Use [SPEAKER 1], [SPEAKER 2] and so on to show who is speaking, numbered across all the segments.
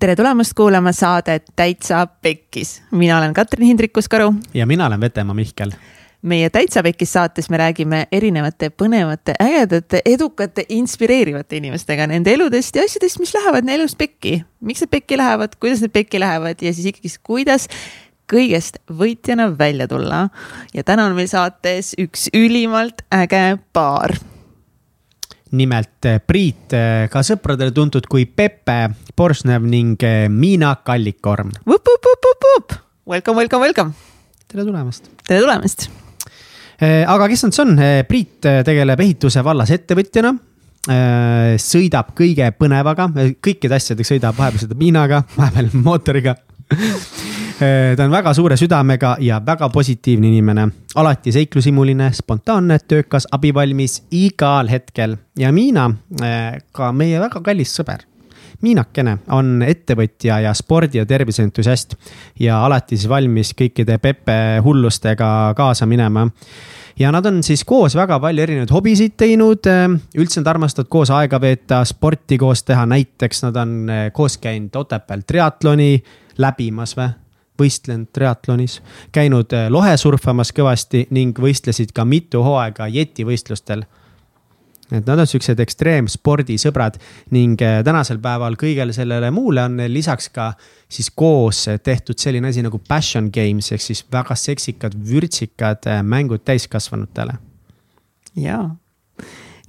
[SPEAKER 1] tere tulemast kuulama saadet Täitsa Pekkis. mina olen Katrin Hindrikus-Karu.
[SPEAKER 2] ja mina olen Vetemaa Mihkel.
[SPEAKER 1] meie Täitsa Pekkis saates me räägime erinevate põnevate, ägedate, edukate, inspireerivate inimestega nende eludest ja asjadest, mis lähevad neil elus pekki. miks need pekki lähevad, kuidas need pekki lähevad ja siis ikkagi, kuidas kõigest võitjana välja tulla. ja täna on meil saates üks ülimalt äge paar
[SPEAKER 2] nimelt eh, Priit, eh, ka sõpradele tuntud kui Pepe Borsnev ning eh, Miina Kallikorm.
[SPEAKER 1] Welcome, welcome, welcome.
[SPEAKER 2] tere tulemast.
[SPEAKER 1] tere tulemast.
[SPEAKER 2] aga kes nad siis on? Priit tegeleb ehituse vallas ettevõtjana sõidab kõige põnevaga, kõikide asjadega sõidab, vahepeal sõidab Miinaga, vahepeal mootoriga ta on väga suure südamega ja väga positiivne inimene, alati seiklushimuline, spontaanne, töökas, abivalmis igal hetkel ja Miina, äh, ka meie väga kallis sõber. Miinakene on ettevõtja ja spordi ja terviseentusiast ja alati siis valmis kõikide Pepe hullustega kaasa minema ja nad on siis koos väga palju erinevaid hobisid teinud. Äh, üldse nad armastavad koos aega veeta, sporti koos teha, näiteks nad on koos käinud Otepääl triatloni läbimas või? Võistlenud triatlonis, käinud äh, lohe surfamas kõvasti ning võistlesid ka mitu hooaega jetivõistlustel. et nad on siuksed ekstreemspordisõbrad ning äh, tänasel päeval kõigele sellele muule on neil lisaks ka siis koos tehtud selline asi nagu passion games ehk siis väga seksikad, vürtsikad äh, mängud täiskasvanutele.
[SPEAKER 1] jaa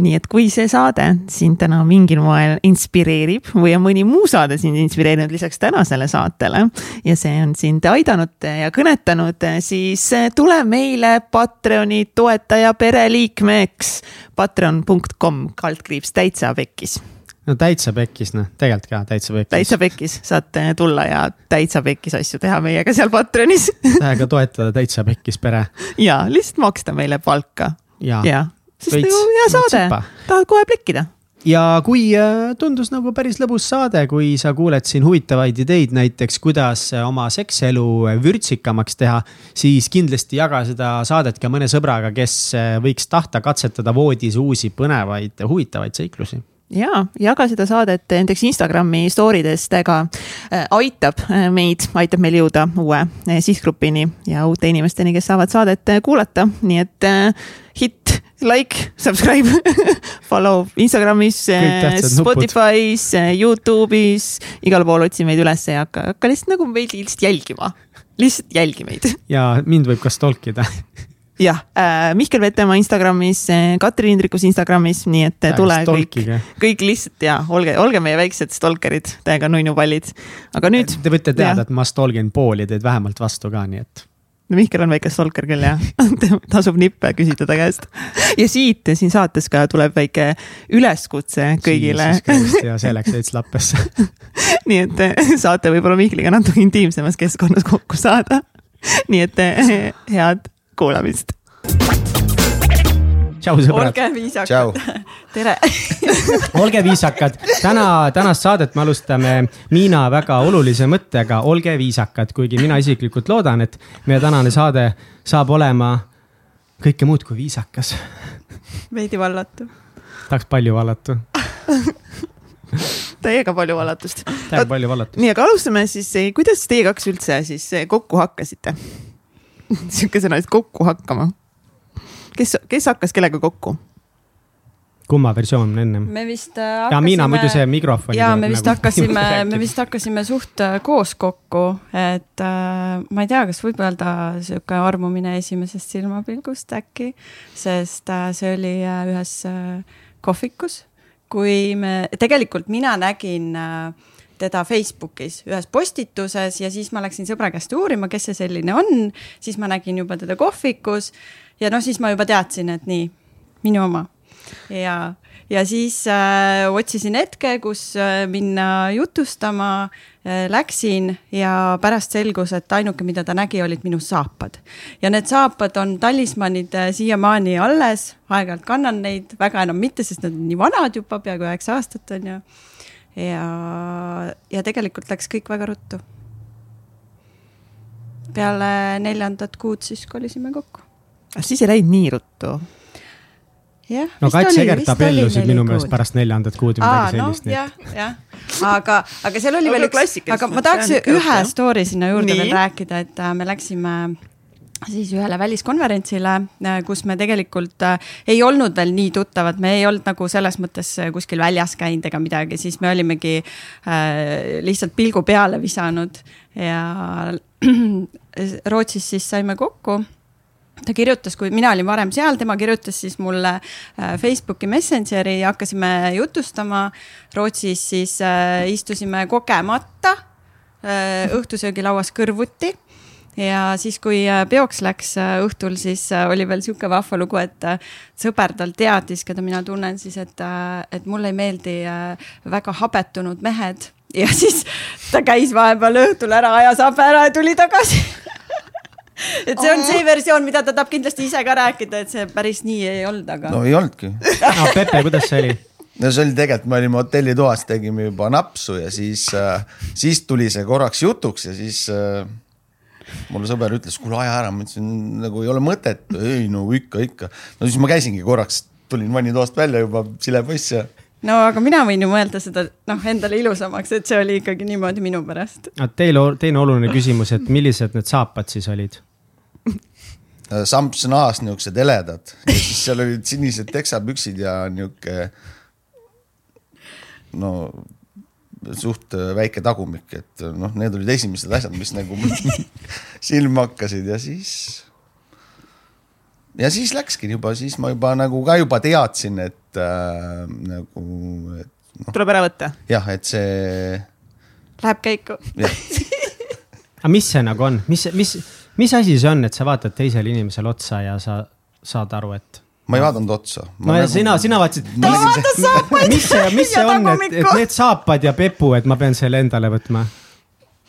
[SPEAKER 1] nii et kui see saade sind täna mingil moel inspireerib või on mõni muu saade sind inspireerinud lisaks tänasele saatele ja see on sind aidanud ja kõnetanud, siis tule meile Patreoni toetaja pereliikmeks. Patreon.com kaldkriips täitsa pekkis
[SPEAKER 2] no täitsa pekkis, noh, tegelikult ka täitsa pekkis.
[SPEAKER 1] täitsa pekkis, saate tulla ja täitsa pekkis asju teha meiega seal Patreonis
[SPEAKER 2] täiega toetada täitsa pekkis pere.
[SPEAKER 1] ja lihtsalt maksta meile palka.
[SPEAKER 2] ja, ja
[SPEAKER 1] sest Veits, nagu hea saade, tahad kohe plekkida
[SPEAKER 2] ja kui äh, tundus nagu päris lõbus saade, kui sa kuuled siin huvitavaid ideid, näiteks kuidas äh, oma sekselu äh, vürtsikamaks teha, siis kindlasti jaga seda saadet ka mõne sõbraga, kes võiks tahta katsetada voodis uusi põnevaid, huvitavaid seiklusi
[SPEAKER 1] ja jaga seda saadet näiteks Instagrami story destega äh,. aitab meid, aitab meil jõuda uue äh, sihtgrupini ja uute inimesteni, kes saavad saadet äh, kuulata, nii et äh, hit like, subscribe follow Instagramis, Spotify's, Youtube'is, igal pool otsi meid üles ja hakka, hakka lihtsalt nagu meid lihtsalt jälgima. lihtsalt jälgi meid.
[SPEAKER 2] ja mind võib ka stalkida
[SPEAKER 1] jah äh,, Mihkel Vetemaa Instagramis, eh, Katrin Hindrikus Instagramis, nii et ja, tule kõik, kõik lihtsalt ja olge, olge meie väiksed stalkerid, täiega nunnupallid. aga nüüd.
[SPEAKER 2] Te võite teada, et ma stalgin pooli teid vähemalt vastu ka, nii et
[SPEAKER 1] no Mihkel on väike stalker küll jah tasub nippe küsida ta käest. ja siit siin saates ka tuleb väike üleskutse kõigile.
[SPEAKER 2] ja see läks veits lappesse
[SPEAKER 1] nii et eh, saate võib-olla Mihkliga natuke intiimsemas keskkonnas kokku saada. nii et head kuulamist
[SPEAKER 2] tšau, sõbrad.
[SPEAKER 1] olge viisakad. tere
[SPEAKER 2] olge viisakad. täna, tänast saadet me alustame Miina väga olulise mõttega, olge viisakad, kuigi mina isiklikult loodan, et meie tänane saade saab olema kõike muud kui viisakas.
[SPEAKER 1] veidi vallatu.
[SPEAKER 2] tahaks palju vallatu
[SPEAKER 1] täiega palju vallatust.
[SPEAKER 2] täiega palju vallatust.
[SPEAKER 1] nii, aga alustame siis, kuidas teie kaks üldse siis kokku hakkasite? sihuke sõna, et kokku hakkama kes, kes hakkas kellega kokku?
[SPEAKER 2] kumma versioon on ennem?
[SPEAKER 3] me vist hakkasime.
[SPEAKER 2] ja Miina muidu see mikrofon.
[SPEAKER 3] ja me vist nagu hakkasime, me vist hakkasime suht äh, koos kokku, et äh, ma ei tea, kas võib öelda sihuke armumine esimesest silmapilgust äkki, sest äh, see oli äh, ühes äh, kohvikus, kui me, tegelikult mina nägin äh, teda Facebookis ühes postituses ja siis ma läksin sõbra käest uurima, kes see selline on, siis ma nägin juba teda kohvikus ja noh, siis ma juba teadsin, et nii, minu oma. ja, ja siis äh, otsisin hetke, kus äh, minna jutustama äh,. Läksin ja pärast selgus, et ainuke, mida ta nägi, olid minu saapad. ja need saapad on talismanid äh, siiamaani alles, aeg-ajalt kannan neid, väga enam mitte, sest nad on nii vanad juba, peaaegu üheksa aastat on ju. ja, ja tegelikult läks kõik väga ruttu peale neljandat kuud siis kolisime kokku
[SPEAKER 1] aga siis ei läinud nii ruttu?
[SPEAKER 3] jah.
[SPEAKER 2] no Kats Egert abiellusid minu meelest pärast neljandat kuud või midagi sellist
[SPEAKER 3] no,. jah, jah, aga, aga seal oli veel üks, aga ma tahaks ühe story sinna juurde Nii. veel rääkida, et äh, me läksime siis ühele väliskonverentsile, äh, kus me tegelikult äh, ei olnud veel nii tuttavad, me ei olnud nagu selles mõttes kuskil väljas käinud ega midagi, siis me olimegi äh, lihtsalt pilgu peale visanud ja Rootsis siis saime kokku ta kirjutas, kui mina olin varem seal, tema kirjutas siis mulle äh, Facebooki Messengeri ja hakkasime jutustama. Rootsis siis äh, istusime kogemata äh, õhtusöögilauas kõrvuti ja siis, kui äh, peoks läks äh, õhtul, siis äh, oli veel sihuke vahva lugu, et sõber tal teadis, keda mina tunnen siis, et, et mulle ei meeldi väga habetunud mehed ja siis ta käis vahepeal õhtul ära, ajas habe ära ja tuli tagasi et see on see versioon, mida ta tahab kindlasti ise ka rääkida, et see päris nii ei olnud, aga.
[SPEAKER 4] no ei olnudki
[SPEAKER 2] no Pepe, kuidas see oli?
[SPEAKER 4] no see oli tegelikult, me olime hotellitoas, tegime juba napsu ja siis siis tuli see korraks jutuks ja siis mulle sõber ütles, kuule aja ära, ma ütlesin nagu ei ole mõtet, ei no ikka, ikka. no siis ma käisingi korraks, tulin vannitoast välja juba, sile poiss ja
[SPEAKER 3] no aga mina võin ju mõelda seda noh, endale ilusamaks, et see oli ikkagi niimoodi minu pärast.
[SPEAKER 2] Teil teine oluline küsimus, et millised need saapad siis olid?
[SPEAKER 4] Äh, sampsnaas niisugused heledad ja siis seal olid sinised teksapüksid ja niisugune no suht äh, väike tagumik, et äh, noh, need olid esimesed asjad, mis nagu silma hakkasid ja siis. ja siis läkski juba, siis ma juba nagu ka juba teadsin, et äh, nagu, et
[SPEAKER 1] no,. tuleb ära võtta.
[SPEAKER 4] jah, et see.
[SPEAKER 3] Läheb käiku.
[SPEAKER 2] aga mis see nagu on, mis, mis mis asi see on, et sa vaatad teisele inimesele otsa ja sa saad aru, et?
[SPEAKER 4] Ma ei vaadanud otsa.
[SPEAKER 2] no ja nagu... sina, sina vaatasid. ta
[SPEAKER 3] vaatas saapaid.
[SPEAKER 2] mis see, mis see on, et, et need saapad ja pepu, et ma pean selle endale võtma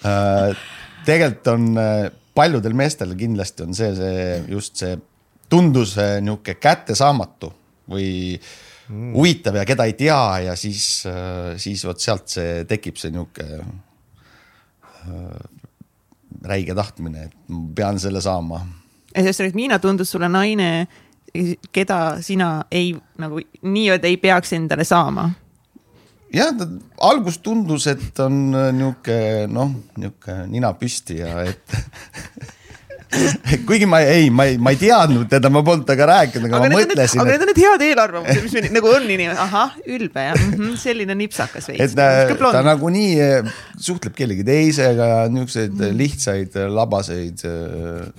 [SPEAKER 4] äh,? tegelikult on äh, paljudel meestel kindlasti on see, see just see tundus äh, niisugune kättesaamatu või mm. huvitav ja keda ei tea ja siis, siis vot sealt see tekib see niisugune räige tahtmine, et ma pean selle saama.
[SPEAKER 1] ühesõnaga, Miina tundus sulle naine, keda sina ei nagu nii-öelda ei peaks endale saama?
[SPEAKER 4] jah, algus tundus, et on nihuke noh, nihuke nina püsti ja et kuigi ma ei, ma ei, ma ei teadnud teda, ma polnud temaga rääkinud, aga, ma mõtlesin.
[SPEAKER 1] aga need on need head eelarvamused, mis meil nagu on inimene, ahah, ülbe ja mm -hmm, selline nipsakas veits.
[SPEAKER 4] et ta, ta nagunii eh, suhtleb kellegi teisega ja niisuguseid mm -hmm. lihtsaid labaseid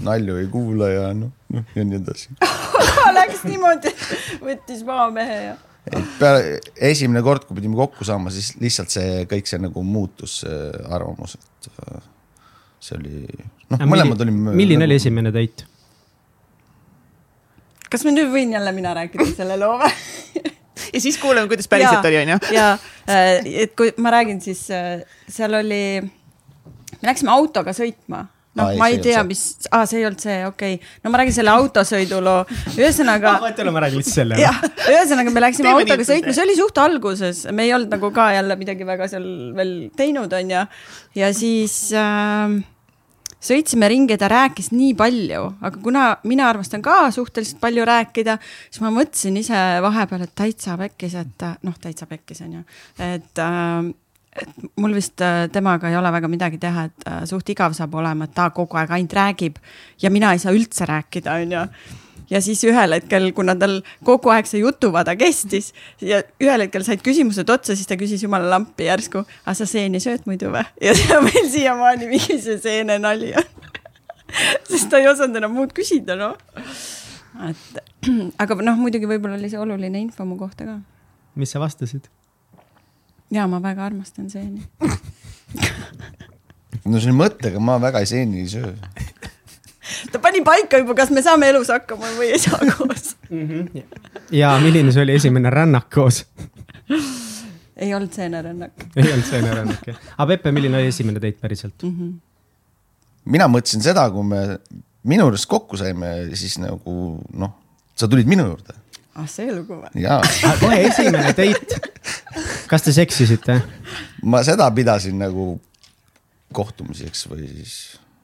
[SPEAKER 4] nalju ei kuula ja noh, noh ja nii edasi
[SPEAKER 3] Läks niimoodi, võttis maamehe ja
[SPEAKER 4] et peale esimene kord, kui pidime kokku saama, siis lihtsalt see kõik see nagu muutus, see arvamus, et see oli noh, mõlemad olime.
[SPEAKER 2] milline oli esimene date?
[SPEAKER 3] kas ma nüüd võin jälle mina rääkida selle loo või
[SPEAKER 1] ja siis kuulame, kuidas päriselt oli, onju.
[SPEAKER 3] ja, äh, et kui ma räägin, siis äh, seal oli, me läksime autoga sõitma noh, ma ei tea, mis, aa, see ei olnud see, okei okay., no ma räägin selle autosõiduloo, ühesõnaga.
[SPEAKER 2] ma räägin lihtsalt selle.
[SPEAKER 3] jah, ühesõnaga me läksime Teeme autoga sõitma, see oli suht alguses, me ei olnud nagu ka jälle midagi väga seal veel teinud, onju. ja siis äh, sõitsime ringi, ta rääkis nii palju, aga kuna mina armastan ka suhteliselt palju rääkida, siis ma mõtlesin ise vahepeal, et täitsa pekkis, et noh, täitsa pekkis on ju, et äh, et mul vist äh, temaga ei ole väga midagi teha, et äh, suht igav saab olema, et ta kogu aeg ainult räägib ja mina ei saa üldse rääkida, onju ja siis ühel hetkel, kuna tal kogu aeg see jutuvada kestis ja ühel hetkel said küsimused otsa, siis ta küsis jumala lampi järsku, aga sa seeni sööd muidu või? ja see on meil siiamaani mingi see seene nali on sest ta ei osanud enam muud küsida, noh. et aga noh, muidugi võib-olla oli see oluline info mu kohta ka.
[SPEAKER 2] mis sa vastasid?
[SPEAKER 3] ja ma väga armastan seeni
[SPEAKER 4] no selle mõttega ma väga seeni ei söö
[SPEAKER 3] ta pani paika juba, kas me saame elus hakkama või ei saa koos mm. -hmm.
[SPEAKER 2] ja milline see oli esimene rännak koos
[SPEAKER 3] ei olnud seenerännak
[SPEAKER 2] ei olnud seenerännak jah. aga Peppe, milline oli esimene date päriselt mm? -hmm.
[SPEAKER 4] mina mõtlesin seda, kui me minu juures kokku saime, siis nagu noh, sa tulid minu juurde.
[SPEAKER 3] ah, see lugu või?
[SPEAKER 4] jaa.
[SPEAKER 2] kohe esimene date. kas te seksisite?
[SPEAKER 4] ma seda pidasin nagu kohtumiseks või siis.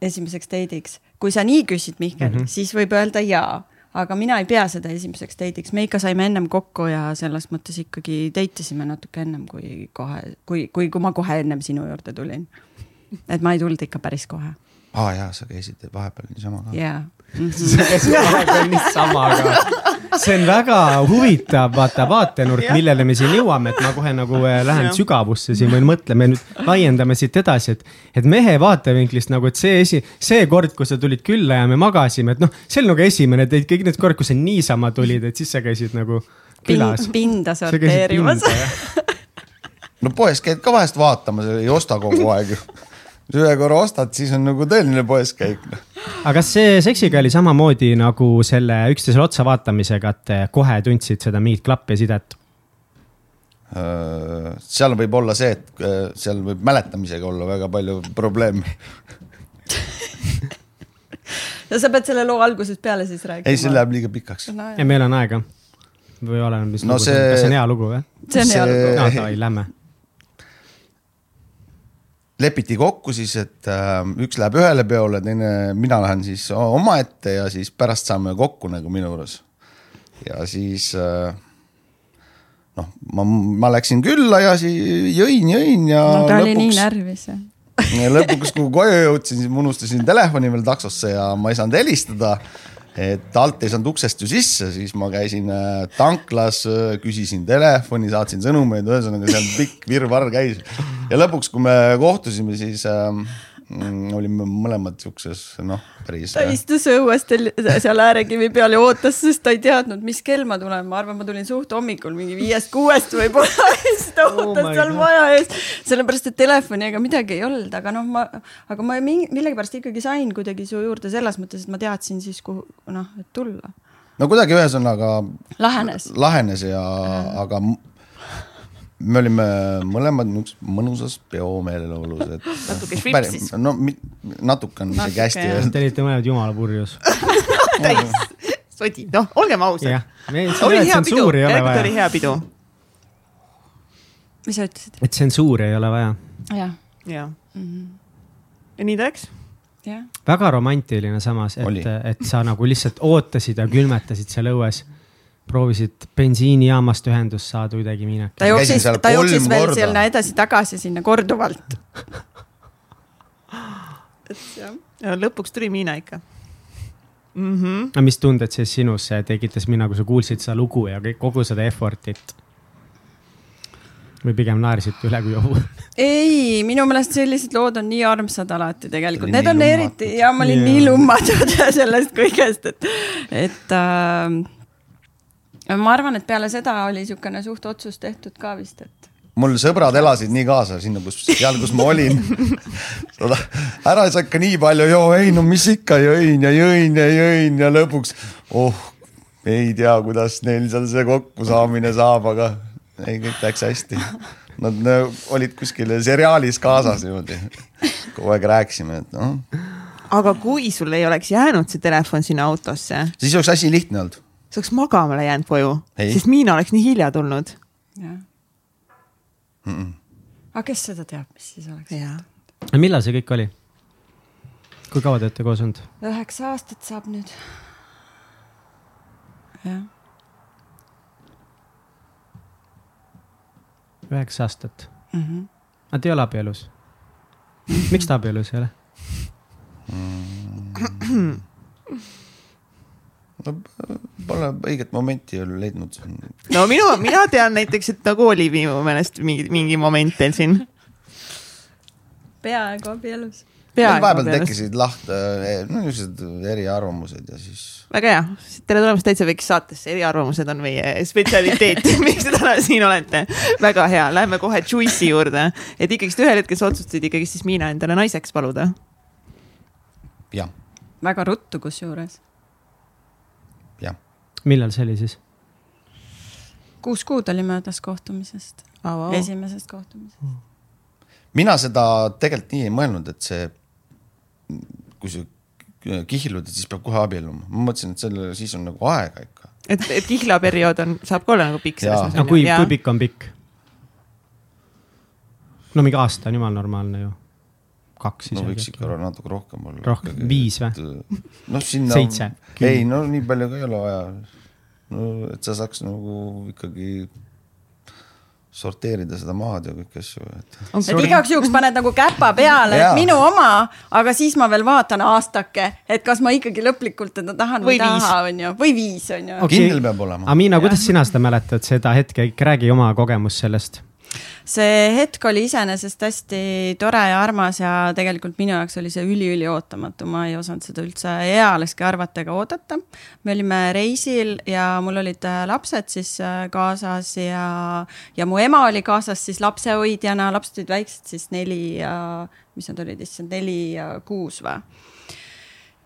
[SPEAKER 3] esimeseks date'iks kui sa nii küsid, Mihkel mm, -hmm. siis võib öelda jaa aga mina ei pea seda esimeseks date'iks, me ikka saime ennem kokku ja selles mõttes ikkagi date isime natuke ennem kui kohe, kui, kui, kui ma kohe ennem sinu juurde tulin. et ma ei tulnud ikka päris kohe.
[SPEAKER 4] aa ah, jaa, sa käisid vahepeal niisama ka.
[SPEAKER 3] jaa.
[SPEAKER 2] Niisama ka see on väga huvitav, vaata vaatenurk, millele me siin jõuame, et ma kohe nagu äh, lähen sügavusse siin või mõtleme nüüd, laiendame siit edasi, et. et mehe vaatevinklist nagu, et see esi, see kord, kui sa tulid külla ja me magasime, et noh, see oli nagu esimene date, kõik need kord, kui sa niisama tulid, et siis sa käisid nagu külas.
[SPEAKER 3] pinda sorteerimas.
[SPEAKER 4] no poes käid ka vahest vaatamas, ei osta kogu aeg ju ühe korra ostad, siis on nagu tõeline poeskäik. Noh.
[SPEAKER 2] aga kas see seksiga oli samamoodi nagu selle üksteisele otsa vaatamisega, et kohe tundsid seda mingit klappi ja sidet?
[SPEAKER 4] Äh, seal võib olla see, et äh, seal võib mäletamisega olla väga palju probleeme
[SPEAKER 3] no sa pead selle loo algusest peale siis rääkima.
[SPEAKER 4] ei, see läheb liiga pikaks
[SPEAKER 2] no,. ja meil on aega. või oleneb, mis
[SPEAKER 4] no,
[SPEAKER 2] lugu
[SPEAKER 4] see on,
[SPEAKER 2] kas see on hea lugu või?
[SPEAKER 3] see on hea lugu.
[SPEAKER 2] no davai, lähme
[SPEAKER 4] lepiti kokku siis, et äh, üks läheb ühele peole, teine, mina lähen siis omaette ja siis pärast saame kokku nagu minu juures. ja siis äh, noh, ma, ma läksin külla ja siis jõin, jõin ja.
[SPEAKER 3] no ta lõpuks, oli nii närvis
[SPEAKER 4] ja lõpuks, kui koju jõudsin, siis ma unustasin telefoni veel taksosse ja ma ei saanud helistada et alt ei saanud uksest ju sisse, siis ma käisin äh, tanklas, äh, küsisin telefoni, saatsin sõnumeid, ühesõnaga seal pikk virvarr käis. ja lõpuks, kui me kohtusime, siis äh, olime mõlemad siukses noh, päris.
[SPEAKER 3] ta istus õues seal äärekivi peal ja ootas, sest ta ei teadnud, mis kell ma tulen, ma arvan, ma tulin suht hommikul mingi viiest-kuuest võib-olla ja siis ta oh ootas oh seal maja ees. sellepärast, et telefoni ega midagi ei olnud, aga noh, ma, aga ma millegipärast ikkagi sain kuidagi su juurde selles mõttes, et ma teadsin siis, kuhu noh, et tulla
[SPEAKER 4] no kuidagi ühesõnaga.
[SPEAKER 3] lahenes.
[SPEAKER 4] lahenes ja, aga me olime mõlemad niisuguses mõnusas peomeeleolus, et.
[SPEAKER 1] natuke švipsis.
[SPEAKER 4] no natuke on isegi hästi.
[SPEAKER 2] Te olite mõlemad jumala purjus
[SPEAKER 1] täis sodid, noh, olgem ausad.
[SPEAKER 2] oli hea pidu,
[SPEAKER 1] järelikult oli hea pidu.
[SPEAKER 3] mis sa ütlesid?
[SPEAKER 2] et tsensuuri ei ole vaja.
[SPEAKER 3] jah.
[SPEAKER 1] jah. Mhm. ja nii ta läks
[SPEAKER 2] väga romantiline samas, et, et sa nagu lihtsalt ootasid ja külmetasid seal õues proovisid bensiinijaamast ühendust saada kuidagi minna.
[SPEAKER 3] ta jooksis, ta jooksis veel korda. sinna edasi-tagasi sinna korduvalt
[SPEAKER 1] et jah. ja lõpuks tuli Miina ikka mm. -hmm.
[SPEAKER 2] no mis tunded siis sinus tekitas Miina, kui sa kuulsid seda lugu ja kõik, kogu seda effort'it? või pigem naersite üle kui jobu?
[SPEAKER 3] ei, minu meelest sellised lood on nii armsad alati tegelikult, need on lummatud. eriti ja ma olin yeah. nii lummatud sellest kõigest, et, et äh, ma arvan, et peale seda oli niisugune suht otsus tehtud ka vist, et
[SPEAKER 4] mul sõbrad elasid nii kaasa sinna, kus, seal, kus ma olin ära ei saa ikka nii palju, joo, ei no mis ikka, jõin ja jõin ja jõin ja lõpuks, oh, ei tea, kuidas neil seal see kokkusaamine saab, aga ei, kõik läks hästi. Nad olid kuskil seriaalis kaasas niimoodi, kogu aeg rääkisime, et noh.
[SPEAKER 1] aga kui sul ei oleks jäänud see telefon sinna autosse?
[SPEAKER 4] siis oleks asi lihtne olnud
[SPEAKER 1] sa oleks magamale jäänud koju, sest Miina oleks nii hilja tulnud.
[SPEAKER 3] jah mm -mm.. aga kes seda teab, mis siis oleks
[SPEAKER 1] juhtunud?
[SPEAKER 2] millal see kõik oli? kui kaua te olete koos olnud?
[SPEAKER 3] üheksa aastat saab nüüd. jah.
[SPEAKER 2] üheksa aastat
[SPEAKER 3] mm? -hmm.
[SPEAKER 2] aga te ei ole abielus? miks te abielus ei ole
[SPEAKER 4] mm.? No pole õiget momenti veel leidnud.
[SPEAKER 1] no minu, mina tean näiteks, et nagu oli minu meelest mingi, mingi moment teil siin.
[SPEAKER 3] peaaegu abielus.
[SPEAKER 4] vahepeal tekkisid lahti, eh, no niisugused eriarvamused ja siis.
[SPEAKER 1] väga hea, tere tulemast Täitsa Veeks saatesse, eriarvamused on meie spetsialiteet miks te täna siin olete. väga hea, läheme kohe juice'i juurde, et ikkagist ühel hetkel sa otsustasid ikkagist siis Miina endale naiseks paluda.
[SPEAKER 4] jah.
[SPEAKER 3] väga ruttu kusjuures
[SPEAKER 2] millal see oli siis?
[SPEAKER 3] kuus kuud oli möödas kohtumisest oh,, wow. esimesest kohtumisest mm..
[SPEAKER 4] mina seda tegelikult nii ei mõelnud, et see, kui sa kihlud, et siis peab kohe abielluma, ma mõtlesin, et selle, siis on nagu aega ikka.
[SPEAKER 1] et, et kihlaperiood on, saab ka olla nagu pikk.
[SPEAKER 2] no kui, kui pikk on pikk? no mingi aasta on jumala normaalne ju. Kaks
[SPEAKER 4] no võiks
[SPEAKER 2] isegi
[SPEAKER 4] ikka. natuke rohkem olla.
[SPEAKER 2] Rohkem, viis või??
[SPEAKER 4] noh, sinna.
[SPEAKER 2] Seitse.
[SPEAKER 4] ei no nii palju ka ei ole vaja. no et sa saaks nagu ikkagi sorteerida seda maad ja kõiki asju, et.
[SPEAKER 3] et igaks juhuks paned nagu käpa peale, et minu oma, aga siis ma veel vaatan aastake, et kas ma ikkagi lõplikult teda tahan või,
[SPEAKER 1] Või viis.
[SPEAKER 3] taha, onju, või viis, onju.
[SPEAKER 2] Okei.
[SPEAKER 4] kindel peab olema.
[SPEAKER 2] Amina, kuidas sina seda mäletad, seda hetke, ikka räägi oma kogemust sellest.
[SPEAKER 3] See hetk oli iseenesest hästi tore ja armas ja tegelikult minu jaoks oli see üliüliootamatu, ma ei osanud seda üldse ealeski arvata ega oodata. me olime reisil ja mul olid äh, lapsed siis äh, kaasas ja, ja mu ema oli kaasas siis lapsehoidjana, lapsed olid väiksed siis neli ja, mis nad olid issand, neli ja kuus või?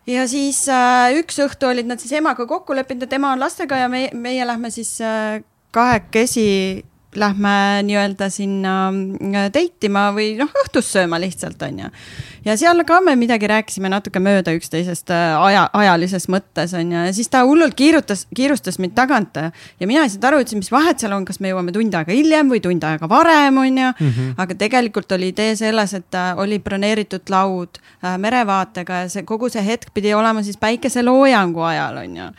[SPEAKER 3] Ja siis äh, üks õhtu olid nad siis emaga kokku leppinud, et ema on lastega ja me, meie lähme siis äh, kahekesi lähme nii-öelda sinna äh, date ima või noh, õhtust sööma lihtsalt onju. ja seal ka me midagi rääkisime natuke mööda üksteisest äh, aja, ajalises mõttes onju ja siis ta hullult kiirutas, kiirustas mind tagant ja mina ei saanud aru, ütlesin, mis vahet seal on, kas me jõuame tund aega hiljem või tund aega varem onju mm. -hmm. aga tegelikult oli idee selles, et äh, oli broneeritud laud äh, merevaatega ja see kogu see hetk pidi olema siis päikeseloojangu ajal onju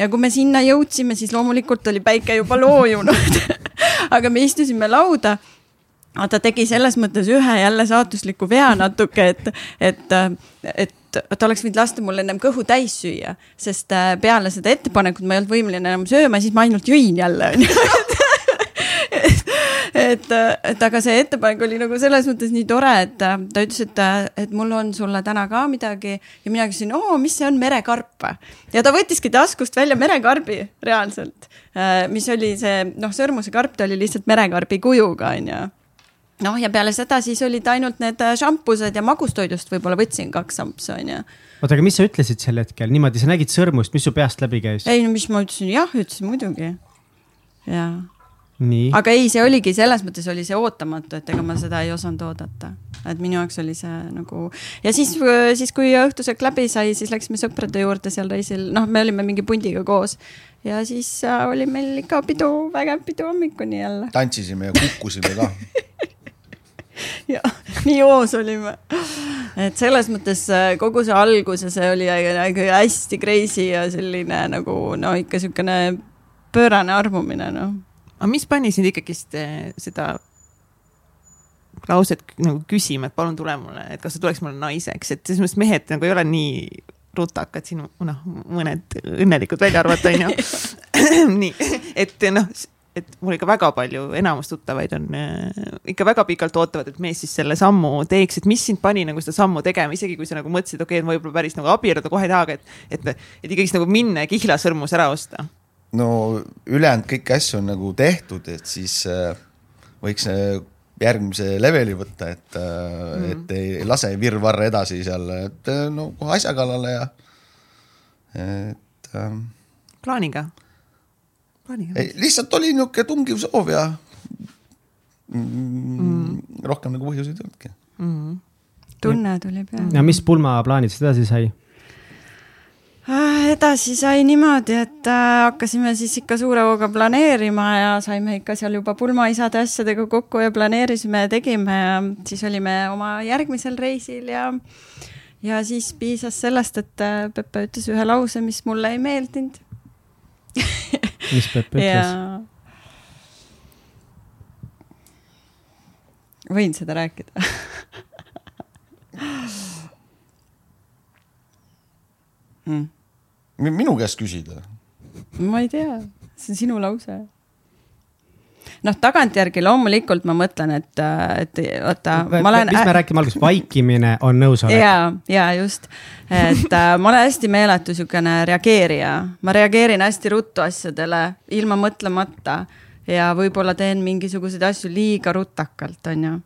[SPEAKER 3] ja kui me sinna jõudsime, siis loomulikult oli päike juba loojunud. aga me istusime lauda. ta tegi selles mõttes ühe jälle saatusliku vea natuke, et, et, et ta oleks võinud lasta mul ennem kõhu täis süüa, sest äh, peale seda ettepanekut ma ei olnud võimeline enam sööma, siis ma ainult jõin jälle onju et, et aga see ettepanek oli nagu selles mõttes nii tore, et ta ütles, et, et mul on sulle täna ka midagi ja mina küsisin, oo, mis see on, merekarp ja ta võttiski taskust välja merekarbi reaalselt, mis oli see noh, sõrmusekarp, ta oli lihtsalt merekarbi kujuga onju noh, ja peale seda siis olid ainult need šampused ja magustoidust võib-olla võtsin kaks šampsu onju.
[SPEAKER 2] oota, aga mis sa ütlesid sel hetkel, niimoodi sa nägid sõrmust, mis su peast läbi käis?
[SPEAKER 3] ei no mis ma ütlesin, jah, ütlesin muidugi. jaa aga ei, see oligi selles mõttes oli see ootamatu, et ega ma seda ei osanud oodata, et minu jaoks oli see nagu ja siis, siis kui õhtusöök läbi sai, siis läksime sõprade juurde seal reisil, noh, me olime mingi pundiga koos. Ja siis äh, oli meil ikka pidu, vägev pidu hommikuni jälle.
[SPEAKER 4] Tantsisime ja kukkusime ka.
[SPEAKER 3] ja nii hoos olime. et selles mõttes äh, kogu see algus ja see oli nagu hästi crazy ja selline nagu no ikka siukene pöörane armumine noh
[SPEAKER 1] aga mis pani sind ikkagist eh, seda lauset nagu küsima, et palun tule mulle, et kas sa tuleks mulle naiseks, et selles mõttes mehed nagu ei ole nii rutakad siin, noh, mõned õnnelikud välja arvata, onju. nii, et noh, et mul ikka väga palju, enamus tuttavaid on äh, ikka väga pikalt ootavad, et mees siis selle sammu teeks, et mis sind pani nagu seda sammu tegema, isegi kui sa nagu mõtlesid, okei okay,, et ma võib-olla päris nagu abielluda kohe ei tahagi, et, et, et ikkagist nagu minna ja kihlasõrmus ära osta.
[SPEAKER 4] No ülejäänud kõiki asju on nagu tehtud, et siis äh, võiks äh, järgmise leveli võtta, et mm., et ei lase virvarre edasi seal, et no kohe asja kallale ja et äh,
[SPEAKER 1] plaaniga, plaaniga.
[SPEAKER 4] ei, lihtsalt oli niisugune tungiv soov ja mm, mm. rohkem nagu põhjuseid ei olnudki.
[SPEAKER 3] tunne tuli peale.
[SPEAKER 2] ja mis pulmaplaanidest edasi sai?
[SPEAKER 3] Äh, edasi sai niimoodi, et äh, hakkasime siis ikka suure hooga planeerima ja saime ikka seal juba pulmaisade asjadega kokku ja planeerisime ja tegime ja siis olime oma järgmisel reisil ja ja siis piisas sellest, et äh, Pepe ütles ühe lause, mis mulle ei meeldinud.
[SPEAKER 2] mis Peep
[SPEAKER 3] ja
[SPEAKER 2] ütles?
[SPEAKER 3] võin seda rääkida mm.?
[SPEAKER 4] Minu käest küsida.
[SPEAKER 3] ma ei tea, see on sinu lause. noh, tagantjärgi loomulikult ma mõtlen, et, et vaata, ma olen.
[SPEAKER 2] mis me räägime alguses, vaikimine on nõusolek.
[SPEAKER 3] ja, ja just, et äh, ma olen hästi meeletu siukene reageerija, ma reageerin hästi ruttu asjadele ilma mõtlemata ja võib-olla teen mingisuguseid asju liiga rutakalt, onju.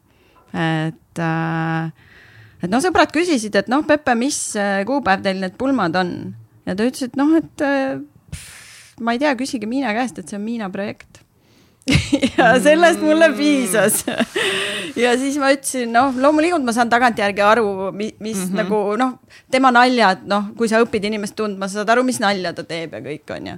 [SPEAKER 3] et äh, et noh, sõbrad küsisid, et noh, Pepe, mis kuupäev teil need pulmad on ja ta ütles, et noh, et äh, pff, ma ei tea, küsige Miina käest, et see on Miina projekt. ja sellest mulle piisas ja siis ma ütlesin, noh, loomulikult ma saan tagantjärgi aru, mis mm -hmm. nagu noh, tema naljad, noh, kui sa õpid inimest tundma, sa saad aru, mis nalja ta teeb ja kõik on ju.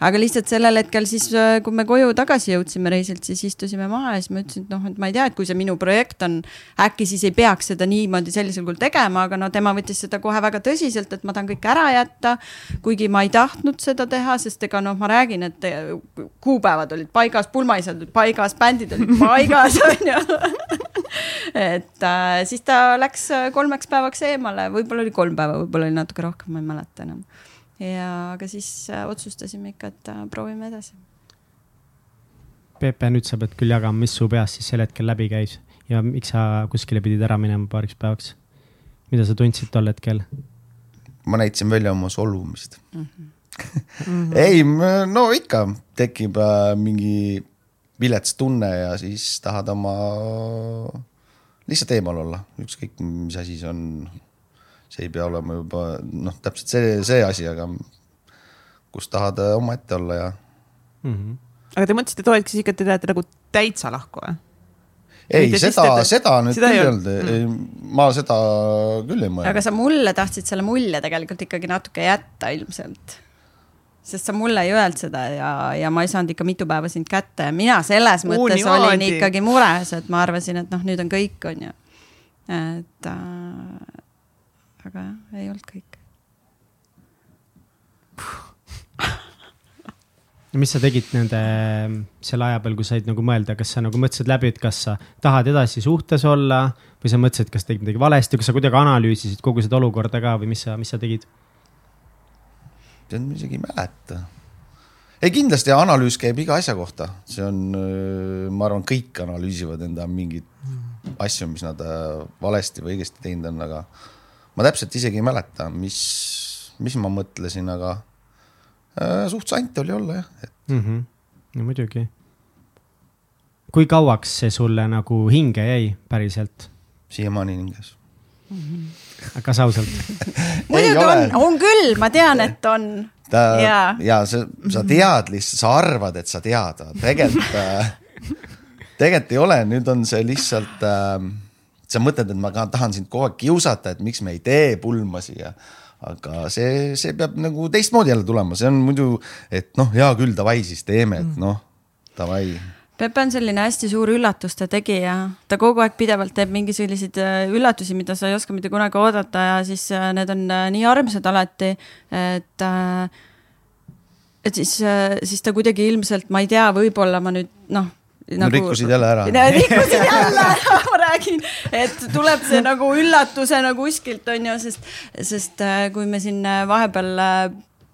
[SPEAKER 3] aga lihtsalt sellel hetkel siis, kui me koju tagasi jõudsime reisilt, siis istusime maha ja siis ma ütlesin, et noh, et ma ei tea, et kui see minu projekt on, äkki siis ei peaks seda niimoodi sellisel kujul tegema, aga no tema võttis seda kohe väga tõsiselt, et ma tahan kõik ära jätta. kuigi ma ei tahtnud seda teha, sest ega noh, ma räägin, et kuupäevad olid paigas, pulmaisad olid paigas, bändid olid paigas on ju et äh, siis ta läks äh, kolmeks päevaks eemale, võib-olla oli kolm päeva, võib-olla oli natuke rohkem, ma ei mäleta enam. ja, aga siis äh, otsustasime ikka, et äh, proovime edasi.
[SPEAKER 2] Peepe, nüüd sa pead küll jagama, mis su peas siis sel hetkel läbi käis ja miks sa kuskile pidid ära minema paariks päevaks? mida sa tundsid tol hetkel?
[SPEAKER 4] ma näitasin välja oma solvumist mm. -hmm. ei, no ikka tekib äh, mingi vilets tunne ja siis tahad oma lihtsalt eemal olla, ükskõik mis asi see on. see ei pea olema juba noh, täpselt see, see asi, aga kus tahad omaette olla ja mm.
[SPEAKER 1] -hmm. aga te mõtlesite too hetk siis ikka, et te lähete nagu täitsa lahku või?
[SPEAKER 4] ei, seda, seda nüüd seda küll ei olnud mm., ma seda küll ei mõelnud.
[SPEAKER 3] aga sa mulle tahtsid selle mulje tegelikult ikkagi natuke jätta ilmselt sest sa mulle ei öelnud seda ja, ja ma ei saanud ikka mitu päeva sind kätte ja mina selles mõttes Uuni olin ikkagi mures, et ma arvasin, et noh, nüüd on kõik, on ju. et äh, aga jah, ei olnud kõik.
[SPEAKER 2] mis sa tegid nende, selle aja peal, kui said nagu mõelda, kas sa nagu mõtlesid läbi, et kas sa tahad edasi suhtes olla või sa mõtlesid, kas tegid midagi valesti, kas sa kuidagi analüüsisid kogu seda olukorda ka või mis sa, mis sa tegid?
[SPEAKER 4] Tead, ma isegi ei mäleta. ei, kindlasti analüüs käib iga asja kohta, see on, ma arvan, kõik analüüsivad enda mingeid asju, mis nad äh, valesti või õigesti teinud on, aga ma täpselt isegi ei mäleta, mis, mis ma mõtlesin, aga äh, suht sant oli olla jah et...
[SPEAKER 2] mm. -hmm. no muidugi. kui kauaks see sulle nagu hinge jäi päriselt?
[SPEAKER 4] siiamaani hinges
[SPEAKER 2] mm. -hmm kas ausalt
[SPEAKER 3] muidugi on, on küll, ma tean, et on.
[SPEAKER 4] ta ja, ja sa, sa tead lihtsalt, sa arvad, et sa tead, tegelikult äh, tegelikult ei ole, nüüd on see lihtsalt äh,. sa mõtled, et ma tahan sind kogu aeg kiusata, et miks me ei tee pulmasi ja aga see, see peab nagu teistmoodi jälle tulema, see on muidu, et noh, hea küll, davai siis teeme, et noh, davai
[SPEAKER 3] Pepe on selline hästi suur üllatuste tegija, ta kogu aeg pidevalt teeb mingi selliseid äh, üllatusi, mida sa ei oska mitte kunagi oodata ja siis äh, need on äh, nii armsad alati, et. et siis, siis ta kuidagi ilmselt, ma ei tea, võib-olla ma nüüd noh
[SPEAKER 4] nagu.... rikkusid jälle ära.
[SPEAKER 3] rikkusid jälle ära, ma räägin, et tuleb see nagu üllatusena kuskilt on ju, sest, sest kui me siin vahepeal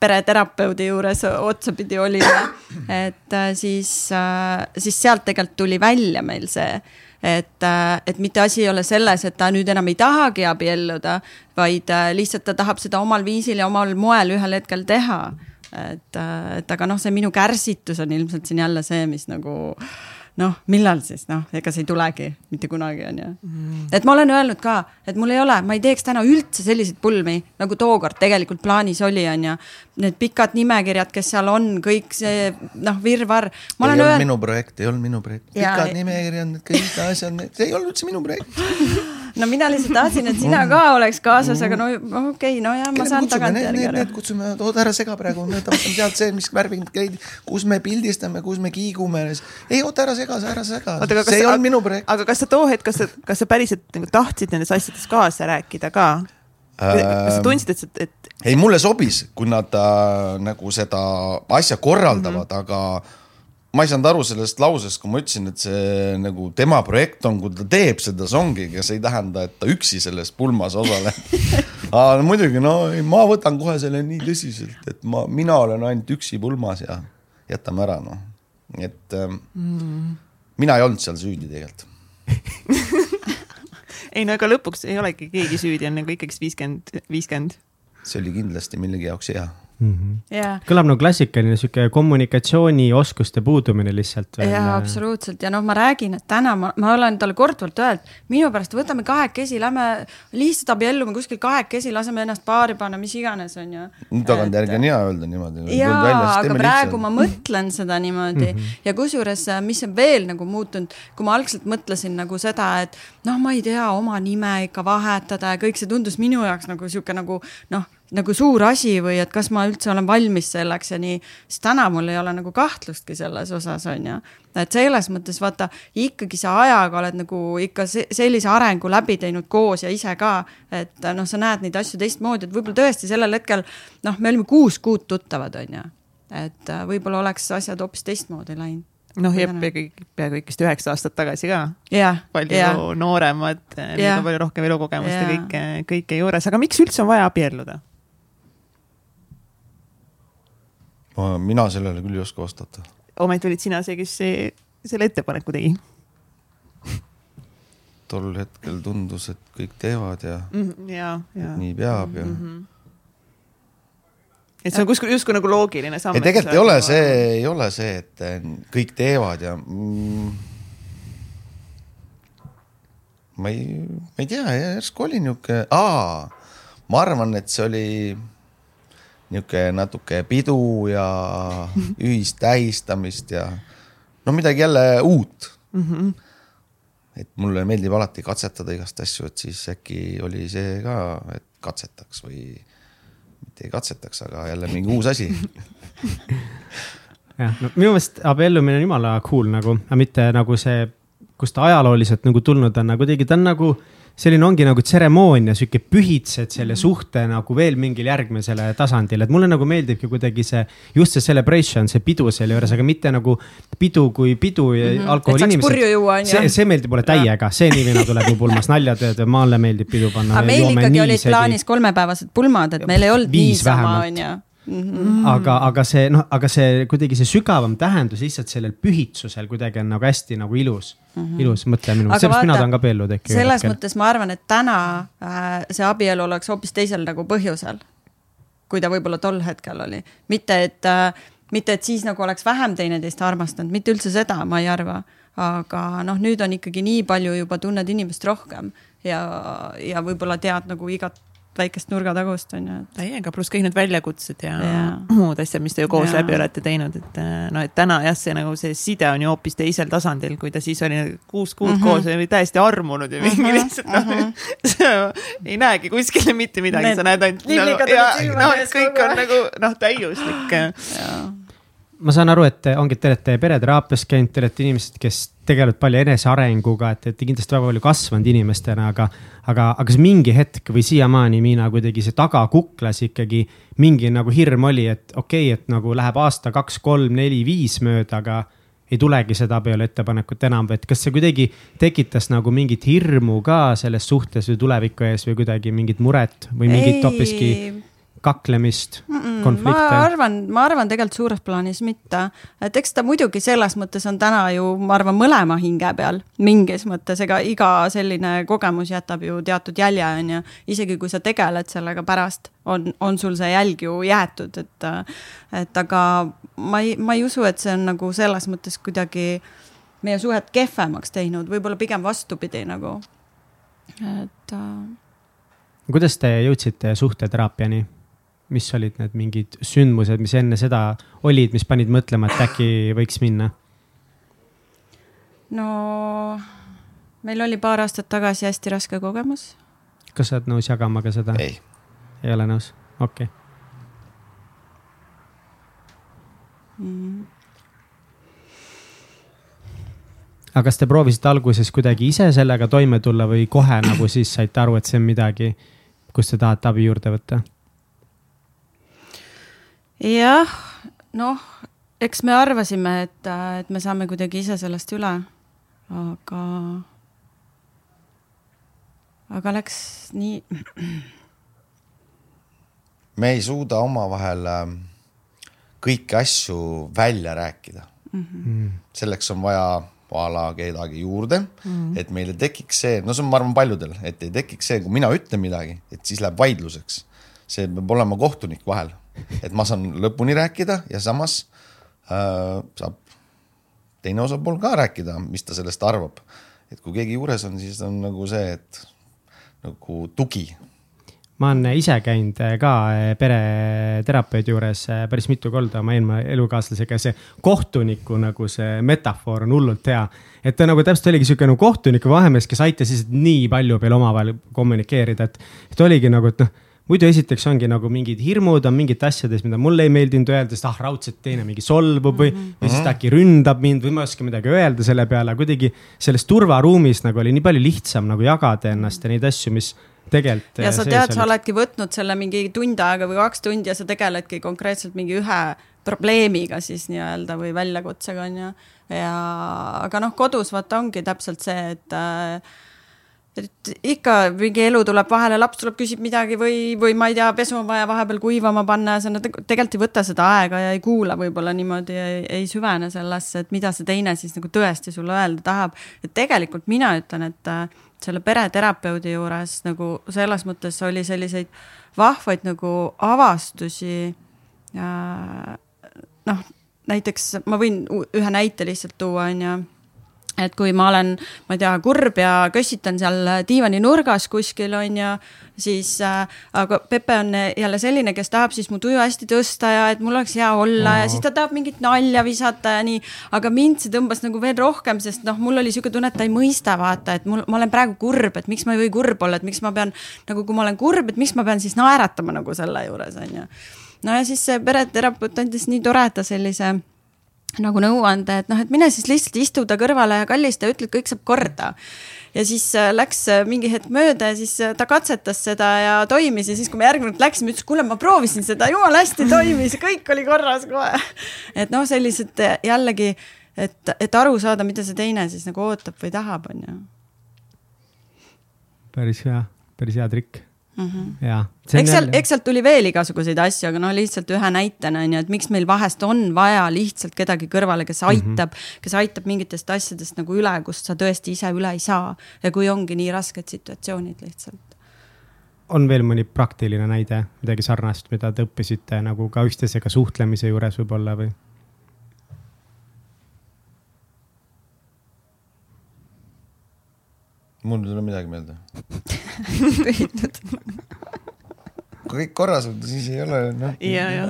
[SPEAKER 3] pereterapeudi juures otsapidi olime. et äh, siis, äh, siis sealt tegelikult tuli välja meil see, et, äh, et mitte asi ei ole selles, et ta nüüd enam ei tahagi abielluda, vaid lihtsalt ta tahab seda omal viisil ja omal moel ühel hetkel teha. et, et aga noh, see minu kärsitus on ilmselt siin jälle see, mis nagu äh, noh, millal siis noh, ega see ei tulegi mitte kunagi, on ju. Mm.. et ma olen öelnud ka, et mul ei ole, ma ei teeks täna üldse selliseid pulmi, nagu tookord tegelikult plaanis oli, on ju. Need pikad nimekirjad, kes seal on, kõik see noh, virvarr.
[SPEAKER 4] ei olnud öelnud... minu projekt, ei olnud minu projekt, pikad nimekirjad, need kõik asjad, see ei olnud üldse minu projekt
[SPEAKER 3] no mina lihtsalt tahtsin, et sina ka oleks kaasas, aga no okei okay,, no jah, ma saan tagantjärgi
[SPEAKER 4] aru. Need kutsume, oota ära sega praegu, võtame sealt see, mis värvid käid, kus me pildistame, kus me kiigume. ei, oota ära sega, ära sega, see ei olnud minu projekt.
[SPEAKER 1] aga kas sa too hetk, kas sa, kas sa päriselt nagu tahtsid nendes asjades kaasa rääkida ka? kas sa ähm, tundsid, et, et?
[SPEAKER 4] ei, mulle sobis, kui nad äh, nagu seda asja korraldavad mm, -hmm. aga ma ei saanud aru sellest lausest, kui ma ütlesin, et see nagu tema projekt on, kui ta teeb seda songiga, see ei tähenda, et ta üksi selles pulmas osaleb aga no, muidugi, no ma võtan kohe selle nii tõsiselt, et ma, mina olen ainult üksi pulmas ja jätame ära, noh. et ähm, mm. mina ei olnud seal süüdi tegelikult
[SPEAKER 1] ei no aga lõpuks ei olegi keegi süüdi, on nagu ikkagist viiskümmend, viiskümmend.
[SPEAKER 4] see oli kindlasti millegi jaoks hea
[SPEAKER 2] mm. -hmm.
[SPEAKER 3] yeah.
[SPEAKER 2] kõlab nagu klassikaline sihuke kommunikatsioonioskuste puudumine lihtsalt.
[SPEAKER 3] jaa, absoluutselt ja noh, ma räägin, et täna ma, ma olen talle korduvalt öelnud, minu pärast võtame kahekesi, lähme lihtsalt abiellume kuskil kahekesi, laseme ennast paari panna, mis iganes, on ju.
[SPEAKER 4] tagantjärgi on hea öelda niimoodi.
[SPEAKER 3] jaa, aga praegu ma mõtlen seda niimoodi mm -hmm. ja kusjuures, mis on veel nagu muutunud, kui ma algselt mõtlesin nagu seda, et noh, ma ei tea, oma nime ikka vahetada ja kõik see tundus minu jaoks nagu sihuke nagu noh nagu suur asi või et kas ma üldse olen valmis selleks ja nii, siis täna mul ei ole nagu kahtlustki selles osas, on ju. et selles mõttes vaata, ikkagi sa ajaga oled nagu ikka sellise arengu läbi teinud koos ja ise ka, et noh, sa näed neid asju teistmoodi, et võib-olla tõesti sellel hetkel noh, me olime kuus kuud tuttavad, on ju. et võib-olla oleks asjad hoopis teistmoodi läinud
[SPEAKER 1] noh, jep, peaaegu ikkagist üheksa aastat tagasi ka. palju
[SPEAKER 3] ja.
[SPEAKER 1] nooremad, on palju rohkem elukogemust ja, ja kõike, kõike juures, aga miks üldse on vaja abielluda?
[SPEAKER 4] Mina sellele küll ei oska vastata.
[SPEAKER 1] ometi olid sina see, kes see, selle ettepaneku tegi
[SPEAKER 4] tol hetkel tundus, et kõik teevad ja
[SPEAKER 1] mm, -hmm, ja, ja.
[SPEAKER 4] nii peab ja mm.
[SPEAKER 1] -hmm. et see on kuskil justkui nagu loogiline samm.
[SPEAKER 4] ei, tegelikult ei ole see, ei ole see, et eh, kõik teevad ja mm, ma ei, ma ei tea, järsku oli niisugune, aa, ma arvan, et see oli niisugune natuke pidu ja ühist tähistamist ja no midagi jälle uut mm. -hmm. et mulle meeldib alati katsetada igast asju, et siis äkki oli see ka, et katsetaks või mitte ei katsetaks, aga jälle mingi uus asi
[SPEAKER 2] jah, no minu meelest abiellumine on jumala cool nagu, aga mitte nagu see, kust ta ajalooliselt nagu tulnud on, nagu kuidagi ta on nagu selline ongi nagu tseremoonia, sihuke pühitsed selle suhte nagu veel mingil järgmisele tasandile, et mulle nagu meeldibki kuidagi see, just see celebration, see pidu selle juures, aga mitte nagu pidu kui pidu ja mm -hmm. alkoholi inimesed. see, see meeldib mulle täiega, see nivina tuleb mu pulmast, nalja teed, mulle meeldib pidu panna.
[SPEAKER 3] aga meil ikkagi olid plaanis kolmepäevased pulmad, et meil ei olnud niisama, on ju
[SPEAKER 2] Mm -hmm. aga, aga see noh, aga see kuidagi see sügavam tähendus lihtsalt sellel pühitsusel kuidagi on nagu hästi nagu ilus mm, -hmm. ilus mõte minu meelest, sellepärast mina tahan ka abielluda äkki.
[SPEAKER 3] selles mõttes ma arvan, et täna äh, see abielu oleks hoopis teisel nagu põhjusel, kui ta võib-olla tol hetkel oli, mitte et äh,, mitte et siis nagu oleks vähem teineteist armastanud, mitte üldse seda, ma ei arva aga noh, nüüd on ikkagi nii palju juba tunned inimest rohkem ja, ja võib-olla tead nagu igat väikest nurgatagust on ju et....
[SPEAKER 1] täiega, pluss kõik need väljakutsed ja, ja muud asjad, mis te ju koos ja. läbi olete teinud, et noh, et täna jah, see nagu see side on ju hoopis teisel tasandil, kui ta siis oli kuus kuud mm -hmm. koos ja oli täiesti armunud ja mingi mm -hmm. lihtsalt noh mm -hmm. ei näegi kuskile mitte midagi, sa näed ainult nagu, ja noh, kõik on nagu noh, täiuslik
[SPEAKER 2] ma saan aru, et ongi, te olete pereteraapias käinud, te olete inimesed, kes tegelevad palju enesearenguga, et, et kindlasti väga palju kasvanud inimestena, aga aga, aga kas mingi hetk või siiamaani, Miina, kuidagi see taga kuklas ikkagi mingi nagu hirm oli, et okei okay,, et nagu läheb aasta, kaks, kolm, neli, viis mööda, aga ei tulegi seda abielu ettepanekut enam et kas see kuidagi tekitas nagu mingit hirmu ka selles suhtes või tuleviku ees või kuidagi mingit muret või mingit hoopiski kaklemist mm, -mm, konflikte?
[SPEAKER 3] ma arvan, ma arvan tegelikult suures plaanis mitte, et eks ta muidugi selles mõttes on täna ju, ma arvan, mõlema hinge peal mingis mõttes, ega iga selline kogemus jätab ju teatud jälje, on ju. isegi kui sa tegeled sellega pärast, on, on sul see jälg ju jäetud, et, et aga ma ei, ma ei usu, et see on nagu selles mõttes kuidagi meie suhet kehvemaks teinud, võib-olla pigem vastupidi nagu, et äh....
[SPEAKER 2] kuidas te jõudsite suhteteraapiani? Mis olid need mingid sündmused, mis enne seda olid, mis panid mõtlema, et äkki võiks minna?
[SPEAKER 3] no meil oli paar aastat tagasi hästi raske kogemus.
[SPEAKER 2] kas sa oled nõus jagama ka seda?
[SPEAKER 4] ei.
[SPEAKER 2] ei ole nõus, okei okay.
[SPEAKER 3] mm..
[SPEAKER 2] aga kas te proovisite alguses kuidagi ise sellega toime tulla või kohe nagu siis saite aru, et see on midagi, kus te tahate abi juurde võtta?
[SPEAKER 3] Jah, noh, eks me arvasime, et, et me saame kuidagi ise sellest üle, aga, aga läks nii.
[SPEAKER 4] me ei suuda omavahel ähm, kõiki asju välja rääkida mm. -hmm. selleks on vaja a la kedagi juurde mm, -hmm. et meile tekiks see, no see on, ma arvan, paljudel, et ei tekiks see, kui mina ütlen midagi, et siis läheb vaidluseks. see peab olema kohtunik vahel et ma saan lõpuni rääkida ja samas äh, saab teine osapool ka rääkida, mis ta sellest arvab. et kui keegi juures on, siis on nagu see, et nagu tugi
[SPEAKER 2] ma olen ise käinud äh, ka äh, pereterapeudi juures äh, päris mitu korda oma eelmise elukaaslasega, see kohtuniku nagu see metafoor on hullult hea. et ta nagu täpselt oligi sihuke nagu kohtuniku vahemees, kes aitas lihtsalt nii palju veel omavahel kommunikeerida, et, et oligi nagu, et noh muidu esiteks ongi nagu mingid hirmud on mingite asjades, mida mulle ei meeldinud öelda, sest ah raudselt teine mingi solvub või mm, -hmm. või siis ta äkki ründab mind või ma ei oska midagi öelda selle peale, kuidagi selles turvaruumis nagu oli nii palju lihtsam nagu jagada ennast ja neid asju, mis tegelikult.
[SPEAKER 3] ja sa tead, sa oledki võtnud selle mingi tund aega või kaks tundi ja sa tegeledki konkreetselt mingi ühe probleemiga siis nii-öelda või väljakutsega on ju. ja, aga noh, kodus vaata ongi täpselt see, et äh, et ikka mingi elu tuleb vahele, laps tuleb, küsib midagi või, või ma ei tea, pesu on vaja vahepeal kuivama panna ja sa tegelikult ei võta seda aega ja ei kuula võib-olla niimoodi, ei süvene sellesse, et mida see teine siis nagu tõesti sulle öelda tahab. et tegelikult mina ütlen, et äh, selle pereterapeudi juures nagu selles mõttes oli selliseid vahvaid nagu avastusi. noh, näiteks ma võin ühe näite lihtsalt tuua, on ju et kui ma olen, ma ei tea, kurb ja kössitan seal diivani nurgas kuskil on ju, siis äh, aga Pepe on jälle selline, kes tahab siis mu tuju hästi tõsta ja et mul oleks hea olla ja siis ta tahab mingit nalja visata ja nii. aga mind see tõmbas nagu veel rohkem, sest noh, mul oli sihuke tunne, et ta ei mõista, vaata, et mul, ma olen praegu kurb, et miks ma ei või kurb olla, et miks ma pean nagu, kui ma olen kurb, et miks ma pean siis naeratama nagu selle juures on ju. no ja siis see pereterapeut andis nii toreda sellise nagu nõuande, et noh, et mine siis lihtsalt istu ta kõrvale ja kallista ja ütle, et kõik saab korda. ja siis äh, läks äh, mingi hetk mööda ja siis äh, ta katsetas seda ja toimis ja siis, kui me järgmine kord läksime, ütles, kuule, ma proovisin seda, jumala hästi toimis, kõik oli korras kohe. et noh, sellised jällegi, et, et aru saada, mida see teine siis nagu ootab või tahab, on ju.
[SPEAKER 2] päris hea, päris hea trikk mm. -hmm.
[SPEAKER 3] eks seal, eks sealt tuli veel igasuguseid asju, aga noh, lihtsalt ühe näitena on ju, et miks meil vahest on vaja lihtsalt kedagi kõrvale, kes mhm. aitab mm, -hmm. kes aitab mingitest asjadest nagu üle, kust sa tõesti ise üle ei saa. ja kui ongi nii rasked situatsioonid lihtsalt
[SPEAKER 2] on veel mõni praktiline näide, midagi sarnast, mida te õppisite nagu ka üksteisega suhtlemise juures võib-olla või?
[SPEAKER 4] Mul ei tule midagi meelde kui kõik korras on, siis ei ole noh.
[SPEAKER 1] ja, ja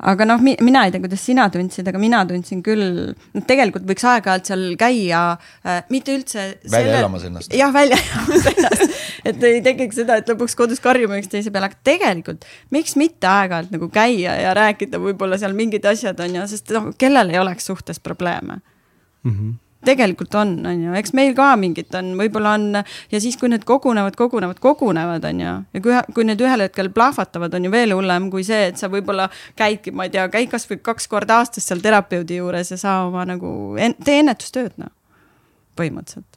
[SPEAKER 3] aga noh, mina ei tea, kuidas sina tundsid, aga mina tundsin küll, noh, tegelikult võiks aeg-ajalt seal käia äh,, mitte üldse.
[SPEAKER 4] välja elamas ennast.
[SPEAKER 3] jah, välja elamas ennast, et ei tekiks seda, et lõpuks kodus karjume üksteise peale, aga tegelikult miks mitte aeg-ajalt nagu käia ja rääkida võib-olla seal mingid asjad on ju, sest noh, kellel ei oleks suhtes probleeme mm. -hmm tegelikult on, on ju, eks meil ka mingid on, võib-olla on ja siis, kui need kogunevad, kogunevad, kogunevad, on ju. ja kui, kui need ühel hetkel plahvatavad, on ju veel hullem kui see, et sa võib-olla käidki, ma ei tea, käid kasvõi kaks korda aastas seal terapeudi juures ja sa oma nagu, tee ennetustööd, noh, põhimõtteliselt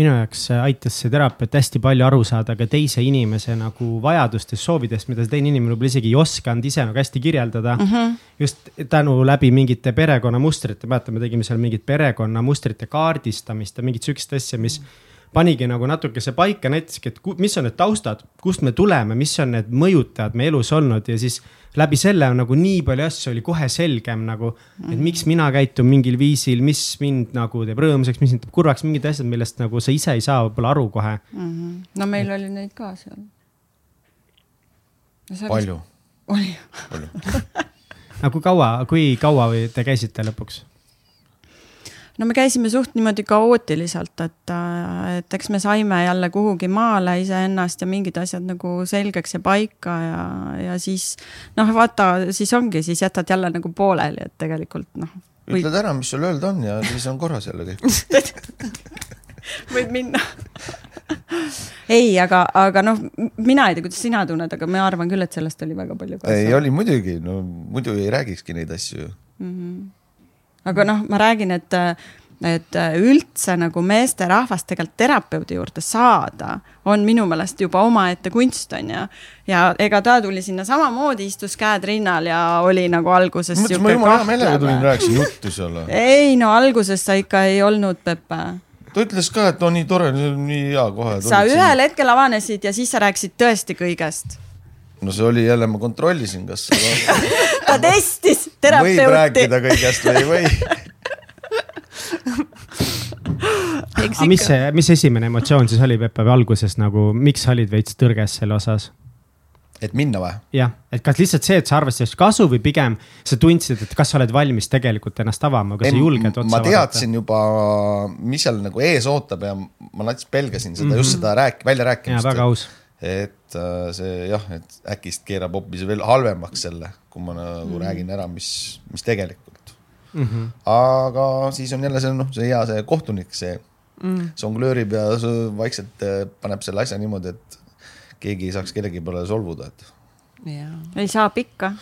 [SPEAKER 2] minu jaoks aitas see teraapiat hästi palju aru saada ka teise inimese nagu vajadustest, soovidest, mida see teine inimene võib-olla isegi ei osanud ise nagu hästi kirjeldada mm. -hmm. just tänu läbi mingite perekonnamustrite, mäletan, me tegime seal mingit perekonnamustrite kaardistamist ja mingit sihukest asja, mis mm -hmm panigi nagu natukese paika, näitaski, et mis on need taustad, kust me tuleme, mis on need mõjutajad meie elus olnud ja siis läbi selle on nagu nii palju asju oli kohe selgem nagu, et mhm. miks mina käitun mingil viisil, mis mind nagu teeb rõõmsaks, mis mind teeb kurvaks, mingid asjad, millest nagu sa ise ei saa võib-olla aru kohe mm.
[SPEAKER 3] -hmm. no meil et... oli neid ka seal
[SPEAKER 4] no,. palju?
[SPEAKER 3] oli.
[SPEAKER 2] aga kui kaua, kui kaua te käisite lõpuks?
[SPEAKER 3] No me käisime suht niimoodi kaootiliselt, et, et eks me saime jälle kuhugi maale iseennast ja mingid asjad nagu selgeks ja paika ja, ja siis noh, vaata, siis ongi, siis jätad jälle nagu pooleli, et tegelikult noh.
[SPEAKER 4] ütled ära, mis sul öelda on ja siis on korras jälle kõik
[SPEAKER 3] võid minna ei, aga, aga noh, mina ei tea, kuidas sina tunned, aga ma arvan küll, et sellest oli väga palju
[SPEAKER 4] kasu. ei, oli muidugi, no muidu ei räägikski neid asju ju mm. -hmm
[SPEAKER 3] aga noh, ma räägin, et, et üldse nagu meesterahvast tegelikult terapeudi juurde saada, on minu meelest juba omaette kunst, on ju. ja ega ta tuli sinna samamoodi, istus käed rinnal ja oli nagu alguses.
[SPEAKER 4] ma jumala hea meelega tulin, rääkisin juttu seal.
[SPEAKER 3] ei no alguses sa ikka ei olnud, Pepe
[SPEAKER 4] ta ütles ka, et no nii tore, nii hea kohe.
[SPEAKER 3] sa ühel hetkel avanesid ja siis sa rääkisid tõesti kõigest
[SPEAKER 4] no see oli jälle, ma kontrollisin, kas
[SPEAKER 3] ta testis
[SPEAKER 4] võib
[SPEAKER 3] terapeuti.
[SPEAKER 4] rääkida kõigest või ei või.
[SPEAKER 2] aga mis see, mis esimene emotsioon siis oli Pepe või alguses nagu, miks sa olid veits tõrges selle osas?
[SPEAKER 4] et minna või?
[SPEAKER 2] jah, et kas lihtsalt see, et sa arvasid sellest kasu või pigem sa tundsid, et kas sa oled valmis tegelikult ennast avama, kas sa julged otsa
[SPEAKER 4] ma teadsin juba, mis seal nagu ees ootab ja ma nats pelgasin seda mm, -hmm. just seda rääk-, väljarääkimist.
[SPEAKER 2] väga aus.
[SPEAKER 4] et äh, see jah, et äkki see keerab hoopis veel halvemaks selle, kui ma nagu mm. räägin ära, mis, mis tegelikult
[SPEAKER 2] Mm -hmm.
[SPEAKER 4] aga siis on jälle see noh, see hea see kohtunik, see mm. songlöörib ja vaikselt äh, paneb selle asja niimoodi, et keegi ei saaks kellegi peale solvuda, et
[SPEAKER 3] ei saa pikka.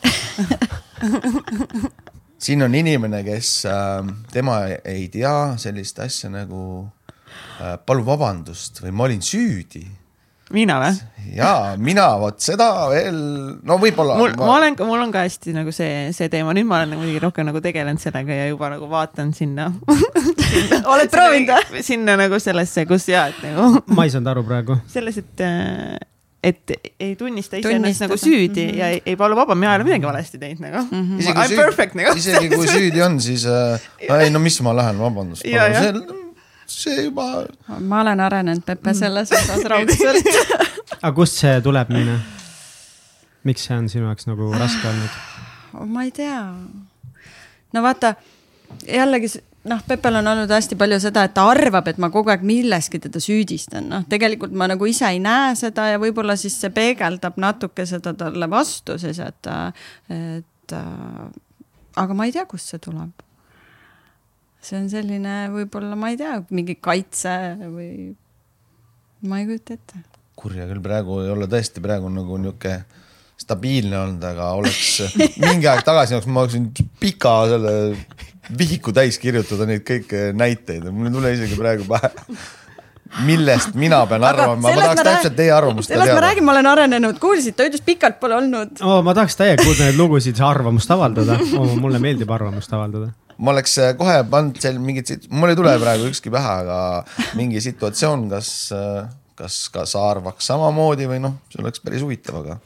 [SPEAKER 4] siin on inimene, kes äh,, tema ei tea sellist asja nagu äh, palun vabandust või ma olin süüdi
[SPEAKER 1] mina või?
[SPEAKER 4] ja mina vot seda veel, no võib-olla.
[SPEAKER 1] mul, ma olen, mul on ka hästi nagu see, see teema, nüüd ma olen nagu muidugi rohkem nagu tegelenud sellega ja juba nagu vaatan sinna.
[SPEAKER 3] oled proovinud või?
[SPEAKER 1] sinna nagu sellesse, kus ja, et nagu
[SPEAKER 2] ma ei saanud aru praegu.
[SPEAKER 1] selles, et, et ei tunnista iseennast nagu süüdi mm -hmm. ja ei, ei palu vaba, mina ei ole midagi valesti teinud nagu mm. -hmm. I m perfect nagu.
[SPEAKER 4] isegi kui süüdi on, siis äh, ei no mis ma lähen, vabandust. See, juba,
[SPEAKER 3] ma olen arenenud Pepe selles osas raudselt.
[SPEAKER 2] aga kust see tuleb, Miine? miks see on sinu jaoks nagu raske olnud?
[SPEAKER 3] ma ei tea. no vaata, jällegi noh, Pepel on olnud hästi palju seda, et ta arvab, et ma kogu aeg milleski teda süüdistan, noh, tegelikult ma nagu ise ei näe seda ja võib-olla siis see peegeldab natuke seda talle vastu siis, et, et äh, aga ma ei tea, kust see tuleb. See on selline võib-olla, ma ei tea, mingi kaitse või ma ei kujuta ette.
[SPEAKER 4] kurja küll, praegu ei ole tõesti praegu nagu niuke stabiilne olnud, aga oleks mingi aeg tagasi oleks ma oleksin pika selle vihiku täis kirjutada neid kõiki näiteid, mul ei tule isegi praegu pähe. millest mina pean arvama, ma tahaks täpselt teie arvamust ka
[SPEAKER 3] sellest ma
[SPEAKER 4] teada.
[SPEAKER 3] räägin, ma olen arenenud, kuulsid, ta ütles pikalt pole olnud.
[SPEAKER 2] oh,. ma tahaks täiega kuulda neid lugusid, arvamust avaldada oh,. mulle meeldib arvamust avaldada.
[SPEAKER 4] Ma oleks äh, kohe pannud seal mingit, mul ei tule praegu ükski pähe, aga mingi situatsioon, kas, kas ka sa arvaks samamoodi või noh, see oleks päris huvitav, aga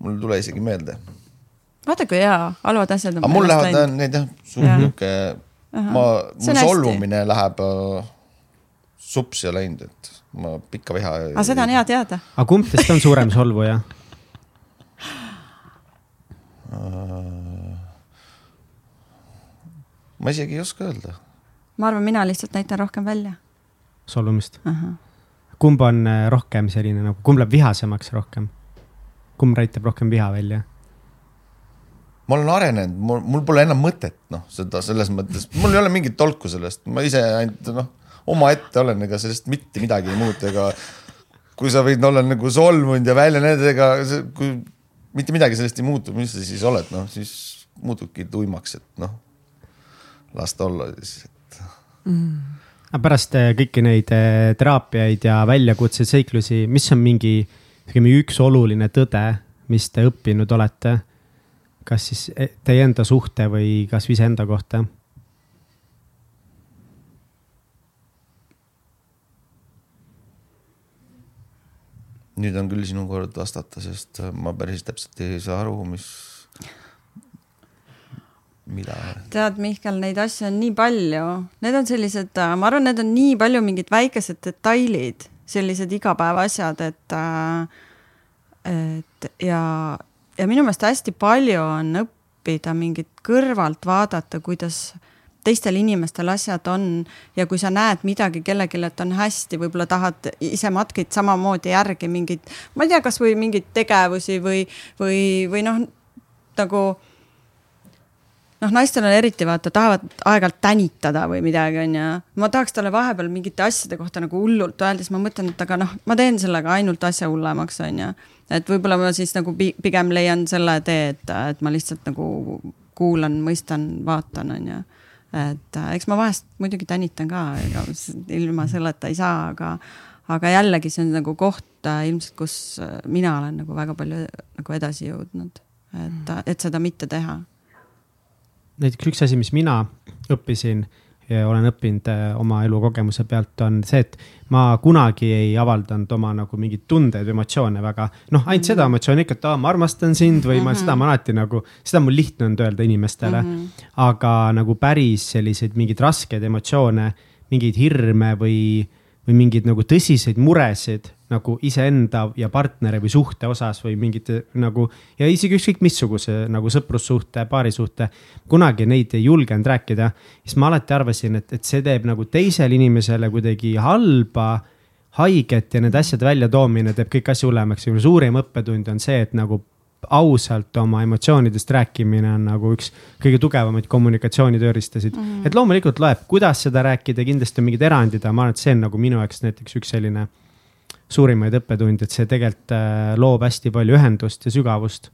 [SPEAKER 4] mul ei tule isegi meelde.
[SPEAKER 3] vaata kui hea, halvad asjad on.
[SPEAKER 4] aga mul lähevad äh, need jah, suht
[SPEAKER 3] Jah.
[SPEAKER 4] niuke, ma, mul solvumine läheb äh, supsi läinud, et ma pikka viha.
[SPEAKER 3] aga seda on hea teada.
[SPEAKER 2] aga kumb teist on suurem solvuja?
[SPEAKER 4] Ma isegi ei oska öelda.
[SPEAKER 3] ma arvan, mina lihtsalt näitan rohkem välja
[SPEAKER 2] solvumist.
[SPEAKER 3] uh. -huh.
[SPEAKER 2] kumb on äh, rohkem selline nagu, kumb läheb vihasemaks rohkem? kumb näitab rohkem viha välja?
[SPEAKER 4] ma olen arenenud, mul, mul pole enam mõtet, noh, seda selles mõttes, mul ei ole mingit tolku sellest, ma ise ainult noh, omaette olen, ega sellest mitte midagi ei muutu, ega kui sa võid olla nagu solvunud ja välja näidata, ega kui mitte midagi sellest ei muutu, mis sa siis oled, noh siis muutubki tuimaks, et noh, las ta olla siis.
[SPEAKER 2] aga pärast äh, kõiki neid äh, teraapiaid ja väljakutseid, seiklusi, mis on mingi, ütleme üks oluline tõde, mis te õppinud olete? kas siis eh, teie enda suhte või kasvõi iseenda kohta?
[SPEAKER 4] nüüd on küll sinu kord vastata, sest ma päris täpselt ei saa aru, mis, mida.
[SPEAKER 3] tead, Mihkel, neid asju on nii palju, need on sellised, ma arvan, need on nii palju mingid väikesed detailid, sellised igapäevaasjad, et, et ja, ja minu meelest hästi palju on õppida mingit kõrvalt vaadata, kuidas teistel inimestel asjad on ja kui sa näed midagi kellelegi, et on hästi, võib-olla tahad ise matkid samamoodi järgi mingeid, ma ei tea, kasvõi mingeid tegevusi või, või, või noh, nagu noh, naistel on eriti vaata, tahavad aeg-ajalt tänitada või midagi, onju. ma tahaks talle vahepeal mingite asjade kohta nagu hullult öelda, siis ma mõtlen, et aga noh, ma teen sellega ainult asja hullemaks, onju. et võib-olla ma siis nagu pi- pigem leian selle tee, et, et ma lihtsalt nagu kuulan, mõistan, vaatan, onju. et äh, eks ma vahest muidugi tänitan ka, ega ilma selleta ei saa, aga, aga jällegi see on nagu koht äh, ilmselt, kus äh, mina olen nagu väga palju nagu edasi jõudnud, et, et seda mitte teha
[SPEAKER 2] näiteks üks asi, mis mina õppisin ja olen õppinud äh, oma elukogemuse pealt, on see, et ma kunagi ei avaldanud oma nagu mingeid tundeid, emotsioone väga. noh, ainult -hmm. seda emotsiooni ikka, et aa, ma armastan sind või mm -hmm. ma seda ma alati nagu, seda on mul lihtne olnud öelda inimestele mm. -hmm. aga nagu päris selliseid mingeid raskeid emotsioone, mingeid hirme või, või mingeid nagu tõsiseid muresid nagu iseenda ja partneri või suhte osas või mingite nagu ja isegi ükskõik missuguse nagu sõprussuhte, paarisuhte. kunagi neid ei julgenud rääkida, siis ma alati arvasin, et, et see teeb nagu teisele inimesele kuidagi halba, haiget ja nende asjade väljatoomine teeb kõik asja hullemaks ja suurim õppetund on see, et nagu ausalt oma emotsioonidest rääkimine on nagu üks kõige tugevamaid kommunikatsioonitööristasid mm. -hmm. et loomulikult loeb, kuidas seda rääkida, kindlasti on mingid erandid, aga ma arvan, et see on nagu minu jaoks näiteks üks selline suurimaid õppetunde, et see tegelikult äh, loob hästi palju ühendust ja sügavust.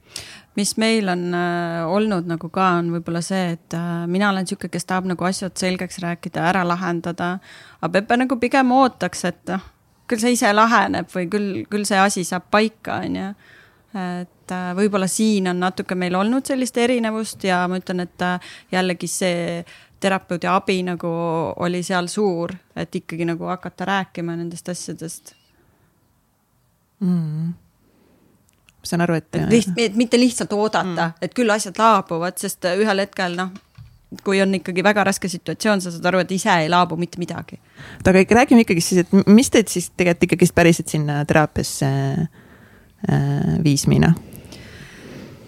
[SPEAKER 3] mis meil on äh, olnud nagu ka, on võib-olla see, et äh, mina olen sihuke, kes tahab nagu asjad selgeks rääkida, ära lahendada. aga Pepe nagu pigem ootaks, et noh, küll see ise laheneb või küll, küll see asi saab paika, on ju et äh, võib-olla siin on natuke meil olnud sellist erinevust ja ma ütlen, et äh, jällegi see terapeudi abi nagu oli seal suur, et ikkagi nagu hakata rääkima nendest asjadest
[SPEAKER 1] mm.. ma saan aru, et.
[SPEAKER 3] liht-, et mitte lihtsalt oodata mm., et küll asjad laabuvad, sest ühel hetkel noh, kui on ikkagi väga raske situatsioon, sa saad aru, et ise ei laabu mitte midagi.
[SPEAKER 1] aga räägime ikkagi siis, et mis teid siis tegelikult ikkagist päriselt sinna teraapiasse äh, viis Miina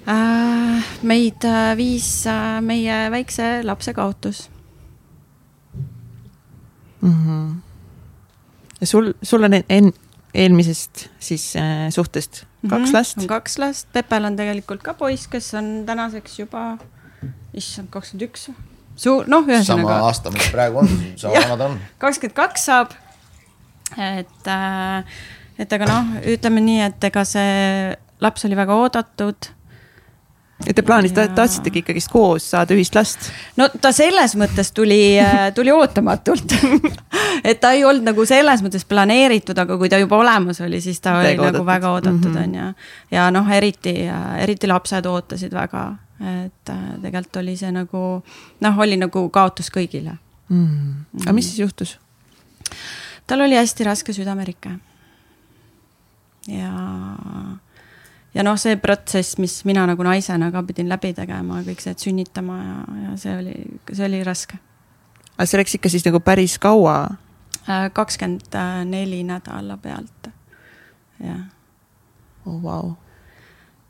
[SPEAKER 3] äh,? meid äh, viis äh, meie väikse lapse kaotus
[SPEAKER 1] mm. -hmm. ja sul, sul on en-, eelmisest siis äh, suhtest kaks mm -hmm. last.
[SPEAKER 3] on kaks last, Pepel on tegelikult ka poiss, kes on tänaseks juba, issand, kakskümmend üks. suur, noh, ühesõnaga.
[SPEAKER 4] sama aasta, mis praegu on, sama vana ta on.
[SPEAKER 3] kakskümmend kaks saab. et äh,, et aga noh, ütleme nii, et ega see laps oli väga oodatud
[SPEAKER 1] et te plaanisite ja..., tahtsitegi ikkagist koos saada ühist last?
[SPEAKER 3] no ta selles mõttes tuli, äh, tuli ootamatult et ta ei olnud nagu selles mõttes planeeritud, aga kui ta juba olemas oli, siis ta oli Tega nagu oodatud. väga oodatud, mhm. on ju. ja noh, eriti, eriti lapsed ootasid väga, et äh, tegelikult oli see nagu noh, oli nagu kaotus kõigile
[SPEAKER 1] mm.. aga mis siis juhtus?
[SPEAKER 3] tal oli hästi raske südamerike. Ja ja noh, see protsess, mis mina nagu naisena ka pidin läbi tegema, kõik see, et sünnitama ja, ja see oli, see oli raske.
[SPEAKER 1] aga see läks ikka siis nagu päris kaua?
[SPEAKER 3] Äh, kakskümmend neli nädala pealt, jah.
[SPEAKER 1] oh vau.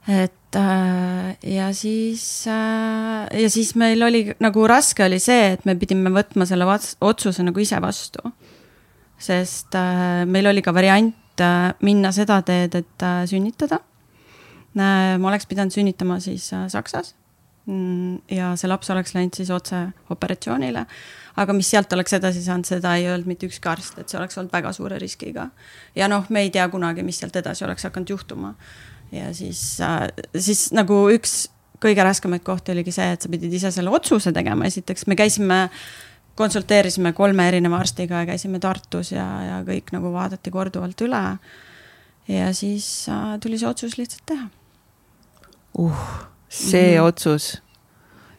[SPEAKER 3] et äh, ja siis, äh, ja siis meil oli nagu raske oli see, et me pidime võtma selle otsuse nagu ise vastu. sest meil oli ka variant minna seda teed, et sünnitada Äh, ma oleks pidanud sünnitama siis äh, Saksas. Mm, ja see laps oleks läinud siis otse operatsioonile. aga mis sealt oleks edasi saanud, seda ei öelnud mitte ükski arst, et see oleks olnud väga suure riskiga. ja noh, me ei tea kunagi, mis sealt edasi oleks hakanud juhtuma. ja siis, äh, siis nagu üks kõige raskemaid kohti oligi see, et sa pidid ise selle otsuse tegema, esiteks me käisime konsulteerisime kolme erineva arstiga ja käisime Tartus ja, ja kõik nagu vaadati korduvalt üle. ja siis äh, tuli see otsus lihtsalt teha
[SPEAKER 1] uh, see mm -hmm. otsus,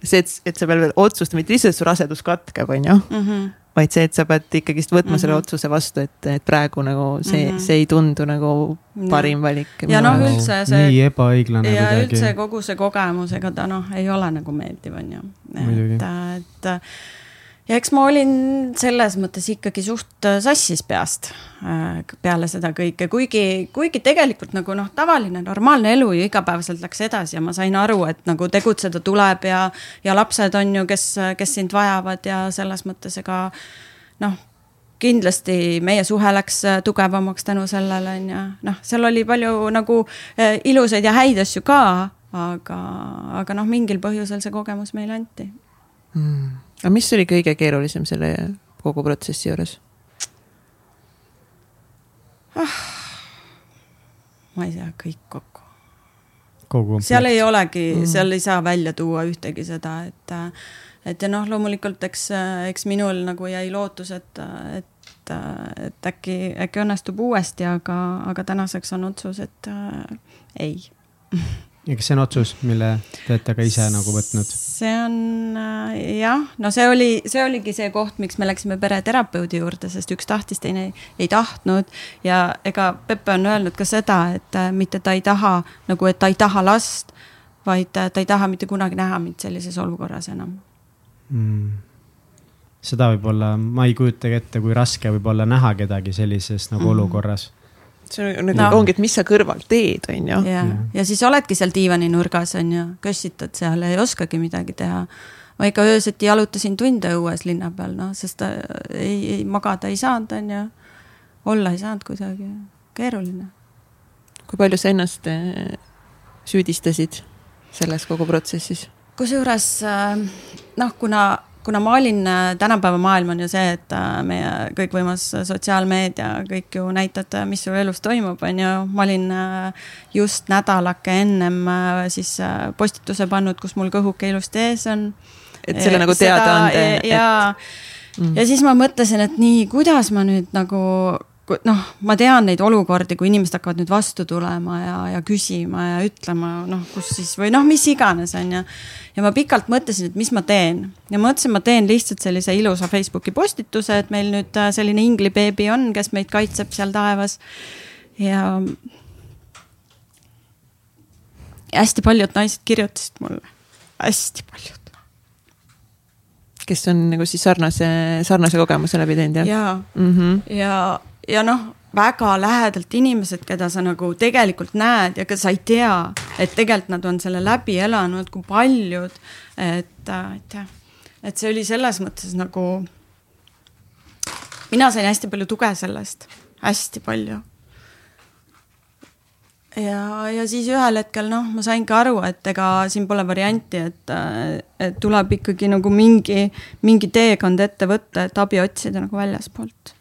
[SPEAKER 1] see, et, et sa pead veel otsustama, mitte lihtsalt su rasedus katkeb, on ju mm. -hmm vaid see, et sa pead ikkagist võtma mm -hmm. selle otsuse vastu, et, et praegu nagu see mm, -hmm. see ei tundu nagu parim valik.
[SPEAKER 3] ja noh, üldse see.
[SPEAKER 2] nii ebaõiglane.
[SPEAKER 3] ja kuidagi. üldse kogu see kogemus, ega ta noh, ei ole nagu meeldiv, on ju. et, et ja eks ma olin selles mõttes ikkagi suht äh, sassis peast äh, peale seda kõike, kuigi, kuigi tegelikult nagu noh, tavaline normaalne elu ju igapäevaselt läks edasi ja ma sain aru, et nagu tegutseda tuleb ja, ja lapsed on ju, kes, kes sind vajavad ja selles mõttes ega noh kindlasti meie suhe läks äh, tugevamaks tänu sellele, on ju, noh, seal oli palju nagu ilusaid ja häid asju ka, aga, aga noh, mingil põhjusel see kogemus meile anti.
[SPEAKER 1] Mm aga mis oli kõige keerulisem selle kogu protsessi juures
[SPEAKER 3] ah,? ma ei tea, kõik kokku.
[SPEAKER 2] kogu.
[SPEAKER 3] seal ei olegi mm., seal ei saa välja tuua ühtegi seda, et, et ja noh, loomulikult eks, eks minul nagu jäi lootus, et, et, et äkki, äkki õnnestub uuesti, aga, aga tänaseks on otsus, et äh, ei
[SPEAKER 2] ja kas see on otsus, mille te olete ka ise nagu võtnud?
[SPEAKER 3] see on äh, jah, no see oli, see oligi see koht, miks me läksime pereterapeudi juurde, sest üks tahtis, teine ei, ei tahtnud. ja ega Pepe on öelnud ka seda, et äh, mitte ta ei taha nagu, et ta ei taha last, vaid äh, ta ei taha mitte kunagi näha mind sellises olukorras enam
[SPEAKER 2] mm.. seda võib-olla, ma ei kujutagi ette, kui raske võib olla näha kedagi sellises nagu mm. olukorras
[SPEAKER 1] see on nagu no. ongi, et mis sa kõrval teed, on ju.
[SPEAKER 3] ja, ja siis oledki seal diivaninurgas, on ju, kössitad seal, ei oskagi midagi teha. ma ikka öösiti jalutasin tunde õues linna peal, noh, sest ei, ei magada ei saanud, on ju. olla ei saanud kuidagi, keeruline.
[SPEAKER 1] kui palju sa ennast eh, süüdistasid selles kogu protsessis?
[SPEAKER 3] kusjuures eh, noh, kuna kuna ma olin, äh, tänapäeva maailm on ju see, et äh, meie kõikvõimas sotsiaalmeedia, kõik ju näitad, äh, mis sul elus toimub, on ju. ma olin just nädalake ennem siis postituse pannud, kus mul kõhuke ilusti ees on.
[SPEAKER 1] et selle nagu teada anda.
[SPEAKER 3] ja et..., mm. ja siis ma mõtlesin, et nii, kuidas ma nüüd nagu noh, ma tean neid olukordi, kui inimesed hakkavad nüüd vastu tulema ja, ja küsima ja ütlema, noh, kus siis või noh, mis iganes, on ju. ja ma pikalt mõtlesin, et mis ma teen ja mõtlesin, ma teen lihtsalt sellise ilusa Facebooki postituse, et meil nüüd äh, selline inglibeebi on, kes meid kaitseb seal taevas. ja. ja hästi paljud naised kirjutasid mulle, hästi paljud
[SPEAKER 1] kes on nagu siis sarnase, sarnase kogemuse läbi teinud,
[SPEAKER 3] jah?
[SPEAKER 1] jaa
[SPEAKER 3] mm, -hmm. ja ja noh, väga lähedalt inimesed, keda sa nagu tegelikult näed ja keda sa ei tea, et tegelikult nad on selle läbi elanud, kui paljud, et, et jah, et see oli selles mõttes nagu. mina sain hästi palju tuge sellest, hästi palju. ja, ja siis ühel hetkel noh, ma saingi aru, et ega siin pole varianti, et, et tuleb ikkagi nagu mingi, mingi teekond ette võtta, et abi otsida nagu väljaspoolt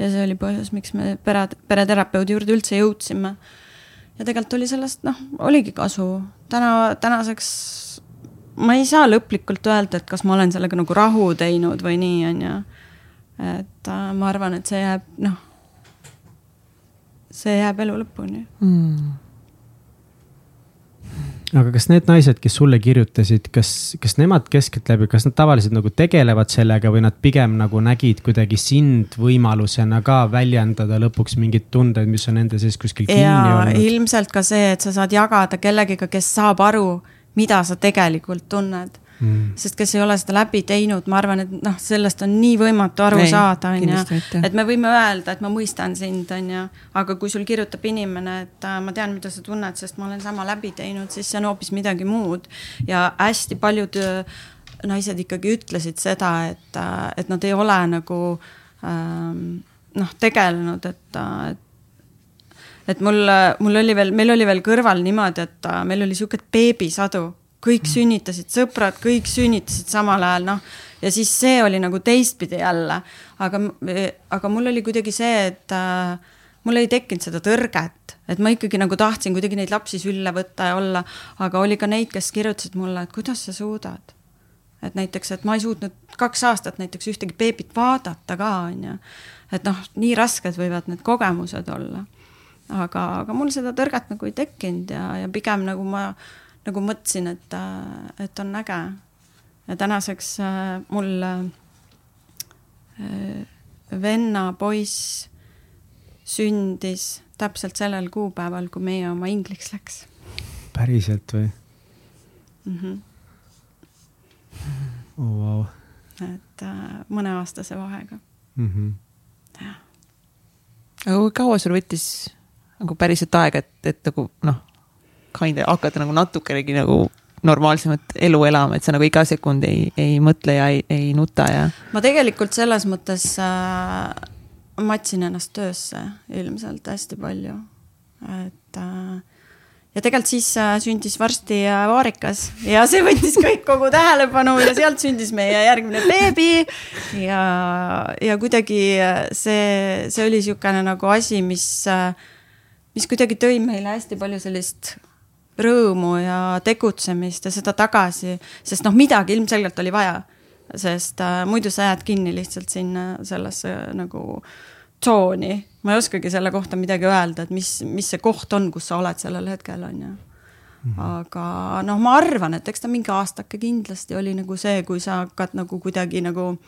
[SPEAKER 3] ja see oli põhjus, miks me pere, pereterapeudi juurde üldse jõudsime. ja tegelikult oli sellest, noh, oligi kasu. täna, tänaseks ma ei saa lõplikult öelda, et kas ma olen sellega nagu rahu teinud või nii, on ju. et äh, ma arvan, et see jääb, noh, see jääb elu lõpuni mm
[SPEAKER 2] aga kas need naised, kes sulle kirjutasid, kas, kas nemad keskeltläbi, kas nad tavaliselt nagu tegelevad sellega või nad pigem nagu nägid kuidagi sind võimalusena ka väljendada lõpuks mingeid tundeid, mis on nende sees kuskil kinni olnud?
[SPEAKER 3] ilmselt ka see, et sa saad jagada kellegiga, kes saab aru, mida sa tegelikult tunned mm.. sest kes ei ole seda läbi teinud, ma arvan, et noh, sellest on nii võimatu aru ei, saada, on ju. et me võime öelda, et ma mõistan sind, on ju, aga kui sul kirjutab inimene, et äh, ma tean, mida sa tunned, sest ma olen sama läbi teinud, siis see on hoopis midagi muud. ja hästi paljud äh, naised ikkagi ütlesid seda, et, äh, et nad ei ole nagu ähm, noh, tegelenud, et, et et mul, mul oli veel, meil oli veel kõrval niimoodi, et meil oli sihuke beebisadu kõik sünnitasid, sõbrad, kõik sünnitasid samal ajal, noh. ja siis see oli nagu teistpidi jälle, aga, aga mul oli kuidagi see, et äh, mul ei tekkinud seda tõrget, et ma ikkagi nagu tahtsin kuidagi neid lapsi sülle võtta ja olla, aga oli ka neid, kes kirjutasid mulle, et kuidas sa suudad. et näiteks, et ma ei suutnud kaks aastat näiteks ühtegi beebit vaadata ka, on ju. et noh, nii rasked võivad need kogemused olla. aga, aga mul seda tõrget nagu ei tekkinud ja, ja pigem nagu ma nagu mõtlesin, et, äh, et on äge. ja tänaseks äh, mul äh, venna poiss sündis täpselt sellel kuupäeval, kui meie oma ingliks läks.
[SPEAKER 2] päriselt või mm? -hmm. Oh, wow.
[SPEAKER 3] et äh, mõneaastase vahega mm.
[SPEAKER 1] -hmm. jah. aga kui kaua sul võttis nagu päriselt aega, et, et nagu noh kind of hakata nagu natukenegi nagu normaalsemat elu elama, et sa nagu iga sekund ei, ei mõtle ja ei, ei nuta ja.
[SPEAKER 3] ma tegelikult selles mõttes äh, matsin ennast töösse ilmselt hästi palju, et äh, ja tegelikult siis äh, sündis varsti äh, vaarikas ja see võttis kõik kogu tähelepanu ja sealt sündis meie järgmine beebi. ja, ja kuidagi äh, see, see oli niisugune nagu asi, mis, äh, mis kuidagi tõi meile hästi palju sellist rõõmu ja tegutsemist ja seda tagasi, sest noh, midagi ilmselgelt oli vaja. sest äh, muidu sa jääd kinni lihtsalt sinna sellesse nagu tsooni. ma ei oskagi selle kohta midagi öelda, et mis, mis see koht on, kus sa oled sellel hetkel, on ju. Mm -hmm. aga noh, ma arvan, et eks ta mingi aastake kindlasti oli nagu see, kui sa hakkad nagu kuidagi nagu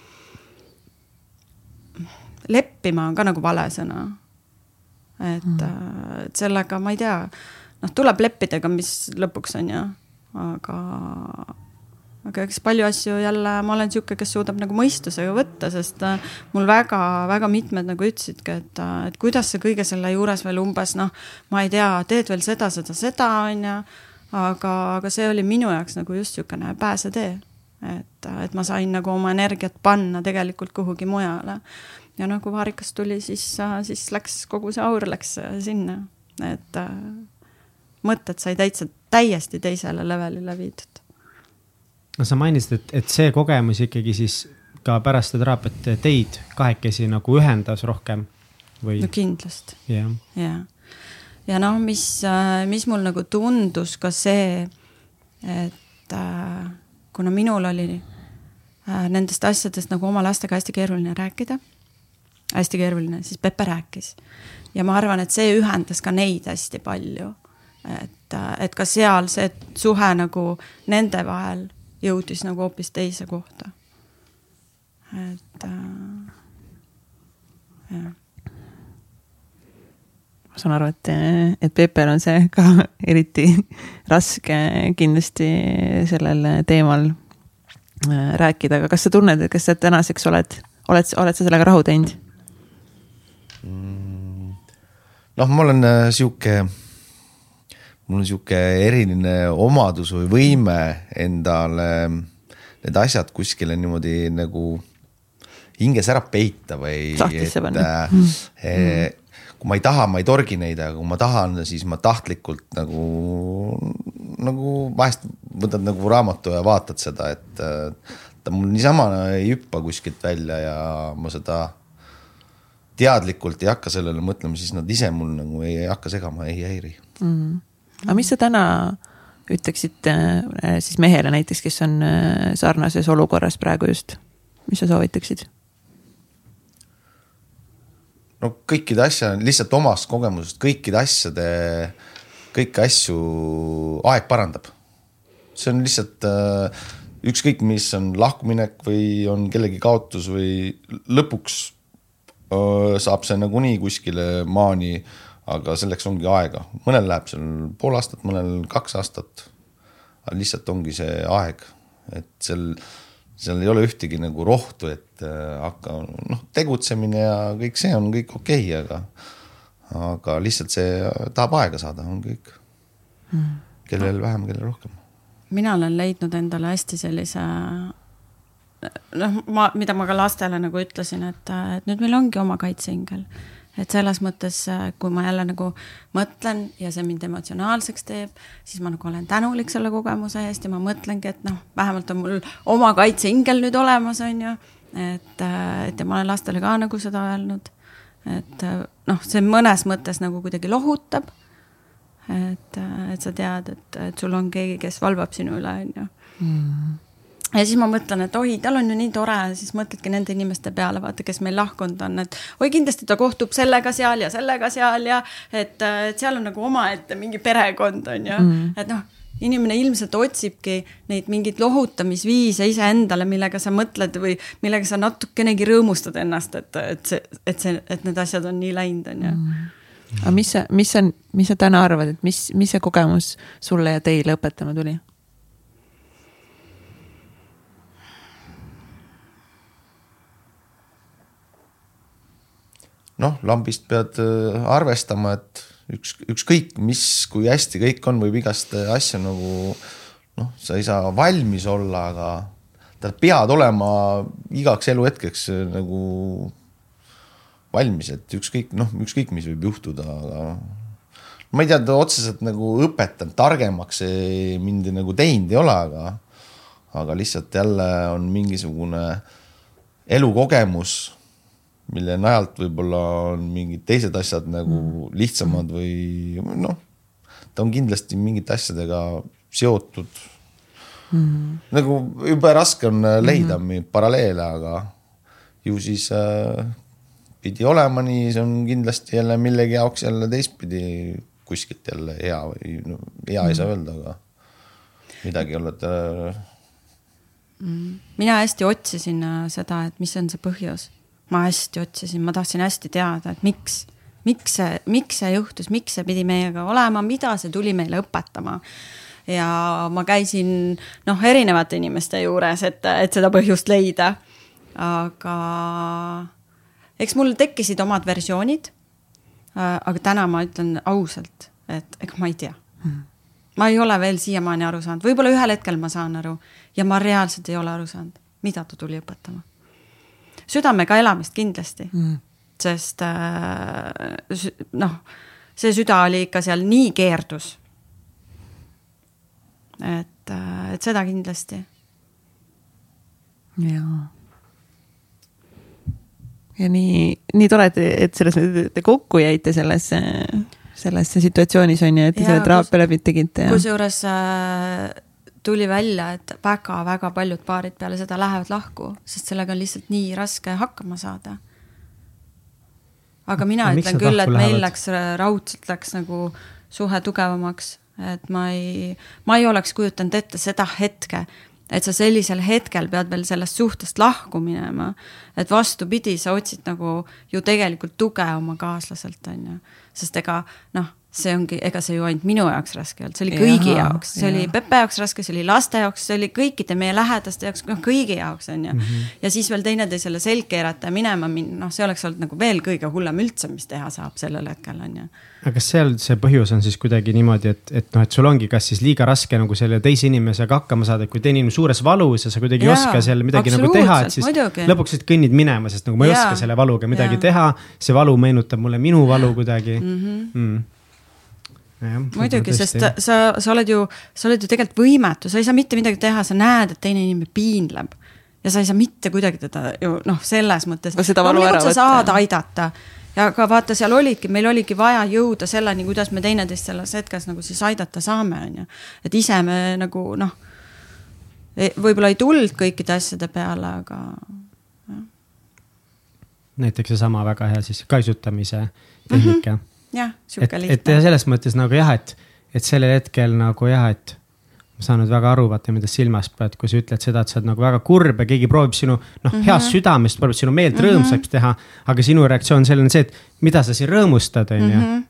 [SPEAKER 3] leppima on ka nagu vale sõna. et mm, -hmm. et sellega ma ei tea, noh, tuleb leppida ka, mis lõpuks on ju, aga aga eks palju asju jälle, ma olen sihuke, kes suudab nagu mõistusega võtta, sest äh, mul väga-väga mitmed nagu ütlesidki, et, äh, et kuidas sa kõige selle juures veel umbes noh, ma ei tea, teed veel seda, seda, seda on ju. aga, aga see oli minu jaoks nagu just niisugune pääsetee. et, äh, et ma sain nagu oma energiat panna tegelikult kuhugi mujale. ja noh, kui Vaarikas tuli, siis, siis läks kogu see aur läks sinna, et mõtted sai täitsa, täiesti teisele levelile viidud
[SPEAKER 2] no sa mainisid, et, et see kogemus ikkagi siis ka pärast seda teraapiat teid kahekesi nagu ühendas rohkem või?
[SPEAKER 3] no kindlasti
[SPEAKER 2] yeah..
[SPEAKER 3] ja, ja noh, mis, äh, mis mul nagu tundus ka see, et äh, kuna minul oli äh, nendest asjadest nagu oma lastega hästi keeruline rääkida, hästi keeruline, siis Pepe rääkis. ja ma arvan, et see ühendas ka neid hästi palju. Et, et ka seal see suhe nagu nende vahel jõudis nagu hoopis teise kohta. et äh, jah
[SPEAKER 1] ma saan aru, et, et Pepel on see ka eriti raske kindlasti sellel teemal äh, rääkida, aga kas sa tunned, et kas sa tänaseks oled, oled, oled sa sellega rahu teinud?
[SPEAKER 4] Mm. noh, ma olen äh, sihuke mul on sihuke eriline omadus või võime endale need asjad kuskile niimoodi nagu hinges ära peita või.
[SPEAKER 1] sahtlisse panna
[SPEAKER 4] äh, mm. Eh, kui ma ei taha, ma ei torgi neid, aga kui ma tahan, siis ma tahtlikult nagu, nagu vahest võtad nagu raamatu ja vaatad seda, et ta mul niisama ei hüppa kuskilt välja ja ma seda teadlikult ei hakka sellele mõtlema, siis nad ise mul nagu ei, ei hakka segama, ei häiri
[SPEAKER 1] mm aga mis sa täna ütleksid äh, siis mehele näiteks, kes on äh, sarnases olukorras praegu just, mis sa soovitaksid?
[SPEAKER 4] no kõikide asja, lihtsalt omast kogemusest kõikide asjade, kõiki asju aeg parandab. see on lihtsalt äh, ükskõik, mis on lahkuminek või on kellegi kaotus või lõpuks saab see nagunii kuskile maani aga selleks ongi aega, mõnel läheb seal pool aastat, mõnel kaks aastat. aga lihtsalt ongi see aeg, et seal, seal ei ole ühtegi nagu rohtu, et äh, hakka noh, tegutsemine ja kõik see on kõik okei okay,, aga, aga lihtsalt see tahab aega saada, on kõik. Mm.. kellel vähem, kellel rohkem.
[SPEAKER 3] mina olen leidnud endale hästi sellise noh, ma, mida ma ka lastele nagu ütlesin, et, et nüüd meil ongi oma kaitseingel et selles mõttes, äh, kui ma jälle nagu mõtlen ja see mind emotsionaalseks teeb, siis ma nagu olen tänulik selle kogemuse eest ja ma mõtlengi, et noh, vähemalt on mul oma kaitseingel nüüd olemas, on ju. et, äh, et ja ma olen lastele ka nagu seda öelnud. et äh, noh, see mõnes mõttes nagu kuidagi lohutab. et, et sa tead, et, et sul on keegi, kes valvab sinu üle, on ju mm ja siis ma mõtlen, et oi, tal on ju nii tore, siis mõtledki nende inimeste peale, vaata, kes meil lahkunud on, et oi, kindlasti ta kohtub sellega seal ja sellega seal ja et, et seal on nagu omaette mingi perekond on ju mm., et noh inimene ilmselt otsibki neid mingeid lohutamisviise iseendale, millega sa mõtled või millega sa natukenegi rõõmustad ennast, et, et see, et see, et need asjad on nii läinud, on ju.
[SPEAKER 1] Mm. aga mis sa, mis sa, mis sa täna arvad, et mis, mis see kogemus sulle ja teile õpetama tuli?
[SPEAKER 4] Noh, lambist pead äh, arvestama, et üks, ükskõik mis, kui hästi kõik on, võib igast asja nagu noh, sa ei saa valmis olla, aga sa pead olema igaks eluhetkeks äh, nagu valmis, et ükskõik noh, ükskõik, mis võib juhtuda, aga ma ei tea, ta otseselt nagu õpetanud, targemaks mind nagu teinud ei ole, aga, aga lihtsalt jälle on mingisugune elukogemus mille najalt võib-olla on mingid teised asjad nagu mm. lihtsamad või noh, ta on kindlasti mingite asjadega seotud mm.. nagu jube raske on leida mm -hmm. paralleele, aga ju siis äh, pidi olema nii, see on kindlasti jälle millegi jaoks jälle teistpidi kuskilt jälle hea või no, hea ei saa öelda, aga midagi olete
[SPEAKER 3] mm.. mina hästi otsisin äh, seda, et mis on see põhjus. Ma hästi otsisin, ma tahtsin hästi teada, et miks, miks see, miks see juhtus, miks see pidi meiega olema, mida see tuli meile õpetama ja ma käisin noh, erinevate inimeste juures, et, et seda põhjust leida. aga eks mul tekkisid omad versioonid. aga täna ma ütlen ausalt, et ega ma ei tea mm ma ei ole veel siiamaani aru saanud, võib-olla ühel hetkel ma saan aru ja ma reaalselt ei ole aru saanud, mida ta tuli õpetama. Südamega elamist kindlasti mm., sest äh, noh, see süda oli ikka seal nii keerdus. et, äh, et seda kindlasti.
[SPEAKER 1] jaa ja nii, nii tore, et, et selles mõttes te kokku jäite sellesse sellesse situatsioonis on ju, et te selle teraapia läbi tegite.
[SPEAKER 3] kusjuures äh, tuli välja, et väga-väga paljud paarid peale seda lähevad lahku, sest sellega on lihtsalt nii raske hakkama saada. aga mina no, ütlen küll, et meil lähevad? läks raudselt läks nagu suhe tugevamaks, et ma ei, ma ei oleks kujutanud ette seda hetke, et sa sellisel hetkel pead veel sellest suhtest lahku minema. et vastupidi, sa otsid nagu ju tegelikult tuge oma kaaslaselt, on ju sest ega noh, see ongi, ega see ju ainult minu jaoks raske olnud, see oli kõigi Jaha, jaoks, see jah. oli Pepe jaoks raske, see oli laste jaoks, see oli kõikide meie lähedaste jaoks, noh kõigi jaoks on ju mm. -hmm. ja siis veel teineteisele selg keerata ja minema minna, noh, see oleks olnud nagu veel kõige hullem üldse, mis teha saab sellel hetkel on ju
[SPEAKER 2] aga kas seal see põhjus on siis kuidagi niimoodi, et, et noh, et sul ongi, kas siis liiga raske nagu selle teise inimesega hakkama saada, et kui teine inimene suures valus ja sa kuidagi ei oska seal midagi nagu teha, et siis muidugi. lõpuks lihtsalt kõnnid minema, sest nagu ma ei Jaa. oska selle valuga midagi Jaa. teha. see valu meenutab mulle minu valu kuidagi mm. -hmm. Mm
[SPEAKER 3] Ja, muidugi, sest sa, sa, sa oled ju, sa oled ju tegelikult võimetu, sa ei saa mitte midagi teha, sa näed, et teine inimene piinleb. ja sa ei saa mitte kuidagi teda ju noh, selles mõttes. loomulikult sa saad aidata ja aga vaata, seal olidki, meil oligi vaja jõuda selleni, kuidas me teineteist selles hetkes nagu siis aidata saame, on ju. et ise me nagu noh, võib-olla ei tulnud kõikide asjade peale, aga.
[SPEAKER 2] näiteks seesama väga hea siis kaisutamise tehnika mm.
[SPEAKER 3] -hmm. Jah, sihuke lihtne.
[SPEAKER 2] et ja selles mõttes nagu jah, et, et sellel hetkel nagu jah, et ma saan nüüd väga aru, vaata, mida silmas pead, kui sa ütled seda, et sa oled nagu väga kurb ja keegi proovib sinu noh mm -hmm., heast südamest proovib sinu meelt mm -hmm. rõõmsaks teha. aga sinu reaktsioon sellele on see, et mida sa siin rõõmustad, on ju
[SPEAKER 3] mhm.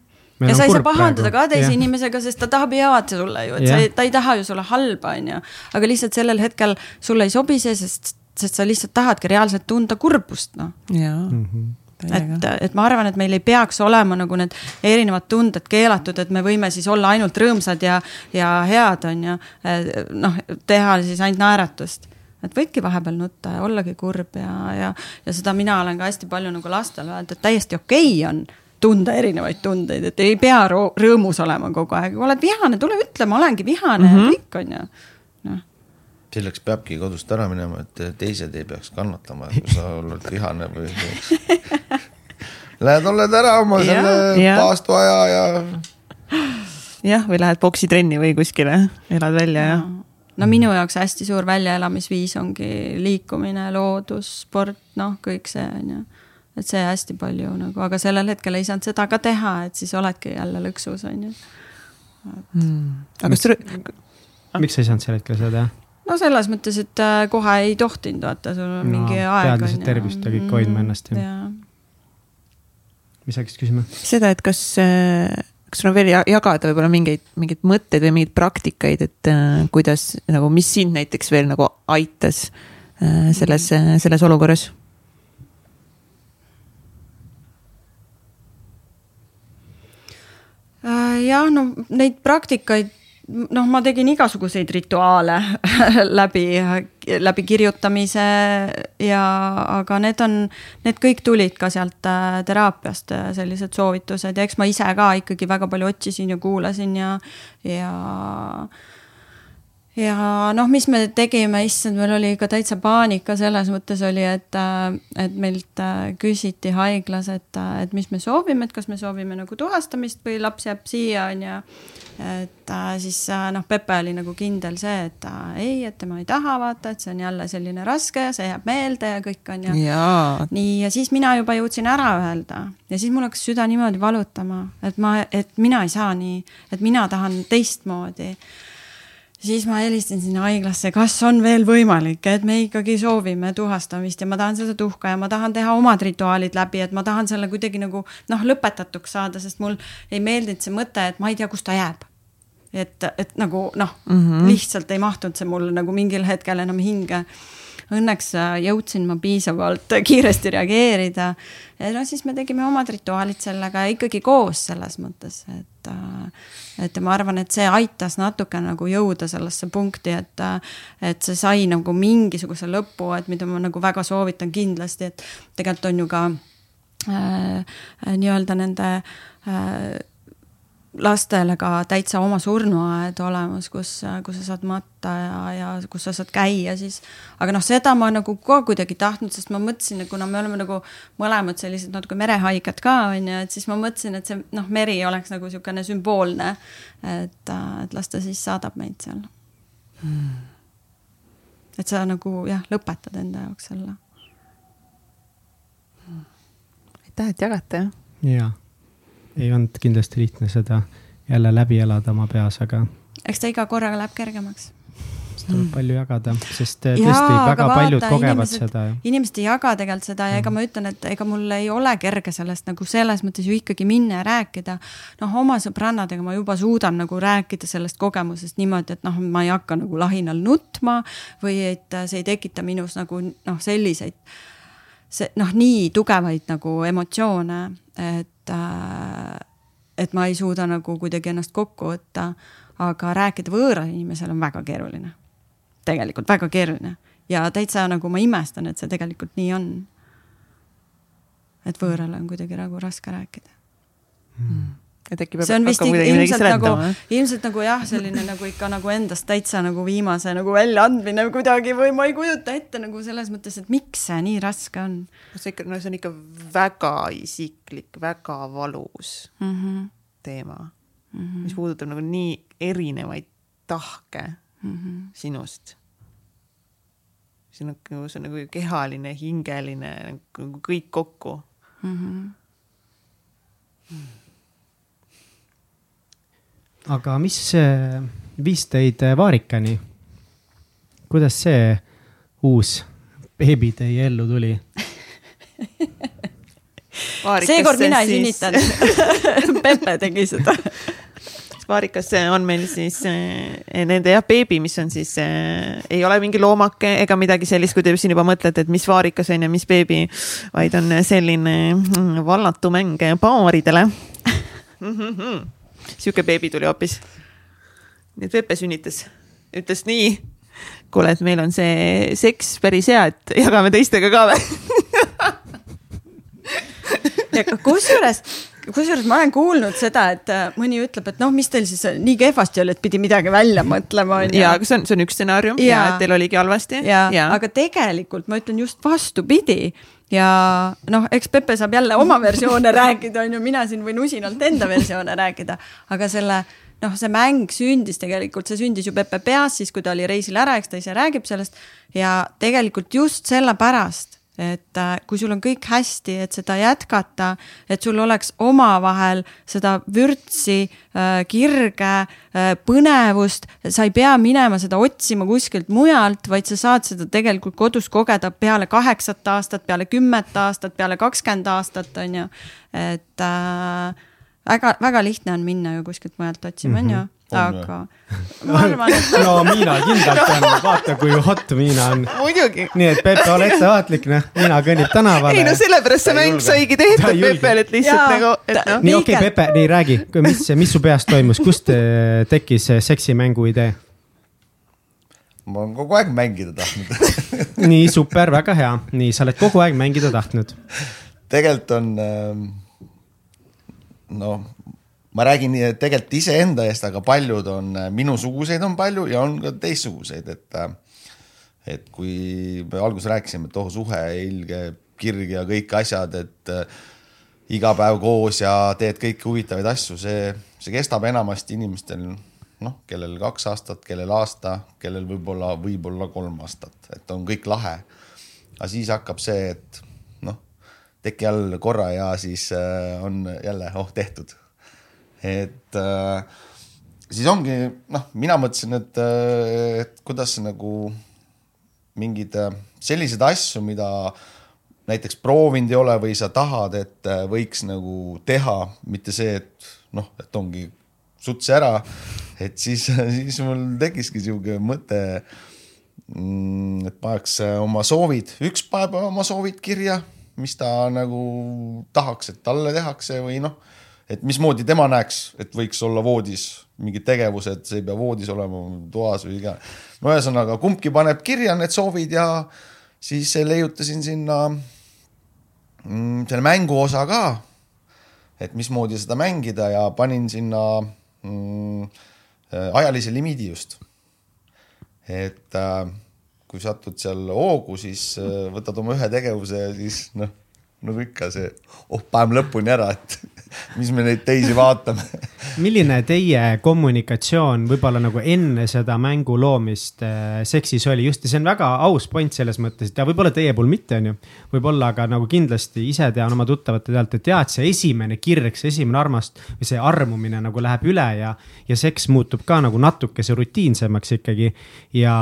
[SPEAKER 3] ja sa ei saa pahandada praegu. ka teise ja. inimesega, sest ta tahab head sulle ju, et ja. sa, ta ei taha ju sulle halba, on ju. aga lihtsalt sellel hetkel sulle ei sobi see, sest, sest sa lihtsalt tahadki reaalselt tunda kurbust, noh.
[SPEAKER 1] jaa mm -hmm
[SPEAKER 3] et, et ma arvan, et meil ei peaks olema nagu need erinevad tunded keelatud, et me võime siis olla ainult rõõmsad ja, ja head, on ju. noh, teha siis ainult naeratust et võidki vahepeal nutta ja ollagi kurb ja, ja, ja seda mina olen ka hästi palju nagu lastele öelnud, et täiesti okei okay on tunda erinevaid tundeid, et ei pea rõõmus olema kogu aeg, kui oled vihane, tule ütle, ma olengi vihane mm -hmm. ja mhm. kõik on ju,
[SPEAKER 4] selleks peabki kodust ära minema, et teised ei peaks kannatama, kui sa oled vihane või Lähed, oled ära oma ja, selle paastuaja ja.
[SPEAKER 1] jah, või lähed poksitrenni või kuskile, elad välja ja.
[SPEAKER 3] no minu jaoks hästi suur väljaelamisviis ongi liikumine, loodus, sport, noh, kõik see on ju et see hästi palju nagu, aga sellel hetkel ei saanud seda ka teha, et siis oledki jälle lõksus, on ju.
[SPEAKER 2] Hmm. aga kas sul. miks sa ei saanud sel hetkel seda teha?
[SPEAKER 3] No selles mõttes, et äh, kohe ei tohtinud, vaata, sul on no, mingi aeg.
[SPEAKER 2] pead lihtsalt tervist ja kõik hoidma ennast ja, ja.. mis sa hakkasid küsima?
[SPEAKER 1] seda, et kas, äh, kas sul on veel jagada võib-olla mingeid, mingeid mõtteid või mingeid praktikaid, et äh, kuidas nagu, mis sind näiteks veel nagu aitas äh, selles mm., selles olukorras?
[SPEAKER 3] Äh, jah, no neid praktikaid noh, ma tegin igasuguseid rituaale läbi, läbi kirjutamise ja, aga need on, need kõik tulid ka sealt äh, teraapiast, äh, sellised soovitused. Ja eks ma ise ka ikkagi väga palju otsisin ja kuulasin ja, ja ja noh, mis me tegime, issand, meil oli ikka täitsa paanika selles mõttes oli, et, et meilt küsiti haiglas, et, et mis me soovime, et kas me soovime nagu tuhastamist või laps jääb siia, on ju et siis äh, noh, Pepe oli nagu kindel see, et äh, ei, et tema ei taha vaata, et see on jälle selline raske ja see jääb meelde ja kõik on ju. nii, ja siis mina juba jõudsin ära öelda. Ja siis mul hakkas süda niimoodi valutama, et ma, et mina ei saa nii, et mina tahan teistmoodi siis ma helistasin sinna haiglasse, kas on veel võimalik, et me ikkagi soovime tuhastamist ja ma tahan seda tuhka ja ma tahan teha omad rituaalid läbi, et ma tahan selle kuidagi nagu noh, lõpetatuks saada, sest mul ei meeldinud see mõte, et ma ei tea, kus ta jääb. et, et nagu noh mm, -hmm. lihtsalt ei mahtunud see mulle nagu mingil hetkel enam hinge õnneks äh, jõudsin ma piisavalt kiiresti reageerida. ja no siis me tegime omad rituaalid sellega ikkagi koos selles mõttes, et, äh, et ma arvan, et see aitas natuke nagu jõuda sellesse punkti, et, äh, et see sai nagu mingisuguse lõpu, et mida ma nagu väga soovitan kindlasti, et tegelikult on ju ka äh, nii-öelda nende äh, lastele ka täitsa oma surnuaed olemas, kus, kus sa saad matta ja, ja kus sa saad käia siis. aga noh, seda ma nagu ka kuidagi tahtnud, sest ma mõtlesin, et kuna me oleme nagu mõlemad sellised natuke merehaiged ka on ju, et siis ma mõtlesin, et see noh, meri oleks nagu niisugune sümboolne. et, et las ta siis saadab meid seal hmm.. et sa nagu jah, lõpetad enda jaoks selle.
[SPEAKER 1] aitäh, et jagate.
[SPEAKER 2] jaa ei olnud kindlasti lihtne seda jälle läbi elada oma peas, aga.
[SPEAKER 3] eks ta iga korraga läheb kergemaks
[SPEAKER 2] tuleb palju jagada, sest eh, tõesti Jaa, väga vaata, paljud kogevad inimesed, seda.
[SPEAKER 3] inimesed ei jaga tegelikult seda ja ega mm. ma ütlen, et ega mul ei ole kerge sellest nagu selles mõttes ju ikkagi minna ja rääkida. noh, oma sõbrannadega ma juba suudan nagu rääkida sellest kogemusest niimoodi, et noh, ma ei hakka nagu lahinal nutma või et see ei tekita minus nagu noh, selliseid see noh, nii tugevaid nagu emotsioone, et, äh, et ma ei suuda nagu kuidagi ennast kokku võtta. aga rääkida võõrale inimesele on väga keeruline. tegelikult väga keeruline ja täitsa nagu ma imestan, et see tegelikult nii on. et võõrale on kuidagi nagu raske rääkida
[SPEAKER 1] mm et äkki peab hakkama kuidagi midagi seletama
[SPEAKER 3] nagu,. ilmselt nagu jah, selline nagu ikka nagu endast täitsa nagu viimase nagu väljaandmine kuidagi või ma ei kujuta ette nagu selles mõttes, et miks see nii raske on.
[SPEAKER 1] see ikka, no see on ikka väga isiklik, väga valus mm -hmm. teema mm, -hmm. mis puudutab nagu nii erinevaid tahke mm -hmm. sinust. see on nagu, see on nagu kehaline, hingeline nagu kõik kokku mm. -hmm.
[SPEAKER 2] Mm aga mis viis teid Vaarikani? kuidas see uus beebi teie ellu tuli?
[SPEAKER 3] Seekord mina ei sünnitanud. Pepe tegi seda.
[SPEAKER 1] Vaarikas on meil siis eh, nende jah, beebi, mis on siis eh,, ei ole mingi loomake ega midagi sellist, kui te siin juba mõtlete, et mis vaarikas on ja mis beebi, vaid on selline mm, vallatu mäng paaridele sihuke beebi tuli hoopis. nii et Pepe sünnitas, ütles nii, kuule, et meil on see seks päris hea, et jagame teistega ka või
[SPEAKER 3] kusjuures, kusjuures ma olen kuulnud seda, et äh, mõni ütleb, et noh, mis teil siis nii kehvasti oli, et pidi midagi välja mõtlema,
[SPEAKER 1] on ju. ja, aga see on, see on üks stsenaarium ja, ja et teil oligi halvasti.
[SPEAKER 3] ja, ja., aga tegelikult ma ütlen just vastupidi ja noh, eks Pepe saab jälle oma versioone rääkida, on ju, mina siin võin usinalt enda versioone rääkida, aga selle noh, see mäng sündis tegelikult, see sündis ju Pepe peas siis, kui ta oli reisil ära, eks ta ise räägib sellest. Ja tegelikult just sellepärast et äh, kui sul on kõik hästi, et seda jätkata, et sul oleks omavahel seda vürtsi, äh, kirge, äh, põnevust, sa ei pea minema seda otsima kuskilt mujalt, vaid sa saad seda tegelikult kodus kogeda peale kaheksat aastat, peale kümmet aastat, peale kakskümmend aastat, on ju. et äh, väga, väga lihtne on minna ju kuskilt mujalt otsima, on ju aga ma arvan, et.
[SPEAKER 2] no Miina kindlalt on, vaata kui hot Miina on.
[SPEAKER 1] muidugi.
[SPEAKER 2] nii et Pepe, ole ettevaatlik, noh, Miina kõnnib tänavale.
[SPEAKER 1] ei no sellepärast see mäng saigi tehtud Pepele, et lihtsalt nagu, et noh.
[SPEAKER 2] nii okei okay,, Pepe, nii räägi, mis, mis su peas toimus, kust tekkis seksimängu idee?
[SPEAKER 4] ma olen kogu aeg mängida tahtnud
[SPEAKER 2] nii super, väga hea, nii sa oled kogu aeg mängida tahtnud.
[SPEAKER 4] tegelikult on ähm, noh ma räägin tegelikult iseenda eest, aga paljud on, minusuguseid on palju ja on ka teistsuguseid, et. et kui me alguses rääkisime, et oh suhe, ilge kirg ja kõik asjad, et iga päev koos ja teed kõiki huvitavaid asju, see, see kestab enamasti inimestel noh, kellel kaks aastat, kellel aasta, kellel võib-olla, võib-olla kolm aastat, et on kõik lahe. aga siis hakkab see, et noh, teki all korra ja siis on jälle, oh tehtud. Et äh, siis ongi noh, mina mõtlesin, et, äh, et kuidas nagu mingeid äh, selliseid asju, mida näiteks proovinud ei ole või sa tahad, et äh, võiks nagu teha, mitte see, et noh, et ongi suts ära, et siis, siis mul tekkiski sihuke mõte, mm, et paneks oma soovid, üks paneb oma soovid kirja, mis ta nagu tahaks, et talle tehakse või noh, et mismoodi tema näeks, et võiks olla voodis mingid tegevused, see ei pea voodis olema, toas või iga. no ühesõnaga, kumbki paneb kirja need soovid ja siis leiutasin sinna mm, selle mängu osa ka. et mismoodi seda mängida ja panin sinna mm, Äh, ajalise limiidi just. et äh, kui satud seal hoogu, siis äh, võtad oma ühe tegevuse ja siis noh, nagu ikka see, oh paneme lõpuni ära, et mis me neid teisi vaatame
[SPEAKER 2] milline teie kommunikatsioon võib-olla nagu enne seda mängu loomist äh, seksis oli, just see on väga aus point selles mõttes, et ja võib-olla teie puhul mitte, on ju. võib-olla, aga nagu kindlasti ise tean oma tuttavate pealt, et et see esimene kirg, see esimene armast või see armumine nagu läheb üle ja, ja seks muutub ka nagu natukese rutiinsemaks ikkagi. ja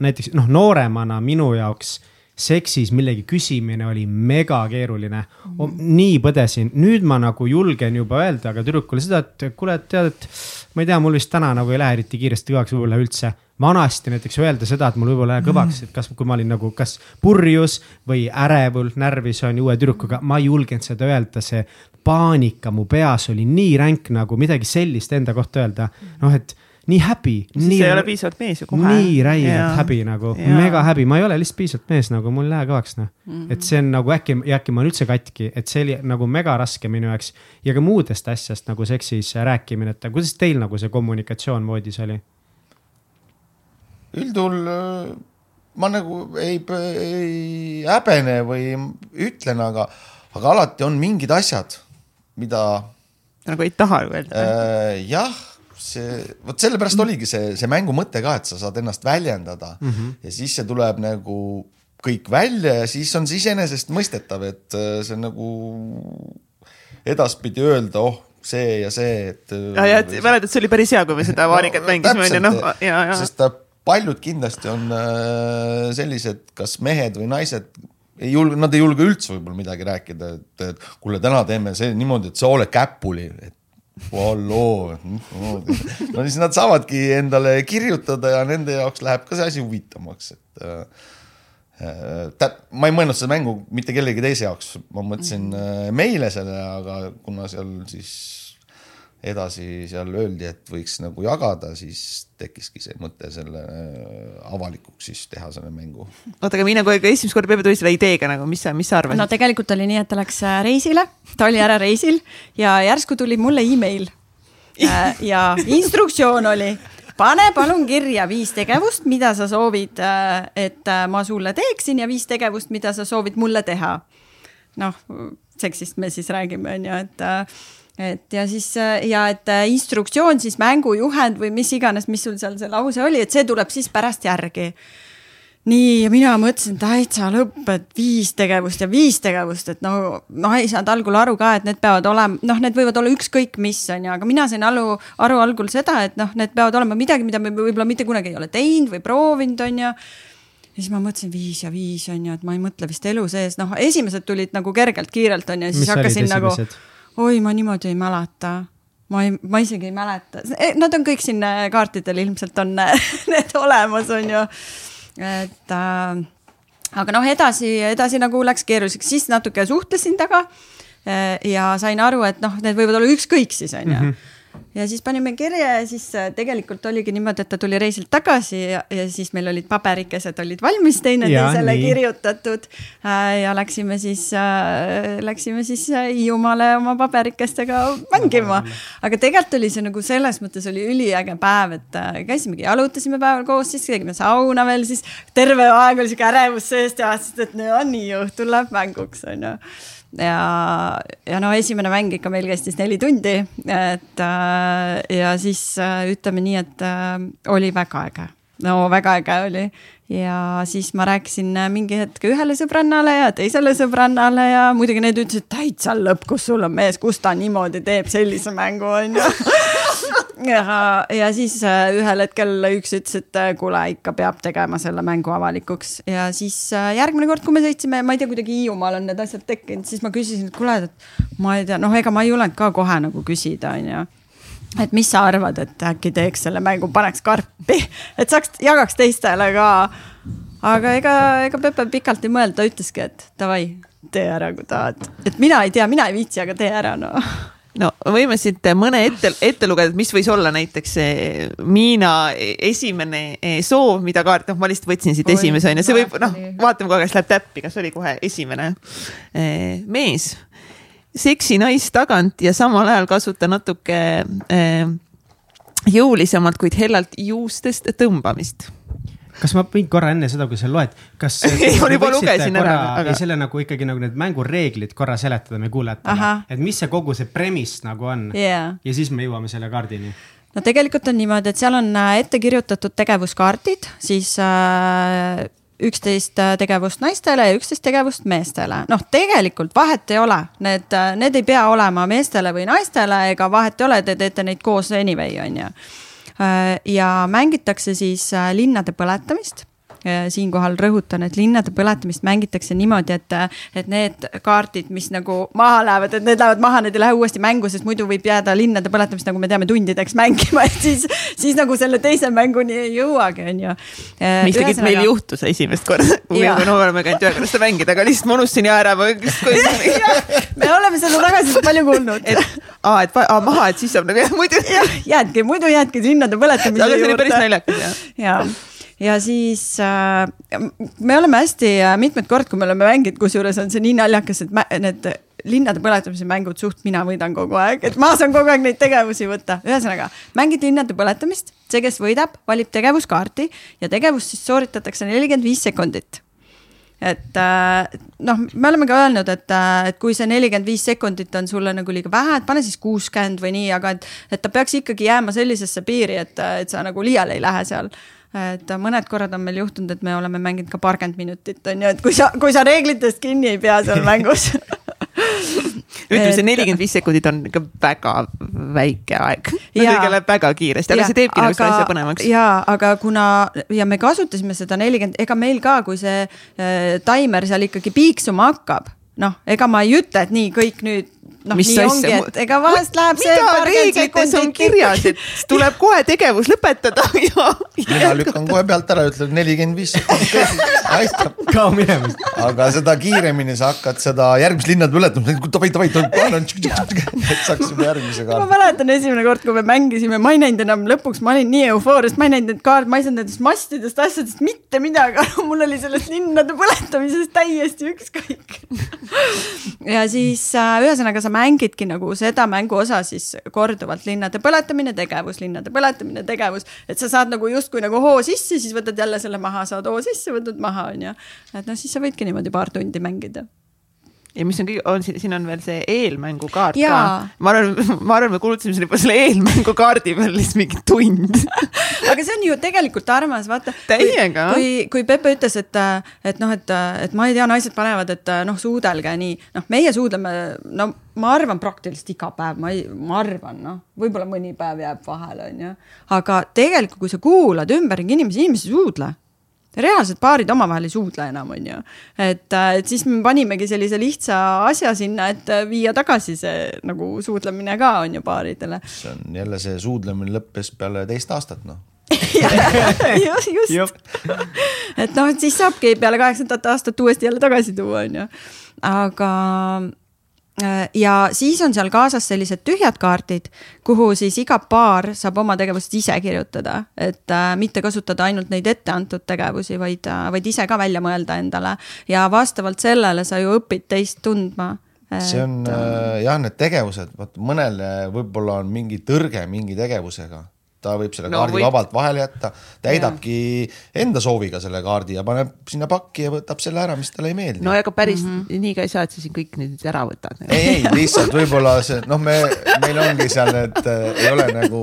[SPEAKER 2] näiteks noh, nooremana minu jaoks seksis millegi küsimine oli mega keeruline. Mm.. nii põdesin, nüüd ma nagu julgen juba öelda ka tüdrukule seda, et kuule, et tead, et ma ei tea, mul vist täna nagu ei lähe eriti kiiresti kõvaks võib-olla üldse. vanasti näiteks öelda seda, et mul võib-olla ei lähe kõvaks, et kas, kui ma olin nagu kas purjus või ärevul, närvis on uue tüdrukuga, ma ei julgenud seda öelda, see paanika mu peas oli nii ränk nagu midagi sellist enda kohta öelda, noh et nii happy.
[SPEAKER 1] siis ei ole piisavalt mees ju kohe.
[SPEAKER 2] nii räigelt häbi nagu, mega häbi, ma ei ole lihtsalt piisavalt mees nagu, mul ei lähe kõvaks noh mm -hmm.. et see on nagu äkki, äkki ma olen üldse katki, et see oli nagu mega raske minu jaoks. ja ka muudest asjast nagu seksis rääkimine, et kuidas teil nagu see kommunikatsioon voodis oli?
[SPEAKER 4] üldjuhul ma nagu ei, ei häbene või ütlen, aga, aga alati on mingid asjad, mida.
[SPEAKER 1] nagu ei taha öelda
[SPEAKER 4] äh,. jah see, vot sellepärast oligi see, see mängu mõte ka, et sa saad ennast väljendada mm -hmm. ja siis see tuleb nagu kõik välja ja siis on see iseenesestmõistetav, et äh, see nagu edaspidi öelda, oh, see ja see, et.
[SPEAKER 1] ja, ja mäletad, see oli päris hea, kui me seda vaarikat no, mängisime, onju, noh, ja, ja.
[SPEAKER 4] sest paljud kindlasti on äh, sellised, kas mehed või naised ei julge, nad ei julge üldse võib-olla midagi rääkida, et, et kuule, täna teeme see niimoodi, et sa oled käpuli, et Valloo, no siis nad saavadki endale kirjutada ja nende jaoks läheb ka see asi huvitavamaks, et äh, äh,. ma ei mõelnud seda mängu mitte kellegi teise jaoks, ma mõtlesin äh, meile selle, aga kuna seal siis edasi seal öeldi, et võiks nagu jagada, siis tekkiski see mõte selle äh, avalikuks siis teha selle mängu.
[SPEAKER 1] oota, aga mina kogu aeg esimest korda peale tulin selle ideega nagu, mis sa, mis sa arvasid?
[SPEAKER 3] no tegelikult oli nii, et ta läks äh, reisile, ta oli ära reisil ja järsku tuli mulle email. Äh, ja instruktsioon oli, pane palun kirja viis tegevust, mida sa soovid, et ma sulle teeksin ja viis tegevust, mida sa soovid mulle teha. noh, seksist me siis räägime, on ju, et et ja siis ja et äh, instruktsioon siis mängujuhend või mis iganes, mis sul seal see lause oli, et see tuleb siis pärast järgi. nii, ja mina mõtlesin täitsa lõpp, et viis tegevust ja viis tegevust, et no, noh, ei saanud algul aru ka, et need peavad olema, noh, need võivad olla ükskõik mis on ju, aga mina sain aru, aru algul seda, et noh, need peavad olema midagi, mida me võib-olla mitte kunagi ei ole teinud või proovinud, on ju ja siis ma mõtlesin viis ja viis on ju, et ma ei mõtle vist elu sees, noh, esimesed tulid nagu kergelt, kiirelt on ju, siis Mis hakkasin nagu esimesed? Oi, ma niimoodi ei mäleta ma ei, ma isegi ei mäleta, e, nad on kõik siin äh, kaartidel ilmselt on need olemas, on ju. et äh, aga noh, edasi, edasi nagu läks keeruliseks, siis natuke suhtlesin temaga. Äh, ja sain aru, et noh, need võivad olla ükskõik siis on ju mm. -hmm ja siis panime kirja ja siis äh, tegelikult oligi niimoodi, et ta tuli reisilt tagasi ja, ja siis meil olid paberikesed olid valmis teineteisele kirjutatud. Äh, ja läksime siis, äh, läksime siis Hiiumaale oma paberikestega mängima. aga tegelikult oli see nagu selles mõttes oli üliäge päev, et käisimegi, jalutasime päeval koos, siis tegime sauna veel, siis terve aeg oli sihuke ärevus seest ja sest et no nii õhtul läheb mänguks on ju ja, ja no esimene mäng ikka meil kestis neli tundi, et äh, ja siis äh, ütleme nii, et äh, oli väga äge, no väga äge oli. Ja siis ma rääkisin mingi hetk ühele sõbrannale ja teisele sõbrannale ja muidugi need ütlesid täitsa lõpp, kus sul on mees, kus ta niimoodi teeb sellise mängu onju. Ja, ja siis äh, ühel hetkel üks ütles, et äh, kuule, ikka peab tegema selle mängu avalikuks. Ja siis äh, järgmine kord, kui me sõitsime, ma ei tea, kuidagi Hiiumaal on need asjad tekkinud, siis ma küsisin, et kuule, et ma ei tea, noh, ega ma ei julenud ka kohe nagu küsida, onju et mis sa arvad, et äkki teeks selle mängu, paneks karpi, et saaks, jagaks teistele ka. aga ega, ega Pepe pikalt ei mõelnud, ta ütleski, et davai, tee ära, kui tahad, et mina ei tea, mina ei viitsi, aga tee ära, noh
[SPEAKER 1] no võime siit mõne ette, ette lugeda, et mis võis olla näiteks Miina esimene eh, soov, mida kaart, noh, ma lihtsalt võtsin siit esimese onju, see võib, noh, vaatame kohe, kas läheb täppi, kas oli kohe esimene eh, mees. Seksi naist tagant ja samal ajal kasuta natuke eh, jõulisemalt, kuid hellalt juustest tõmbamist
[SPEAKER 2] kas ma võin korra enne seda, kui sa loed, kas
[SPEAKER 1] ei, ma juba lugesin ära,
[SPEAKER 2] aga. selle nagu ikkagi nagu need mängureeglid korra seletada meie kuulajatele, et mis see kogu see premise nagu on
[SPEAKER 3] yeah.
[SPEAKER 2] ja siis me jõuame selle kaardini
[SPEAKER 3] no tegelikult on niimoodi, et seal on äh, ette kirjutatud tegevuskaardid, siis äh, üksteist äh, tegevust naistele ja üksteist tegevust meestele. noh, tegelikult vahet ei ole, need, äh, need ei pea olema meestele või naistele ega vahet ei ole, te teete neid koos anyway, on ju. Äh, ja mängitakse siis linnade põletamist siinkohal rõhutan, et linnade põletamist mängitakse niimoodi, et, et need kaardid, mis nagu maha lähevad, et need lähevad maha, need ei lähe uuesti mängu, sest muidu võib jääda linnade põletamist, nagu me teame, tundideks mängima, et siis, siis nagu selle teise mänguni ei jõuagi, on ju.
[SPEAKER 1] mis tegelikult meil juhtus esimest korda, kui me oleme käinud ühe korra seda mängida, aga lihtsalt ma unustasin ja ära.
[SPEAKER 3] me oleme seda tagasisidet palju kuulnud.
[SPEAKER 1] et, aa, et aa, maha, et siis saab nagu muidu.
[SPEAKER 3] jäädki, muidu jäädki linnade põletamise
[SPEAKER 1] juurde. aga see oli päris naljakas jah.
[SPEAKER 3] jaa ja siis äh, me oleme hästi äh, mitmed kord, kui me oleme mänginud, kusjuures on see nii naljakas, et need linnade põletamise mängud suht mina võidan kogu aeg, et ma saan kogu aeg neid tegevusi võtta. ühesõnaga, mängid linnade põletamist, see, kes võidab, valib tegevuskaardi ja tegevust siis sooritatakse nelikümmend viis sekundit et äh, noh, me oleme ka öelnud, et, äh, et kui see nelikümmend viis sekundit on sulle nagu liiga vähe, et pane siis kuuskümmend või nii, aga et, et ta peaks ikkagi jääma sellisesse piiri, et, et sa nagu liiale ei lähe seal et mõned korrad on meil juhtunud, et me oleme mänginud ka paarkümmend minutit, on ju, et kui sa, kui sa reeglitest kinni ei pea seal mängus
[SPEAKER 1] ütleme, see nelikümmend viis sekundit on ikka väga väike aeg. muidugi läheb väga kiiresti, aga ja, see teebki nagu seda asja põnevaks.
[SPEAKER 3] ja, aga kuna ja me kasutasime seda nelikümmend, ega meil ka, kui see äh, taimer seal ikkagi piiksuma hakkab, noh, ega ma ei ütle, et nii kõik nüüd noh, nii asja? ongi, et ega vahest läheb see.
[SPEAKER 1] mida reeglites on kirjas, et tuleb kohe tegevus lõpetada ja.
[SPEAKER 4] mina lükkan kohe pealt ära, ütlen nelikümmend viis sekundit, aitab.
[SPEAKER 2] kao minema.
[SPEAKER 4] aga seda kiiremini sa hakkad seda järgmist linnade ületamist, davai, davai, et saaks juba järgmise kaardi.
[SPEAKER 3] ma mäletan esimene kord, kui me mängisime, ma ei näinud enam lõpuks, ma olin nii eufoorias, ma ei näinud neid kaarte, ma ei saanud nendest mastidest, asjadest mitte midagi aru, mul oli sellest linnade põletamisest täiesti ükskõik ja siis äh, ühesõnaga sa mängidki nagu seda mänguosa siis korduvalt linnade põletamine, tegevus, linnade põletamine, tegevus. et sa saad nagu justkui nagu hoo sisse, siis võtad jälle selle maha, saad hoo sisse, võtad maha, on ju. et noh, siis sa võidki niimoodi paar tundi mängida
[SPEAKER 1] ja mis on kõige, on siin, siin on veel see eelmängukaart ka. ma arvan, ma arvan, me kulutasime siin juba selle eelmängukaardi peale lihtsalt mingi tund
[SPEAKER 3] aga see on ju tegelikult armas, vaata.
[SPEAKER 1] täiega.
[SPEAKER 3] kui, kui Pepe ütles, et, et noh, et, et ma ei tea, naised panevad, et noh, suudelge nii, noh, meie suudleme, no ma arvan praktiliselt iga päev, ma ei, ma arvan, noh, võib-olla mõni päev jääb vahele, onju. aga tegelikult, kui sa kuulad ümberringi inimesi, inimesed ei suudle reaalsed paarid omavahel ei suudle enam, on ju. et, äh, et siis me panimegi sellise lihtsa asja sinna, et äh, viia tagasi see nagu suudlemine ka on ju paaridele.
[SPEAKER 4] see on jälle see suudlemine lõppes peale teist aastat, noh
[SPEAKER 3] just, just. et noh, et siis saabki peale kaheksandat aastat uuesti jälle tagasi tuua, on ju. aga ja siis on seal kaasas sellised tühjad kaardid, kuhu siis iga paar saab oma tegevust ise kirjutada, et äh, mitte kasutada ainult neid etteantud tegevusi, vaid äh,, vaid ise ka välja mõelda endale. ja vastavalt sellele sa ju õpid teist tundma.
[SPEAKER 4] see on äh, jah, need tegevused, vot mõnele võib-olla on mingi tõrge mingi tegevusega ta võib selle no, kaardi võib... vabalt vahele jätta, täidabki ja. enda sooviga selle kaardi ja paneb sinna pakki ja võtab selle ära, mis talle ei meeldi.
[SPEAKER 1] no ega päris mm -hmm. nii ka ei saa, et sa siin kõik nüüd ära võtad.
[SPEAKER 4] ei, ei lihtsalt võib-olla see noh, me, meil ongi seal need äh,, ei ole nagu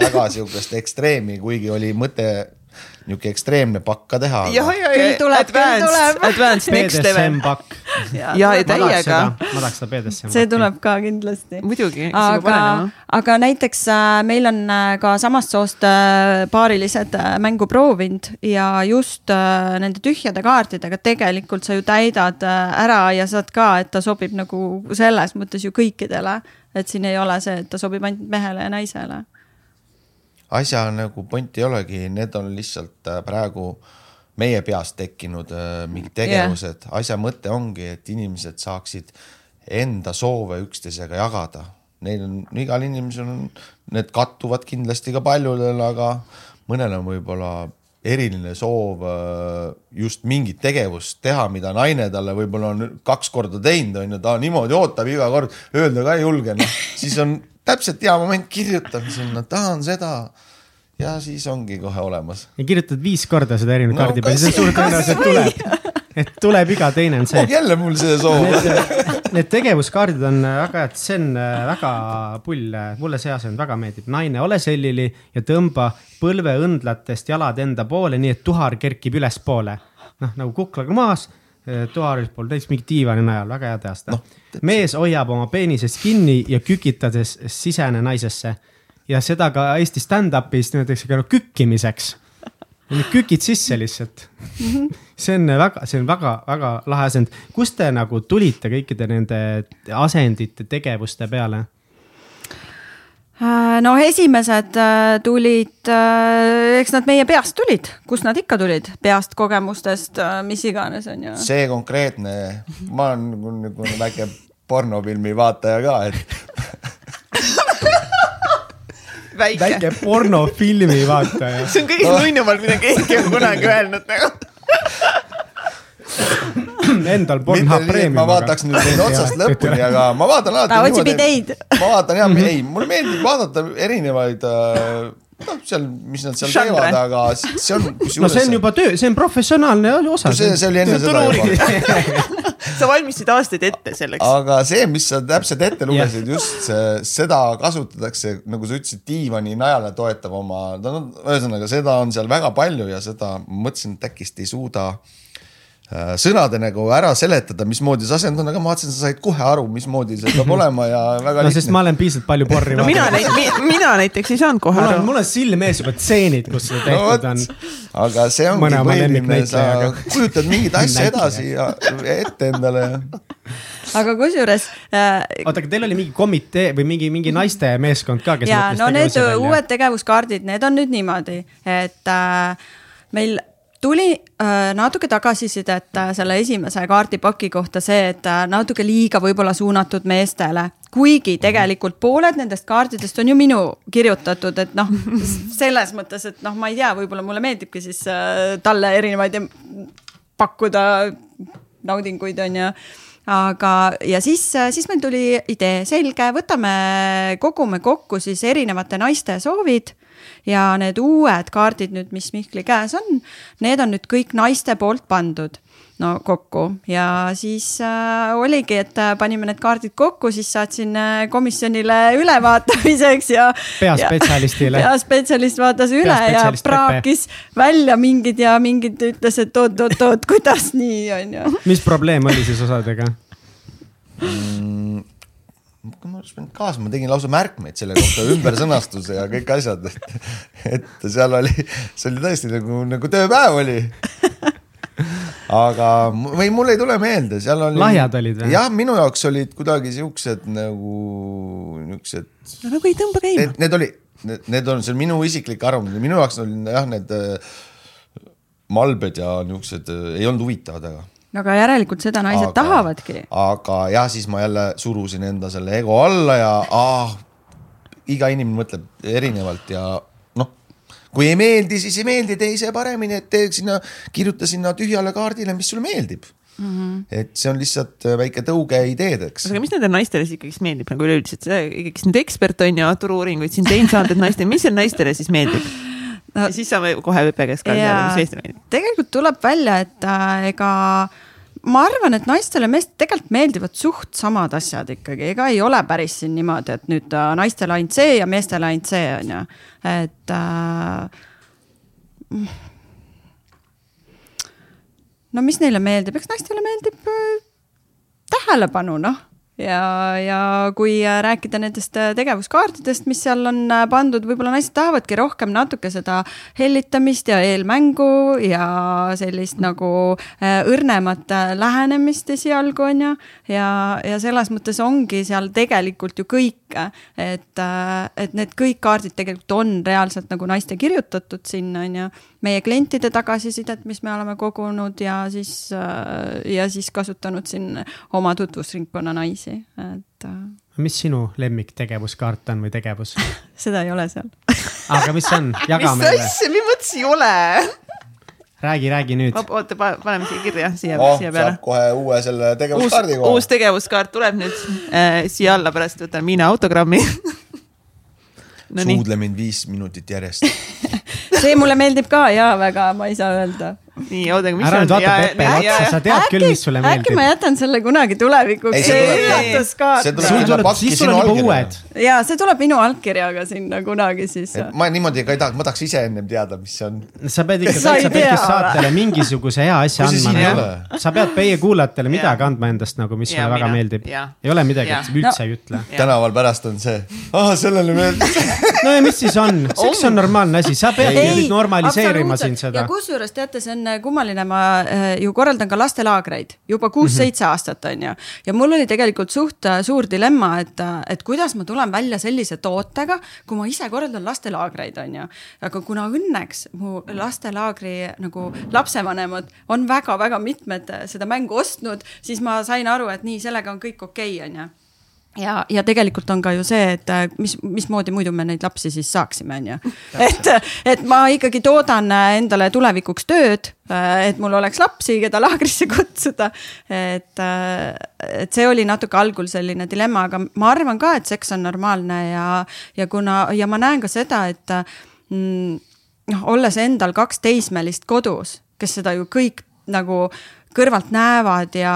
[SPEAKER 4] väga sihukest ekstreemi, kuigi oli mõte niisugune ekstreemne pakk ka teha.
[SPEAKER 1] jah, ja, ja, advanced, advanced next level.
[SPEAKER 2] pakk.
[SPEAKER 1] ja, ja täiega.
[SPEAKER 2] ma tahaks seda BDSM.
[SPEAKER 3] see tuleb ka kindlasti.
[SPEAKER 1] muidugi.
[SPEAKER 3] aga, aga näiteks äh, meil on äh, ka samast soost äh, paarilised mängu proovinud ja just nende tühjade kaartidega tegelikult sa ju täidad ära ja saad ka, et ta sobib nagu selles mõttes ju kõikidele. et siin ei ole see, et ta sobib ainult mehele ja naisele
[SPEAKER 4] asja nagu point ei olegi, need on lihtsalt äh, praegu meie peas tekkinud äh, mingid tegevused yeah., asja mõte ongi, et inimesed saaksid enda soove üksteisega jagada. Neil on, igal inimesel on, need kattuvad kindlasti ka paljudel, aga mõnel on võib-olla eriline soov äh, just mingit tegevust teha, mida naine talle võib-olla on kaks korda teinud, on ju, ta niimoodi ootab iga kord, öelda ka ei julge, noh, siis on täpselt hea moment, kirjutan sinna, tahan seda ja siis ongi kohe olemas.
[SPEAKER 2] ja kirjutad viis korda seda erinevat no, kaardi peale, siis suur tõenäosus tuleb. et tuleb iga teine on see
[SPEAKER 4] oh,. jälle mul see soov.
[SPEAKER 2] Need, tegevuskaardid on väga head, see on äh, väga pull, mulle see asend väga meeldib. naine, ole selili ja tõmba põlveõndlatest jalad enda poole, nii et tuhar kerkib ülespoole. noh, nagu kuklaga maas äh, tuharis pool, täitsa mingi diivani najal, väga hea teasta no,. mees hoiab oma peenisest kinni ja kükitades sisene naisesse ja seda ka Eesti stand-up'is nimetatakse ka kükkimiseks. kükid sisse lihtsalt. see on väga, see on väga-väga lahe asend. kust te nagu tulite kõikide nende asendite, tegevuste peale?
[SPEAKER 3] Äh, no esimesed äh, tulid, äh, eks nad meie peast tulid, kust nad ikka tulid, peast, kogemustest, mis iganes on ju.
[SPEAKER 4] see konkreetne, ma olen nagu, nagu väike pornofilmi vaataja ka, et
[SPEAKER 2] väike, väike pornofilmi vaataja.
[SPEAKER 1] see on kõige nunnumalt, mida keegi on kunagi öelnud nagu
[SPEAKER 2] Endal Pornhub Premium.
[SPEAKER 4] ma vaataks nüüd neid otsast lõpuni, aga ma vaatan alati.
[SPEAKER 3] ta otsib ideid.
[SPEAKER 4] ma vaatan jah, ei, mulle meeldib vaadata erinevaid äh, noh, seal, mis nad seal Genre. teevad, aga see on.
[SPEAKER 2] no see on juba töö, see on professionaalne osa.
[SPEAKER 4] see, see oli enne seda
[SPEAKER 1] juba sa valmistasid aastaid ette selleks.
[SPEAKER 4] aga see, mis sa täpselt ette lugesid, just see, seda kasutatakse, nagu sa ütlesid, diivani najale toetab oma, no ühesõnaga, seda on seal väga palju ja seda mõtlesin, et äkki ei suuda Äh, sõnade nagu ära seletada, mismoodi see asend on, aga ma vaatasin, sa said kohe aru, mismoodi see peab olema ja väga
[SPEAKER 2] no, lihtne. sest ma olen piisavalt palju porri
[SPEAKER 1] no mina, mina näiteks ei saanud kohe
[SPEAKER 2] aru. mul on silme ees juba tseenid, kus see tehtud no, on.
[SPEAKER 4] aga see ongi põhiline, sa kujutad mingit asja edasi ja ette endale ja
[SPEAKER 3] aga kusjuures
[SPEAKER 2] äh,. oota, aga teil oli mingi komitee või mingi, mingi naiste meeskond ka, kes.
[SPEAKER 3] ja no need uued tegevuskaardid, need on nüüd niimoodi, et äh, meil tuli äh, natuke tagasisidet äh, selle esimese kaardipaki kohta see, et äh, natuke liiga võib-olla suunatud meestele. kuigi tegelikult pooled nendest kaartidest on ju minu kirjutatud, et noh, selles mõttes, et noh, ma ei tea, võib-olla mulle meeldibki siis talle erinevaid pakkuda naudinguid, on ju aga, ja siis, siis meil tuli idee, selge, võtame, kogume kokku siis erinevate naiste soovid ja need uued kaardid nüüd, mis Mihkli käes on, need on nüüd kõik naiste poolt pandud no kokku ja siis äh, oligi, et äh, panime need kaardid kokku, siis saatsin äh, komisjonile ülevaatamiseks ja.
[SPEAKER 2] peaspetsialistile.
[SPEAKER 3] peaspetsialist vaatas üle ja praakis Pepe. välja mingid ja mingid ütles, et oot-oot-oot, kuidas nii on ju.
[SPEAKER 2] mis probleem oli siis osadega
[SPEAKER 4] mm,? Ma oleks pidanud kaasa, ma tegin lausa märkmeid selle kohta, ümbersõnastuse ja kõik asjad, et, et seal oli, see oli tõesti nagu, nagu tööpäev oli. aga, või mul ei tule meelde, seal oli.
[SPEAKER 2] lahjad olid või?
[SPEAKER 4] jah, minu jaoks olid kuidagi siuksed nagu, niuksed.
[SPEAKER 1] no nagu ei tõmba käima.
[SPEAKER 4] Need olid, need on, see on minu isiklik arvamus, minu jaoks olid jah, need äh, malbed ja niuksed äh, ei olnud huvitavad, aga
[SPEAKER 3] aga järelikult seda naised
[SPEAKER 4] Aga-
[SPEAKER 3] tahavadki.
[SPEAKER 4] aga jah, siis ma jälle surusin enda selle ego alla ja ah, iga inimene mõtleb erinevalt ja noh, kui ei meeldi, siis ei meeldi, tee ise paremini, et tee sinna, kirjuta sinna tühjale kaardile, mis sulle meeldib mm. -hmm. et see on lihtsalt äh, väike tõuge ideedeks.
[SPEAKER 1] aga mis nendele naistele siis ikkagist meeldib nagu üleüldiselt, sa ikkagist nüüd ekspert on ju, turu-uuringuid siin teinud saanud, et naistele, mis seal naistele siis meeldib no,? ja siis saame kohe teada,
[SPEAKER 3] Jaa.
[SPEAKER 1] mis Eestile meeldib.
[SPEAKER 3] tegelikult tuleb välja, et äh, ega ma arvan, et naistele meest tegelikult meeldivad suht samad asjad ikkagi, ega ei ole päris siin niimoodi, et nüüd äh, naistele ainult see ja meestele ainult see on ju, et äh,. no mis neile meeldib, eks naistele meeldib äh, tähelepanu noh ja, ja kui äh, rääkida nendest äh, tegevuskaartidest, mis seal on äh, pandud, võib-olla naised tahavadki rohkem natuke seda hellitamist ja eelmängu ja sellist nagu õrnemat äh, lähenemist esialgu on ju. ja, ja selles mõttes ongi seal tegelikult ju kõike, et, et need kõik kaardid tegelikult on reaalselt nagu naiste kirjutatud sinna on ju meie klientide tagasisidet, mis me oleme kogunud ja siis, ja siis kasutanud siin oma tutvusringkonna naisi, et äh,
[SPEAKER 2] mis sinu lemmiktegevuskaart on või tegevus?
[SPEAKER 3] seda ei ole seal.
[SPEAKER 2] aga mis see on, jaga
[SPEAKER 1] mis
[SPEAKER 2] meile,
[SPEAKER 1] asja, mis mõttes ei ole?
[SPEAKER 2] räägi, räägi nüüd.
[SPEAKER 1] oota, paneme siia kirja, siia
[SPEAKER 4] oh,
[SPEAKER 1] siia peale
[SPEAKER 4] kohe uue selle
[SPEAKER 1] uus
[SPEAKER 4] tegevuskaardi,
[SPEAKER 1] uus tegevuskaart tuleb nüüd äh, siia alla, pärast võtan Miina autogrammi. Nonii,
[SPEAKER 4] suudle mind viis minutit järjest.
[SPEAKER 3] see mulle meeldib ka ja väga, ma ei saa öelda.
[SPEAKER 1] Nii oodake, mis
[SPEAKER 2] ära nüüd vaata Peppele otsa, sa tead küll, mis sulle
[SPEAKER 3] äkki ma
[SPEAKER 2] meeldib.
[SPEAKER 3] jätan selle kunagi tulevikuks,
[SPEAKER 4] Ei,
[SPEAKER 3] see
[SPEAKER 4] see tuleb- see
[SPEAKER 3] üllatuskaart.
[SPEAKER 4] tuleb
[SPEAKER 2] sul tuleb, siis sul on juba uued.
[SPEAKER 3] ja see tuleb minu allkirjaga sinna kunagi siis.
[SPEAKER 4] ma niimoodi ka ei tahaks, ma tahaks ise ennem teada, mis see on.
[SPEAKER 2] sa pead ikka
[SPEAKER 3] Sa
[SPEAKER 2] pekkis
[SPEAKER 3] või?
[SPEAKER 2] saatele mingisuguse hea asja
[SPEAKER 4] see
[SPEAKER 2] andma nagu
[SPEAKER 4] ole?.
[SPEAKER 2] sa pead meie kuulajatele midagi andma endast nagu, mis sulle väga meeldib. Ei ole midagi, et üldse ei ütle.
[SPEAKER 4] tänaval pärast on see, ah sellele meeldib.
[SPEAKER 2] no ja mis siis on, seks on normaalne asi, sa nüüd normaliseerima siin seda
[SPEAKER 3] ja. kusjuures teate, see on kummaline, ma äh, ju korraldan ka lastelaagreid juba kuus-seitse aastat on ju. ja mul oli tegelikult suht äh, suur dilemma, et, et kuidas ma tulen välja sellise tootega, kui ma ise korraldan lastelaagreid on ju. aga kuna õnneks mu lastelaagri nagu lapsevanemad on väga-väga mitmed äh, seda mängu ostnud, siis ma sain aru, et nii, sellega on kõik okei okay, on ju ja, ja tegelikult on ka ju see, et äh, mis, mismoodi muidu me neid lapsi siis saaksime, on ju. et, et ma ikkagi toodan äh, endale tulevikuks tööd, et mul oleks lapsi, keda laagrisse kutsuda. et, et see oli natuke algul selline dilemma, aga ma arvan ka, et seks on normaalne ja, ja kuna ja ma näen ka seda, et mm, noh, olles endal kaks teismelist kodus, kes seda ju kõik nagu kõrvalt näevad ja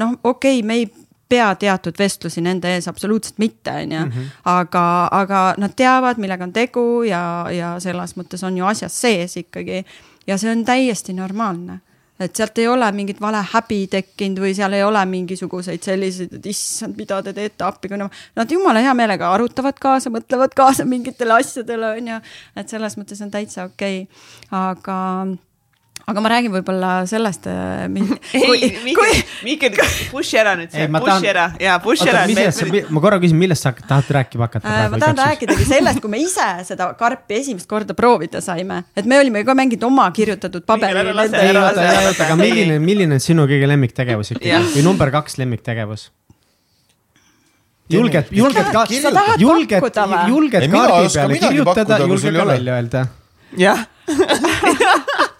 [SPEAKER 3] noh, okei okay,, me ei pea teatud vestlusi nende ees absoluutselt mitte, onju. aga, aga nad teavad, millega on tegu ja, ja selles mõttes on ju asjas sees ikkagi. ja see on täiesti normaalne et sealt ei ole mingit vale häbi tekkinud või seal ei ole mingisuguseid selliseid, et issand, mida te teete appi, kui nad, jumala hea meelega arutavad kaasa, mõtlevad kaasa mingitele asjadele, onju. et selles mõttes on täitsa okei okay., aga aga ma räägin võib-olla sellest.
[SPEAKER 1] ei, Mihkel, Mihkel, push'i ära nüüd see push'i
[SPEAKER 2] tahan-
[SPEAKER 1] ära ja push'i ära
[SPEAKER 2] ma korra küsin, millest sa tahad rääkima hakata
[SPEAKER 3] Äh, ma tahan. rääkidagi sellest, kui me ise seda karpi esimest korda proovida saime, et me olime ka mingid oma kirjutatud
[SPEAKER 2] oota, aga milline, milline on sinu kõige lemmiktegevus ikkagi
[SPEAKER 1] Jah.
[SPEAKER 2] või number kaks lemmiktegevus? julged, julged ka julged julged kaardi peale kirjutada, julged ka välja öelda.
[SPEAKER 1] jah.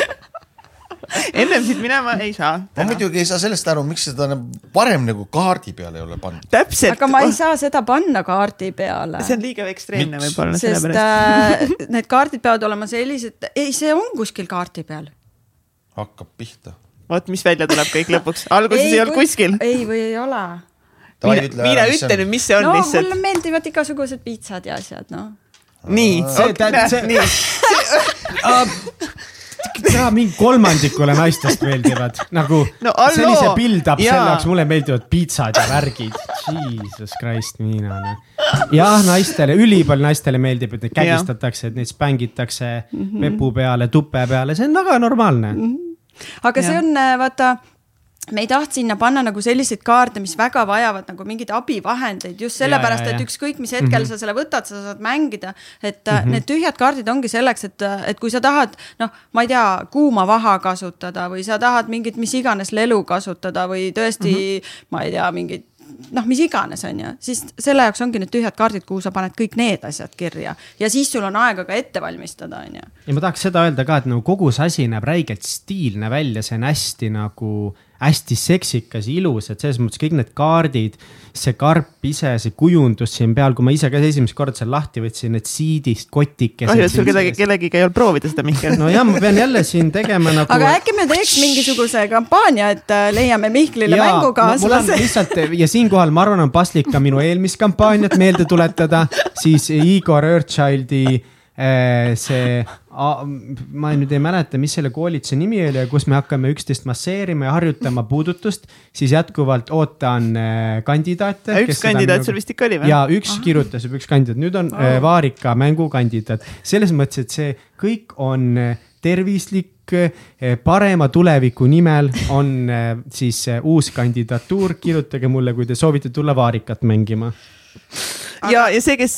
[SPEAKER 1] ennem siit minema ei saa.
[SPEAKER 4] ma muidugi ei saa sellest aru, miks seda varem nagu kaardi peale ei ole pandud.
[SPEAKER 1] täpselt.
[SPEAKER 3] aga ma ei saa seda panna kaardi peale.
[SPEAKER 1] see on liiga ekstreemne võib-olla
[SPEAKER 3] sest äh, need kaardid peavad olema sellised, ei, see on kuskil kaardi peal.
[SPEAKER 4] hakkab pihta.
[SPEAKER 1] vot, mis välja tuleb kõik lõpuks, alguses ei olnud kuskil.
[SPEAKER 3] ei, või ei ole.
[SPEAKER 1] Miina, ütle nüüd, mis see on
[SPEAKER 3] no
[SPEAKER 1] lihtsalt
[SPEAKER 3] mulle. meeldivad igasugused piitsad ja asjad, noh.
[SPEAKER 1] nii,
[SPEAKER 2] See- ta- see-
[SPEAKER 1] nii,
[SPEAKER 2] tea, mingi kolmandikule naistest meeldivad nagu
[SPEAKER 1] No
[SPEAKER 2] no, sellise build-up selle jaoks, mulle meeldivad pitsad ja värgid. Jesus Christ, Miina. jah, naistele, ülipalju naistele meeldib, et neid kägistatakse, et neid spängitakse mm. -hmm. pepu peale, tupe peale, see on väga normaalne mm. -hmm.
[SPEAKER 3] aga see
[SPEAKER 1] Jah.
[SPEAKER 3] on, vaata me ei tahtnud sinna panna nagu selliseid kaarte, mis väga vajavad nagu mingeid abivahendeid just sellepärast, et ükskõik mis hetkel mm -hmm. sa selle võtad, sa saad mängida. et mm -hmm. need tühjad kaardid ongi selleks, et, et kui sa tahad, noh, ma ei tea, kuuma vaha kasutada või sa tahad mingit mis iganes lelu kasutada või tõesti mm, -hmm. ma ei tea, mingit noh, mis iganes, on ju, siis selle jaoks ongi need tühjad kaardid, kuhu sa paned kõik need asjad kirja ja siis sul on aega ka ette valmistada, on ju.
[SPEAKER 2] ja ma tahaks seda öelda ka, et nagu kogu see asi näeb räigelt stiilne välja, see on hästi nagu hästi seksikas, ilus, et selles mõttes kõik need kaardid, see karp ise, see kujundus siin peal, kui ma ise ka esimest korda seal lahti võtsin, need siidist kotikesed.
[SPEAKER 1] kahju, et sul kedagi, kellegiga ei olnud proovida seda, Mihkel.
[SPEAKER 2] no ja ma pean jälle siin tegema nagu.
[SPEAKER 3] aga äkki me teeks mingisuguse kampaania, et äh, leiame Mihklile mängukaaslase.
[SPEAKER 2] lihtsalt ja siinkohal ma arvan, on paslik ka minu eelmist kampaaniat meelde tuletada, siis Igor Earthchildi äh, see ma nüüd ei mäleta, mis selle koolituse nimi oli, kus me hakkame üksteist masseerima ja harjutama puudutust, siis jätkuvalt ootan äh, kandidaate.
[SPEAKER 1] üks kandidaat sul vist ikka oli
[SPEAKER 2] või? ja üks Aha. kirjutas juba üks kandidaat, nüüd on oh. Vaarika mängukandidaat, selles mõttes, et see kõik on äh, tervislik parema tuleviku nimel on siis uus kandidatuur, kirjutage mulle, kui te soovite tulla Vaarikat mängima
[SPEAKER 1] Aga... ja, ja see, kes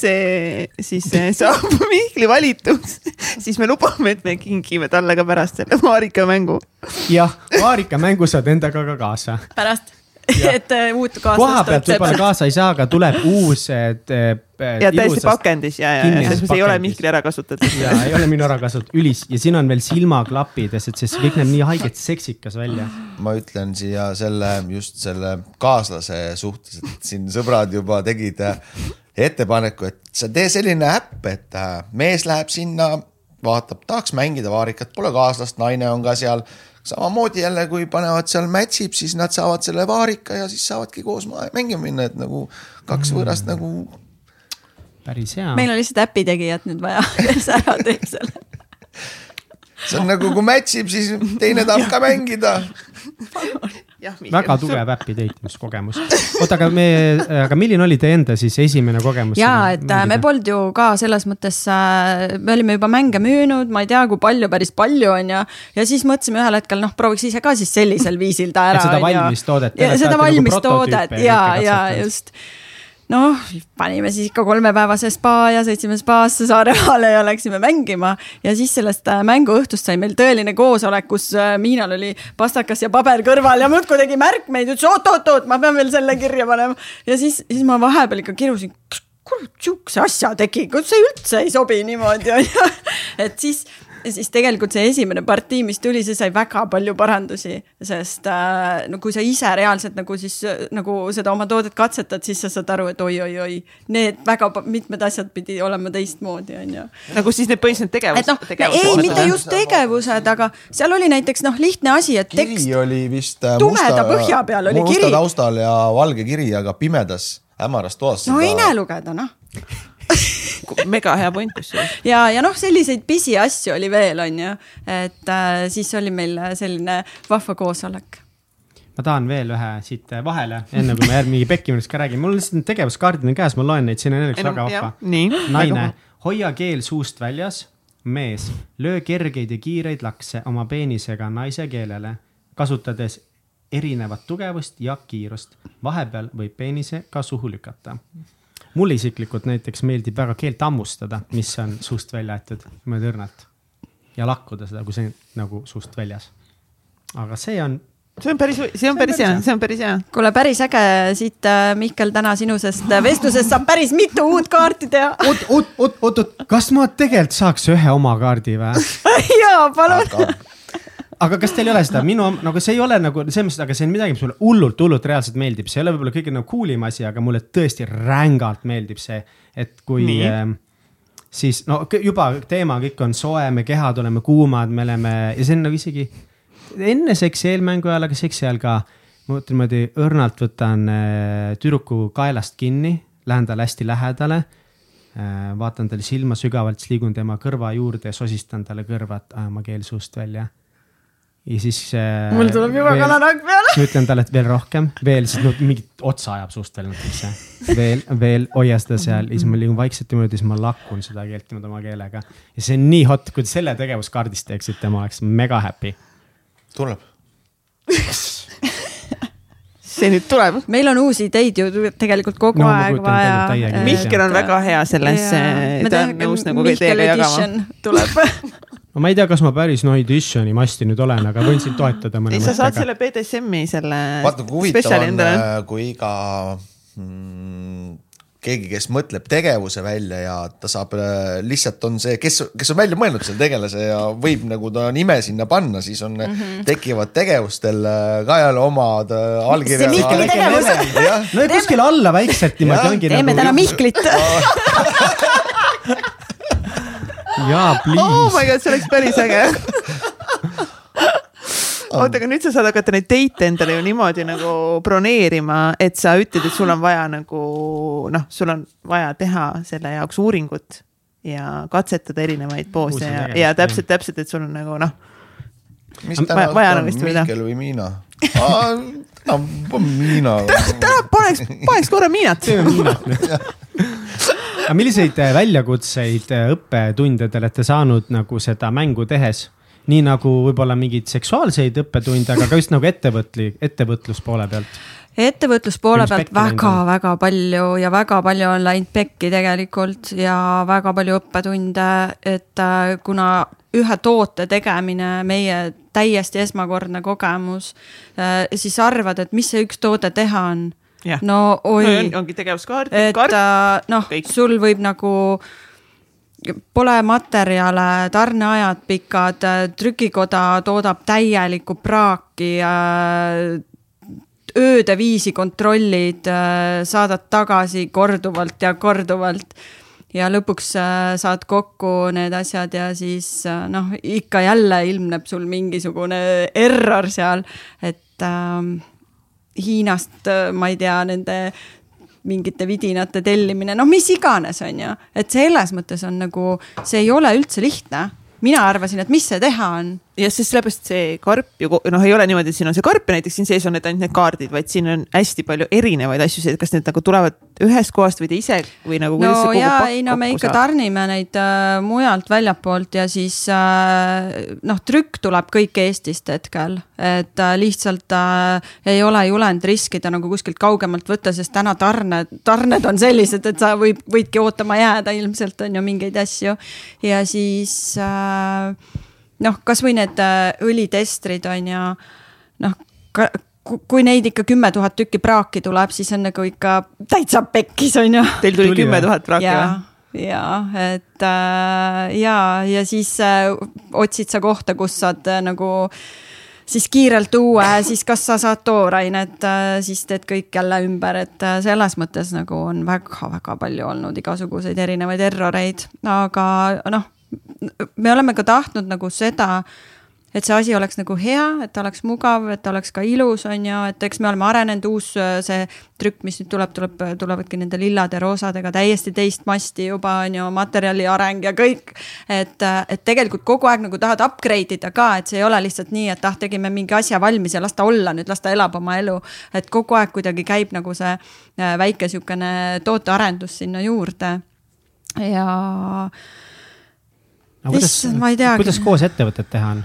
[SPEAKER 1] siis saab Mihkli valituks, siis me lubame, et me kingime talle ka pärast selle Marika mängu.
[SPEAKER 2] jah, Marika mängu saad endaga ka kaasa.
[SPEAKER 3] pärast et äh, uut kaaslast.
[SPEAKER 2] koha pealt võib-olla kaasa ei saa, aga tuleb uus.
[SPEAKER 1] Äh, ja täiesti pakendis ja, ja, ja selles mõttes ei ole Mihkli ära kasutatud.
[SPEAKER 2] ja ei ole minu ära kasutatud, ülis ja siin on veel silmaklapid, sest see kõik näeb nii haiget seksikas välja.
[SPEAKER 4] ma ütlen siia selle, just selle kaaslase suhtes, et siin sõbrad juba tegid äh, ettepaneku, et sa tee selline äpp, et mees läheb sinna, vaatab, tahaks mängida vaarikat, pole kaaslast, naine on ka seal samamoodi jälle, kui panevad seal match ib, siis nad saavad selle vaarika ja siis saavadki koos mängima minna, et nagu kaks mm. võõrast nagu.
[SPEAKER 2] päris hea.
[SPEAKER 3] meil on lihtsalt äpi tegijat nüüd vaja, kes ära teeb selle.
[SPEAKER 4] see on nagu, kui match ib, siis teine tahab ka mängida
[SPEAKER 2] väga tugev äpi täitmiskogemus. oota, aga me, aga milline oli teie enda siis esimene kogemus?
[SPEAKER 3] ja, et mängida? me polnud ju ka selles mõttes, äh, me olime juba mänge müünud, ma ei tea, kui palju, päris palju on ju. ja siis mõtlesime ühel hetkel, noh, prooviks ise ka siis sellisel viisil ta ära.
[SPEAKER 2] seda valmis toodet.
[SPEAKER 3] seda nagu valmis toodet ja, ja just noh, panime siis ikka kolmepäevase spa ja sõitsime spaasse Saaremaale ja läksime mängima. ja siis sellest äh, mänguõhtust sai meil tõeline koosolek, kus äh, Miinal oli pastakas ja paber kõrval ja muudkui tegi märkmeid, ütles oot-oot-oot, ma pean veel selle kirja panema. ja siis, siis ma vahepeal ikka kirusin kurat, sihukese asja tegi, kuidas see üldse ei sobi niimoodi onju. et siis ja siis tegelikult see esimene partii, mis tuli, see sai väga palju parandusi, sest äh, no kui sa ise reaalselt nagu siis nagu seda oma toodet katsetad, siis sa saad aru, et oi-oi-oi, need väga mitmed asjad pidi olema teistmoodi, on ju.
[SPEAKER 1] nagu siis need põhiliselt tegevused?
[SPEAKER 3] noh, ei, mitte just tegevused, aga seal oli näiteks noh, lihtne asi, et tekst.
[SPEAKER 4] kiri oli vist
[SPEAKER 3] äh, tumeda musta, põhja peal oli kiri.
[SPEAKER 4] musta taustal ja valge kiri, aga pimedas hämaras toas.
[SPEAKER 3] no seda... ei näe lugeda, noh
[SPEAKER 1] mega hea point kusjuures.
[SPEAKER 3] ja, ja noh, selliseid pisiasju oli veel, on ju, et äh, siis oli meil selline vahva koosolek
[SPEAKER 2] ma tahan veel ühe siit vahele, enne kui me järgmine pekkimisest ka räägime, mul on lihtsalt tegevuskaardid on käes, ma loen neid, siin on üks väga vahva. naine, hoia keel suust väljas, mees, löö kergeid ja kiireid lakse oma peenisega naise keelele, kasutades erinevat tugevust ja kiirust. vahepeal võib peenise ka suhu lükata mulle isiklikult näiteks meeldib väga keelt hammustada, mis on suust välja aetud niimoodi õrnalt ja lakkuda seda, kui see nagu suust väljas. aga see on
[SPEAKER 1] see on päris, see on päris hea, see on päris hea.
[SPEAKER 3] kuule, päris äge siit, äh, Mihkel, täna sinusest vestlusest saab päris mitu uut kaarti teha.
[SPEAKER 2] oot, oot, oot, oot, oot, kas ma tegelikult saaks ühe oma kaardi või?
[SPEAKER 3] jaa, palun
[SPEAKER 2] aga kas teil ei ole seda, minu nagu see ei ole nagu selles mõttes, aga see on midagi, mis mulle hullult, hullult reaalselt meeldib, see ei ole võib-olla kõige nagu cool im asi, aga mulle tõesti rängalt meeldib see, et kui. Äh, siis no juba teema kõik on soe, me kehad oleme kuumad, me oleme ja see on nagu isegi enne seksi eelmängu ajal, aga seksi ajal ka. ma niimoodi õrnalt võtan äh, tüdruku kaelast kinni, lähen talle hästi lähedale äh,. vaatan talle silma sügavalt, siis liigun tema kõrva juurde ja sosistan talle kõrva, et ajama keel suust välja ja siis äh,.
[SPEAKER 3] mul tuleb juba kananahk peale.
[SPEAKER 2] siis ma ütlen talle, et veel rohkem, veel, siis no mingit otsa ajab suust veel natukese. veel, veel, hoia seda seal ja siis ma liigun vaikselt niimoodi, siis ma lakun seda keelt niimoodi oma keelega. ja see on nii hot, kui te selle tegevuskaardist teeksite, ma oleks mega happy.
[SPEAKER 4] tuleb
[SPEAKER 1] see nüüd tuleb?
[SPEAKER 3] meil on uusi ideid ju tegelikult kogu
[SPEAKER 2] No
[SPEAKER 3] aeg vaja.
[SPEAKER 2] Mihkel
[SPEAKER 1] on väga hea selles, ta on nõus nagu teiega jagama.
[SPEAKER 3] tuleb
[SPEAKER 2] no ma ei tea, kas ma päris no editioni masti nüüd olen, aga võin sind toetada mõne
[SPEAKER 1] ei, sa saad selle BDSM-i selle
[SPEAKER 4] vaata kui huvitav on,
[SPEAKER 1] endale.
[SPEAKER 4] kui iga mm, keegi, kes mõtleb tegevuse välja ja ta saab äh, lihtsalt on see, kes, kes on välja mõelnud selle tegelase ja võib nagu ta nime sinna panna, siis on mm, -hmm. tekivad tegevustel äh, ka jälle omad äh, allkirjad.
[SPEAKER 3] See Mihkli tegevus.
[SPEAKER 2] no ja kuskil alla vaikselt niimoodi ongi
[SPEAKER 3] teeme
[SPEAKER 2] nagu.
[SPEAKER 3] täna Mihklit
[SPEAKER 2] jaa,
[SPEAKER 1] oh
[SPEAKER 2] please
[SPEAKER 1] my god, see oleks päris äge oota, aga nüüd sa saad hakata neid date'e endale ju niimoodi nagu broneerima, et sa ütled, et sul on vaja nagu noh, sul on vaja teha selle jaoks uuringut ja katsetada erinevaid poose ja, ja täpselt, täpselt, et sul on nagu noh,
[SPEAKER 4] mis täna
[SPEAKER 1] vaja
[SPEAKER 4] on,
[SPEAKER 1] on?
[SPEAKER 4] Mihkel või Miina? no Miina.
[SPEAKER 1] täna paneks, paneks korra miinat.
[SPEAKER 2] teeme miinat. aga milliseid äh, väljakutseid, äh, õppetunde te olete saanud nagu seda mängu tehes? nii nagu võib-olla mingeid seksuaalseid õppetunde, aga ka just nagu ettevõtli, ettevõtluspoole pealt.
[SPEAKER 3] ettevõtluspoole pealt väga-väga palju ja väga palju on läinud pekki tegelikult ja väga palju õppetunde, et äh, kuna ühe toote tegemine, meie täiesti esmakordne kogemus, siis arvad, et mis see üks toode teha on.
[SPEAKER 1] Jah.
[SPEAKER 3] no oi
[SPEAKER 1] no, on, ongi tegevuskaart,
[SPEAKER 3] et äh, noh, sul võib nagu, pole materjale, tarneajad pikad, trükikoda toodab täielikku praaki. ööde viisi kontrollid, saadad tagasi korduvalt ja korduvalt ja lõpuks äh, saad kokku need asjad ja siis äh, noh, ikka jälle ilmneb sul mingisugune error seal, et ähm, Hiinast, äh, ma ei tea, nende mingite vidinate tellimine, no mis iganes, on ju, et selles mõttes on nagu, see ei ole üldse lihtne. mina arvasin, et mis see teha on
[SPEAKER 1] jah, sest sellepärast see karp ju noh, ei ole niimoodi, et siin on see karp ja näiteks siin sees on need ainult need kaardid, vaid siin on hästi palju erinevaid asju, kas need nagu tulevad ühest kohast või te ise või nagu.
[SPEAKER 3] no ja ei, no me ikka tarnime neid äh, mujalt väljapoolt ja siis äh, noh, trükk tuleb kõik Eestist hetkel, et äh, lihtsalt äh, ei ole julenud riskida nagu kuskilt kaugemalt võtta, sest täna tarned, tarned on sellised, et sa võib, võidki ootama jääda ilmselt on ju mingeid asju. Ja siis äh, noh, kasvõi need äh, õlitestrid on ju noh, kui neid ikka kümme tuhat tükki praaki tuleb, siis on nagu ikka täitsa pekkis, on ju.
[SPEAKER 1] Teil tuli kümme tuhat praaki või?
[SPEAKER 3] ja, et äh, ja, ja siis äh, otsid sa kohta, kus saad äh, nagu siis kiirelt uue, siis kas sa saad toorainet äh,, siis teed kõik jälle ümber, et äh, selles mõttes nagu on väga-väga palju olnud igasuguseid erinevaid erroreid, aga noh me oleme ka tahtnud nagu seda, et see asi oleks nagu hea, et ta oleks mugav, et ta oleks ka ilus, on ju, et eks me oleme arenenud, uus see trükk, mis nüüd tuleb, tuleb, tulevadki nende lillade, roosadega täiesti teist masti juba on ju, materjali areng ja kõik. et, et tegelikult kogu aeg nagu tahad upgrade ida ka, et see ei ole lihtsalt nii, et ah, tegime mingi asja valmis ja las ta olla nüüd, las ta elab oma elu. et kogu aeg kuidagi käib nagu see väike sihukene tootearendus sinna juurde ja
[SPEAKER 2] kuidas,
[SPEAKER 3] ma ei teagi.
[SPEAKER 2] kuidas koos ettevõtet teha on?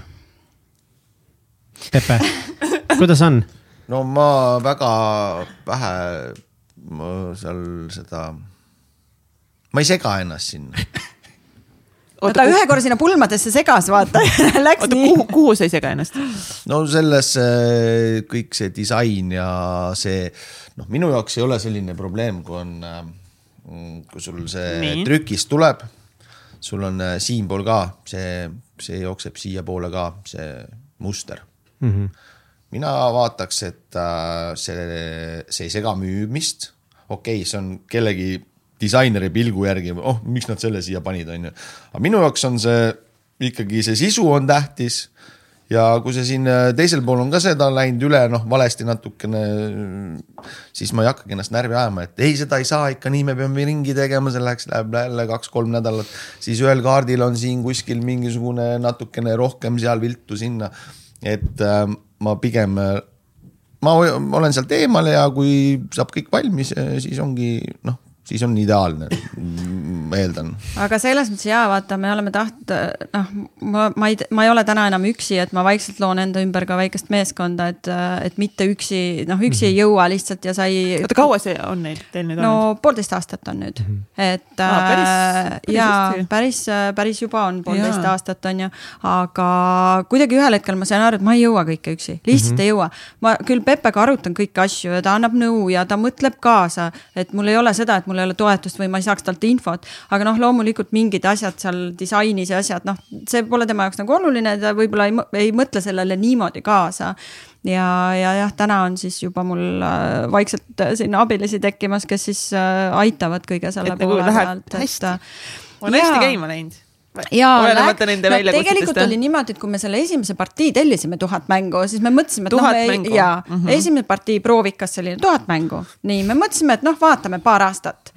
[SPEAKER 2] Pepe, kuidas on?
[SPEAKER 4] no ma väga vähe, ma seal seda, ma ei sega ennast sinna.
[SPEAKER 3] no ta ühe korra sinna pulmadesse segas, vaata läks
[SPEAKER 1] oota,
[SPEAKER 3] nii.
[SPEAKER 1] kuhu, kuhu sa ei sega ennast?
[SPEAKER 4] no selles kõik see disain ja see, noh, minu jaoks ei ole selline probleem, kui on, kui sul see Nii. trükist tuleb, sul on siinpool ka see, see jookseb siiapoole ka see muster mm. -hmm. mina vaataks, et äh, see, see ei sega müümist. okei okay,, see on kellegi disaineri pilgu järgi, oh, miks nad selle siia panid, on ju. aga minu jaoks on see ikkagi see sisu on tähtis ja kui see siin teisel pool on ka seda läinud üle, noh valesti natukene, siis ma ei hakkagi ennast närvi ajama, et ei, seda ei saa ikka nii, me peame ringi tegema, selleks läheb jälle kaks-kolm nädalat. siis ühel kaardil on siin kuskil mingisugune natukene rohkem seal viltu sinna. et äh, ma pigem, ma olen sealt eemal ja kui saab kõik valmis, siis ongi noh, siis on ideaalne, ma eeldan.
[SPEAKER 3] aga selles mõttes jaa, vaata, me oleme taht-, noh, ma, ma ei, ma ei ole täna enam üksi, et ma vaikselt loon enda ümber ka väikest meeskonda, et, et mitte üksi, noh, üksi mm -hmm. ei jõua lihtsalt ja sa ei.
[SPEAKER 1] oota, kaua see on neil, teil nüüd
[SPEAKER 3] no, olnud? no poolteist aastat on nüüd mm, -hmm. et ah, päris, päris jaa, päris, päris juba on poolteist jaa. aastat on ju, aga kuidagi ühel hetkel ma sain aru, et ma ei jõua kõike üksi, lihtsalt mm -hmm. ei jõua. ma küll Peppega arutan kõiki asju ja ta annab nõu ja ta mõtleb kaasa, et mul ei ole seda, et mul ei ole toetust või ma ei saaks talt infot. aga noh, loomulikult mingid asjad seal disainis ja asjad, noh, see pole tema jaoks nagu oluline, ta võib-olla ei, ei mõtle sellele niimoodi kaasa ja, ja jah, täna on siis juba mul äh, vaikselt sinna abilisi tekkimas, kes siis äh, aitavad kõige selle
[SPEAKER 1] nagu poole pealt. hästi, on hästi käima läinud
[SPEAKER 3] ja olenemata nende no, tegelikult oli niimoodi, et kui me selle esimese partii tellisime tuhat mängu, siis me mõtlesime, et noh, me ja mm -hmm. esimene partii proovikas selline tuhat mängu. nii, me mõtlesime, et noh, vaatame paar aastat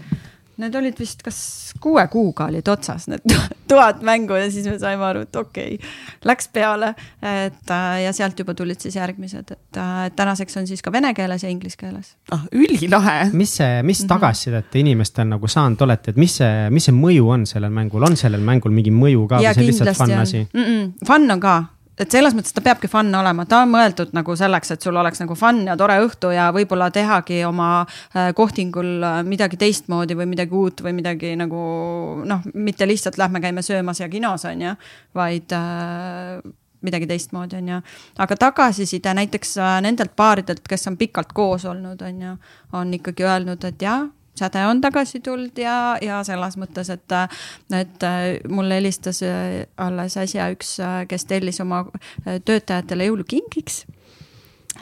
[SPEAKER 3] Need olid vist, kas kuue kuuga olid otsas need tuhat mängu ja siis me saime aru, et okei okay,, läks peale. et ja sealt juba tulid siis järgmised, et tänaseks on siis ka vene keeles ja inglise keeles.
[SPEAKER 1] ah, ülilahe.
[SPEAKER 2] mis see, mis mhm. tagasisidet te inimestel nagu saanud olete, et mis see, mis see mõju on sellel mängul, on sellel mängul mingi mõju ka ja või see lihtsalt fun asi
[SPEAKER 3] mm? -mm, fun on ka et selles mõttes ta peabki fun olema, ta on mõeldud nagu selleks, et sul oleks nagu fun ja tore õhtu ja võib-olla tehagi oma äh, kohtingul äh, midagi teistmoodi või midagi uut või midagi nagu noh, mitte lihtsalt lähme käime söömas ja kinos on ju, vaid äh, midagi teistmoodi, on ju. aga tagasiside näiteks äh, nendelt paaridelt, kes on pikalt koos olnud, on ju, on ikkagi öelnud, et jah, säde on tagasi tulnud ja, ja selles mõttes, et, et mulle helistas alles äsja üks, kes tellis oma töötajatele jõulukingiks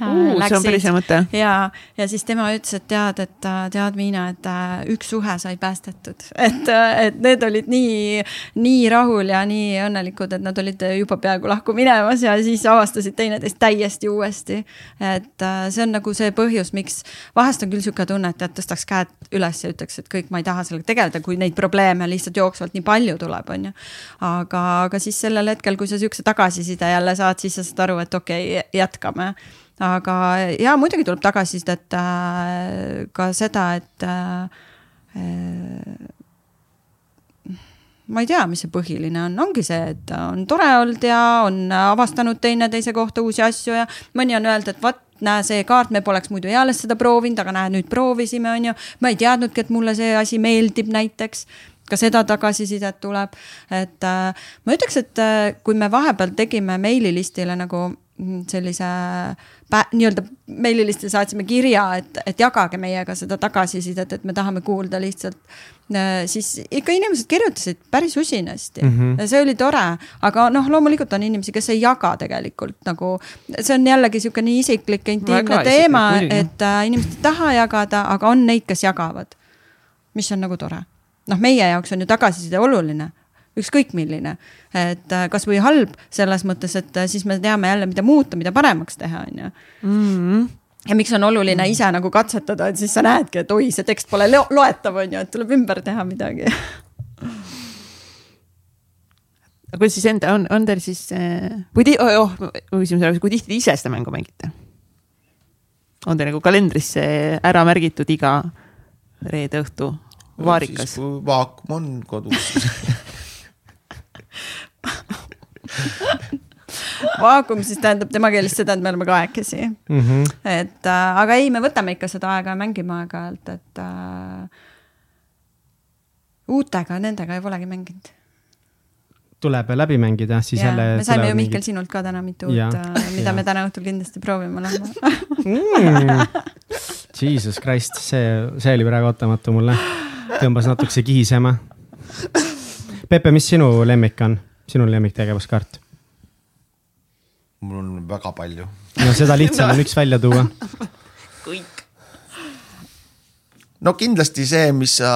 [SPEAKER 1] uh,. see on päris hea mõte.
[SPEAKER 3] ja, ja siis tema ütles, et tead, et tead, Miina, et äh, üks suhe sai päästetud, et, äh, et need olid nii, nii rahul ja nii õnnelikud, et nad olid juba peaaegu lahku minemas ja siis avastasid teineteist täiesti uuesti. et äh, see on nagu see põhjus, miks vahest on küll sihuke tunne, et tead, tõstaks käed üles ja ütleks, et kõik, ma ei taha sellega tegeleda, kui neid probleeme lihtsalt jooksvalt nii palju tuleb, on ju. aga, aga siis sellel hetkel, kui sa sihukese tagasiside jälle saad, siis sa saad aru, et okei okay,, jätkame aga ja muidugi tuleb tagasisidet äh, ka seda, et äh, ma ei tea, mis see põhiline on, ongi see, et on tore olnud ja on avastanud teineteise kohta uusi asju ja mõni on öelnud, et vot näe, see kaart, me poleks muidu eales seda proovinud, aga näe, nüüd proovisime, on ju. ma ei teadnudki, et mulle see asi meeldib näiteks. Ka seda tagasisidet tuleb, et äh, ma ütleks, et äh, kui me vahepeal tegime meililistile nagu sellise nii-öelda meililistele saatsime kirja, et, et jagage meiega seda tagasisidet, et me tahame kuulda lihtsalt. Äh, siis ikka inimesed kirjutasid päris usinasti mm, -hmm. see oli tore, aga noh, loomulikult on inimesi, kes ei jaga tegelikult nagu. see on jällegi sihuke nii isiklik, intiimne teema, et äh, inimesed ei taha jagada, aga on neid, kes jagavad. mis on nagu tore noh, meie jaoks on ju tagasiside oluline, ükskõik milline. et äh, kasvõi halb selles mõttes, et äh, siis me teame jälle, mida muuta, mida paremaks teha, on ju
[SPEAKER 1] mm-hmm.
[SPEAKER 3] ja miks on oluline mm. ise nagu katsetada, et siis sa näedki, et oi, see tekst pole loetav, on ju, et tuleb ümber teha midagi
[SPEAKER 1] aga kuidas siis enda, on, on teil siis, äh, kui ti-, oh, mu küsimus oli, kui tihti te ise seda mängu mängite? on teil nagu kalendrisse ära märgitud iga reede õhtu vaarikas.
[SPEAKER 4] vaakum on kodus
[SPEAKER 3] vaakum siis tähendab tema keeles seda, et me oleme kahekesi
[SPEAKER 2] mm. -hmm.
[SPEAKER 3] et äh, aga ei, me võtame ikka seda aega ja mängime aeg-ajalt, et äh, uutega, nendega ei polegi mänginud.
[SPEAKER 2] tuleb läbi mängida, siis ja, jälle.
[SPEAKER 3] me saime ju Mihkel mingid... sinult ka täna mitu uut, äh, mida ja. me täna õhtul kindlasti proovima lähme mm.
[SPEAKER 2] Jesus Christ, see, see oli praegu ootamatu mulle tõmbas natukese kihisema. Pepe, mis sinu lemmik on, sinu lemmiktegevuskaart?
[SPEAKER 4] mul on väga palju.
[SPEAKER 2] no seda lihtsam on üks välja tuua.
[SPEAKER 1] kõik.
[SPEAKER 4] no kindlasti see, mis sa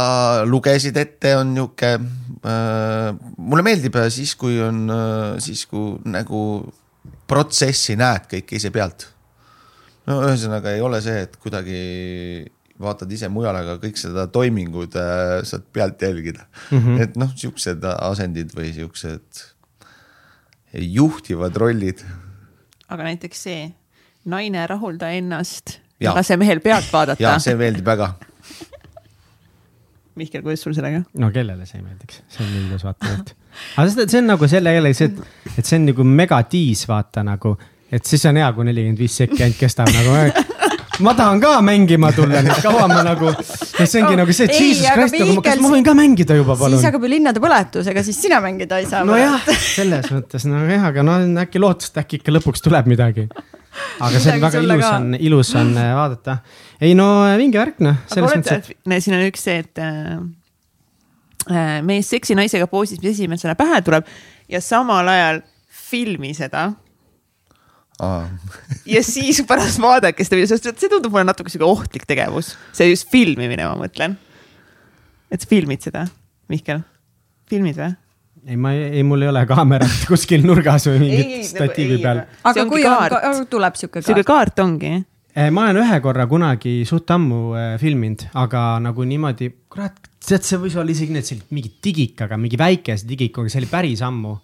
[SPEAKER 4] lugesid ette, on nihuke äh,, mulle meeldib siis, kui on äh,, siis kui nagu protsessi näed kõike ise pealt. no ühesõnaga ei ole see, et kuidagi vaatad ise mujale, aga kõik seda toimingud äh, saad pealt jälgida mm. -hmm. et noh, siuksed asendid või siuksed juhtivad rollid.
[SPEAKER 1] aga näiteks see, naine rahulda ennast ja lase mehel pealt vaadata.
[SPEAKER 4] ja see meeldib väga
[SPEAKER 1] Mihkel, kuidas sul sellega?
[SPEAKER 2] no kellele see ei meeldiks, see on nii ilus vaata, et. aga seda, see on nagu selle jälle see, et, et see on nagu megatiis, vaata nagu, et siis on hea, kui nelikümmend viis sekki ainult kestab nagu. Ma tahan ka mängima tulla nüüd, kaua ma nagu, ja see ongi nagu see, et jesus christ, aga ma- kas ma võin ka mängida juba,
[SPEAKER 3] siis
[SPEAKER 2] palun.
[SPEAKER 3] hakkab ju linnade põletus, ega siis sina mängida ei saa.
[SPEAKER 2] nojah, selles mõttes, no jah, aga no äkki lootust, äkki ikka lõpuks tuleb midagi. aga see on väga ilus
[SPEAKER 3] ka.
[SPEAKER 2] on, ilus on äh, vaadata. ei no vinge värk noh, selles mõttes, et
[SPEAKER 1] siin on üks see, et äh, mees seksi naisega poosis, mis esimesena pähe tuleb ja samal ajal filmi seda ja siis pärast vaadake seda videot, sest see tundub mulle natuke sihuke ohtlik tegevus, see just filmimine, ma mõtlen. et sa filmid seda, Mihkel, filmid või?
[SPEAKER 2] ei, ma ei, ei, mul ei ole kaamerat kuskil nurgas või
[SPEAKER 1] Ei,
[SPEAKER 2] mingit
[SPEAKER 1] nagu
[SPEAKER 2] statiivi
[SPEAKER 1] ei,
[SPEAKER 2] peal.
[SPEAKER 3] Aga kui on
[SPEAKER 1] kaart.,
[SPEAKER 3] tuleb sihuke
[SPEAKER 1] sihuke
[SPEAKER 3] kaart.
[SPEAKER 1] kaart ongi.
[SPEAKER 2] Eh, ma olen ühe korra kunagi suht ammu äh, filminud, aga nagu niimoodi, kurat, tead, see võis olla isegi nii, et see oli mingi digikaga, mingi väikese digikuga, see oli päris ammu.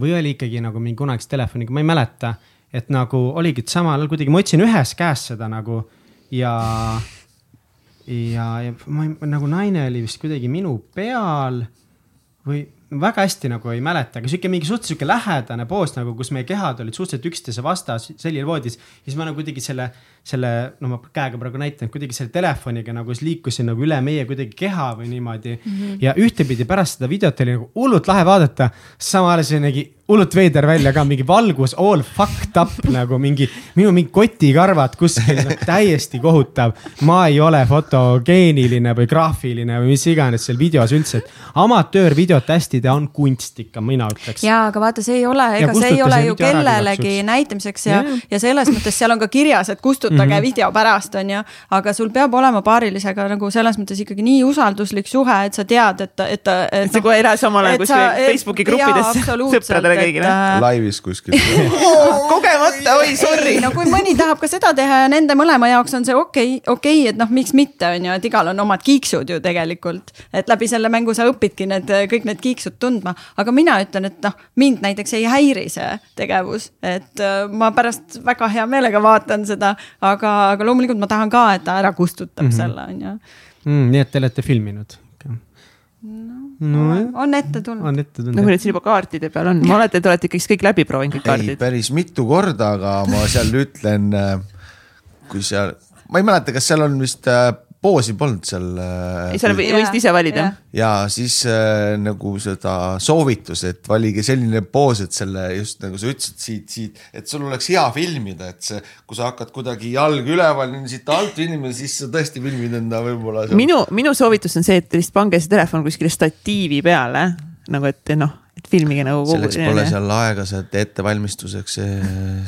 [SPEAKER 2] või oli ikkagi nagu mingi kunagise telefoniga, ma ei mäleta, et nagu oligi, et samal ajal kuidagi ma hoidsin ühes käes seda nagu ja, ja, ja ma nagu naine oli vist kuidagi minu peal või väga hästi nagu ei mäleta, aga sihuke mingi suhteliselt sihuke lähedane poos nagu, kus meie kehad olid suhteliselt üksteise vastas selline voodis. siis ma nagu kuidagi selle, selle, no ma käega praegu näitan, kuidagi selle telefoniga nagu siis liikusin nagu üle meie kuidagi keha või niimoodi mm. -hmm. ja ühtepidi pärast seda videot oli nagu hullult lahe vaadata, samal ajal see nägi hullult veider välja ka, mingi valgus all fucked up nagu mingi, minu mingi kotikarvad kuskil no,, täiesti kohutav. ma ei ole fotogeeniline või graafiline või mis iganes seal videos üldse, et amatöörvideot hästi teha on kunst ikka, mina ütleks.
[SPEAKER 3] ja aga vaata, see ei ole, ega see ei ole ju kellelegi näitamiseks ja
[SPEAKER 2] Jah.,
[SPEAKER 3] ja selles mõttes seal on ka kirjas, et kustutage mm -hmm. video pärast, on ju. aga sul peab olema paarilisega nagu selles mõttes ikkagi nii usalduslik suhe, et sa tead, et, et, et.
[SPEAKER 1] et sa kohe ei lähe samal ajal kuskile Facebooki gruppidesse sõpradele kõigile.
[SPEAKER 4] laivis kuskil.
[SPEAKER 1] kogemata, oi sorry
[SPEAKER 3] no kui mõni tahab ka seda teha ja nende mõlema jaoks on see okei okay,, okei okay,, et noh, miks mitte, on ju, et igal on omad kiiksud ju tegelikult. et läbi selle mängu sa õpidki need kõik need kiiksud tundma, aga mina ütlen, et noh, mind näiteks ei häiri see tegevus, et äh, ma pärast väga hea meelega vaatan seda, aga, aga loomulikult ma tahan ka, et ta ära kustutab mm -hmm. selle, on ju.
[SPEAKER 2] mm,. nii et te olete filminud? nojah,
[SPEAKER 3] on ette tulnud.
[SPEAKER 2] on ette
[SPEAKER 1] nagu
[SPEAKER 2] tulnud.
[SPEAKER 1] need siin juba kaartide peal on, ma oletan, et te olete ikkagi kõik läbi proovinud, kõik
[SPEAKER 4] ei,
[SPEAKER 1] kaardid.
[SPEAKER 4] päris mitu korda, aga ma seal ütlen, kui seal, ma ei mäleta, kas seal on vist äh, poosi polnud seal.
[SPEAKER 1] ei, seal võisid ise valida
[SPEAKER 3] jah..
[SPEAKER 4] ja siis äh, nagu seda soovitus, et valige selline poos, et selle just nagu sa ütlesid siit, siit, et sul oleks hea filmida, et see, kui sa hakkad kuidagi jalg üleval siit alt filmima, siis sa tõesti filmid enda võib-olla.
[SPEAKER 1] minu, minu soovitus on see, et lihtsalt pange see telefon kuskile statiivi peale nagu, et noh, et filmige nagu.
[SPEAKER 4] selleks pole seal aega, teed ettevalmistuseks.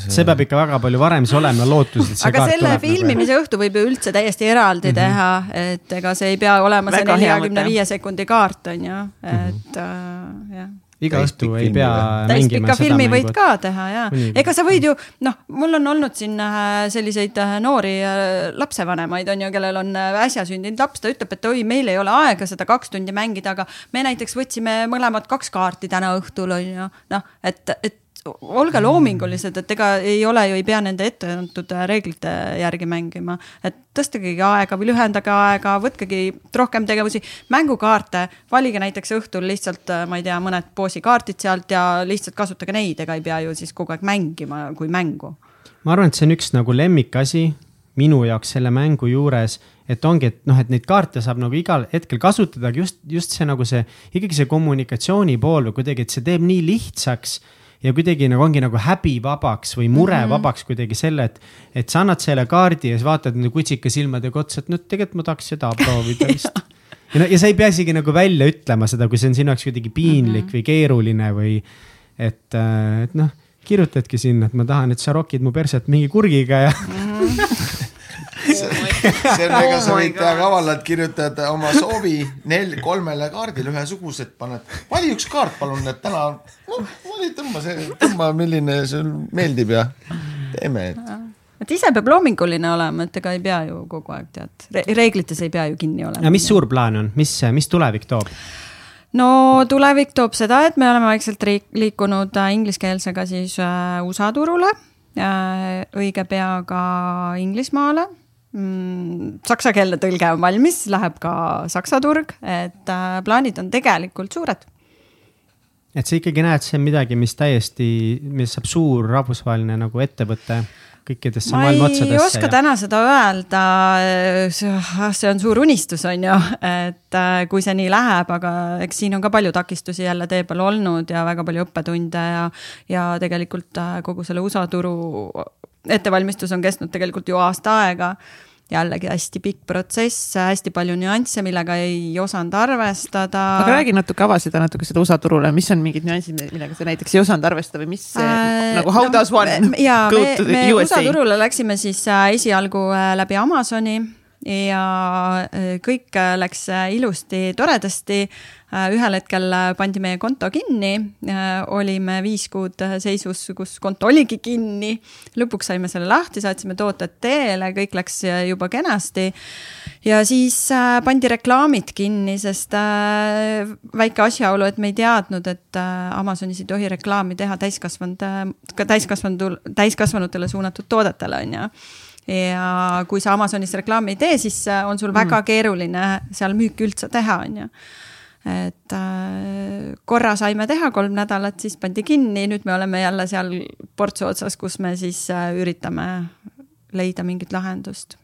[SPEAKER 2] see peab ikka väga palju varem siis olema, lootus, et see
[SPEAKER 3] aga
[SPEAKER 2] kaart
[SPEAKER 3] selle
[SPEAKER 2] tuleb nagu.
[SPEAKER 3] filmimise õhtu võib ju üldse täiesti eraldi mm -hmm. teha, et ega see ei pea olema see
[SPEAKER 1] Väga hea
[SPEAKER 3] neljakümne viie sekundi kaart on ju, et äh, jah
[SPEAKER 2] iga õhtu ei pea
[SPEAKER 3] täispika
[SPEAKER 2] seda
[SPEAKER 3] filmi võid
[SPEAKER 2] mängu.
[SPEAKER 3] ka teha ja ega sa võid ju noh, mul on olnud siin äh, selliseid äh, noori äh, lapsevanemaid on ju, kellel on äsja sündinud laps, ta ütleb, et oi, meil ei ole aega seda kaks tundi mängida, aga me näiteks võtsime mõlemad kaks kaarti täna õhtul on ju, noh, et, et olge loomingulised, et ega ei ole ju, ei pea nende ette antud äh, reeglite järgi mängima, et tõstegegi aega või lühendage aega, võtkegi rohkem tegevusi, mängukaarte, valige näiteks õhtul lihtsalt, ma ei tea, mõned poosikaardid sealt ja lihtsalt kasutage neid, ega ei pea ju siis kogu aeg mängima kui mängu.
[SPEAKER 2] ma arvan, et see on üks nagu lemmikasi minu jaoks selle mängu juures, et ongi, et noh, et neid kaarte saab nagu igal hetkel kasutada, aga just, just see nagu see ikkagi see kommunikatsiooni pool või kuidagi, et see teeb nii lihtsaks ja kuidagi nagu ongi nagu häbivabaks või murevabaks kuidagi selle, et, et sa annad selle kaardi ja siis vaatad nende kutsika silmadega otsa, et no tegelikult ma tahaks seda proovida vist. ja no ja sa ei pea isegi nagu välja ütlema seda, kui see on sinu jaoks kuidagi piinlik või keeruline või et, et noh, kirjutadki sinna, et ma tahan, et sa rokid mu perset mingi kurgiga ja
[SPEAKER 4] see on, ega sa
[SPEAKER 1] Oh my
[SPEAKER 4] võid teha kavalalt, kirjutad oma soovi nel-, kolmele kaardile ühesugused, paned, vali üks kaart, palun, et täna, no vali, tõmba see, tõmba, milline sul meeldib ja teeme, et
[SPEAKER 3] et ise peab loominguline olema, et ega ei pea ju kogu aeg tead Re, reeglites ei pea ju kinni olema.
[SPEAKER 2] ja mis suur plaan on, mis, mis tulevik toob?
[SPEAKER 3] no tulevik toob seda, et me oleme vaikselt riik, liikunud äh, ingliskeelsega siis äh, USA turule äh,, õige pea ka Inglismaale mm, saksakeelne tõlge on valmis, läheb ka saksa turg, et äh, plaanid on tegelikult suured
[SPEAKER 2] et sa ikkagi näed, see on midagi, mis täiesti, mis saab suur rahvusvaheline nagu ettevõte kõikidesse maailma otsadesse.
[SPEAKER 3] ma ei oska ja... täna seda öelda, see on suur unistus, on ju, et äh, kui see nii läheb, aga eks siin on ka palju takistusi jälle tee peal olnud ja väga palju õppetunde ja, ja tegelikult äh, kogu selle USA turu ettevalmistus on kestnud tegelikult ju aasta aega. jällegi hästi pikk protsess, hästi palju nüansse, millega ei osanud arvestada.
[SPEAKER 1] aga räägi natuke, ava seda natuke seda USA turule, mis on mingid nüansid, millega sa näiteks ei osanud arvestada või mis äh, nagu how no, does one
[SPEAKER 3] ja, go me, to the me USA turule läksime siis äh, esialgu äh, läbi Amazoni ja äh, kõik läks ilusti, toredasti Äh, ühel hetkel äh, pandi meie konto kinni, äh, olime viis kuud seisus, kus konto oligi kinni. lõpuks saime selle lahti, saatsime tooted teele, kõik läks juba kenasti. ja siis pandi reklaamid kinni, sest väike asjaolu, et me ei teadnud, et Amazonis ei tohi reklaami teha täiskasvanud, ka täiskasvanud, täiskasvanutele suunatud toodetele, on ju ja kui sa Amazonis reklaami ei tee, siis on sul väga mm. keeruline seal müüki üldse teha, on ju et äh, korra saime teha kolm nädalat, siis pandi kinni, nüüd me oleme jälle seal portsu otsas, kus me siis äh, üritame leida mingit lahendust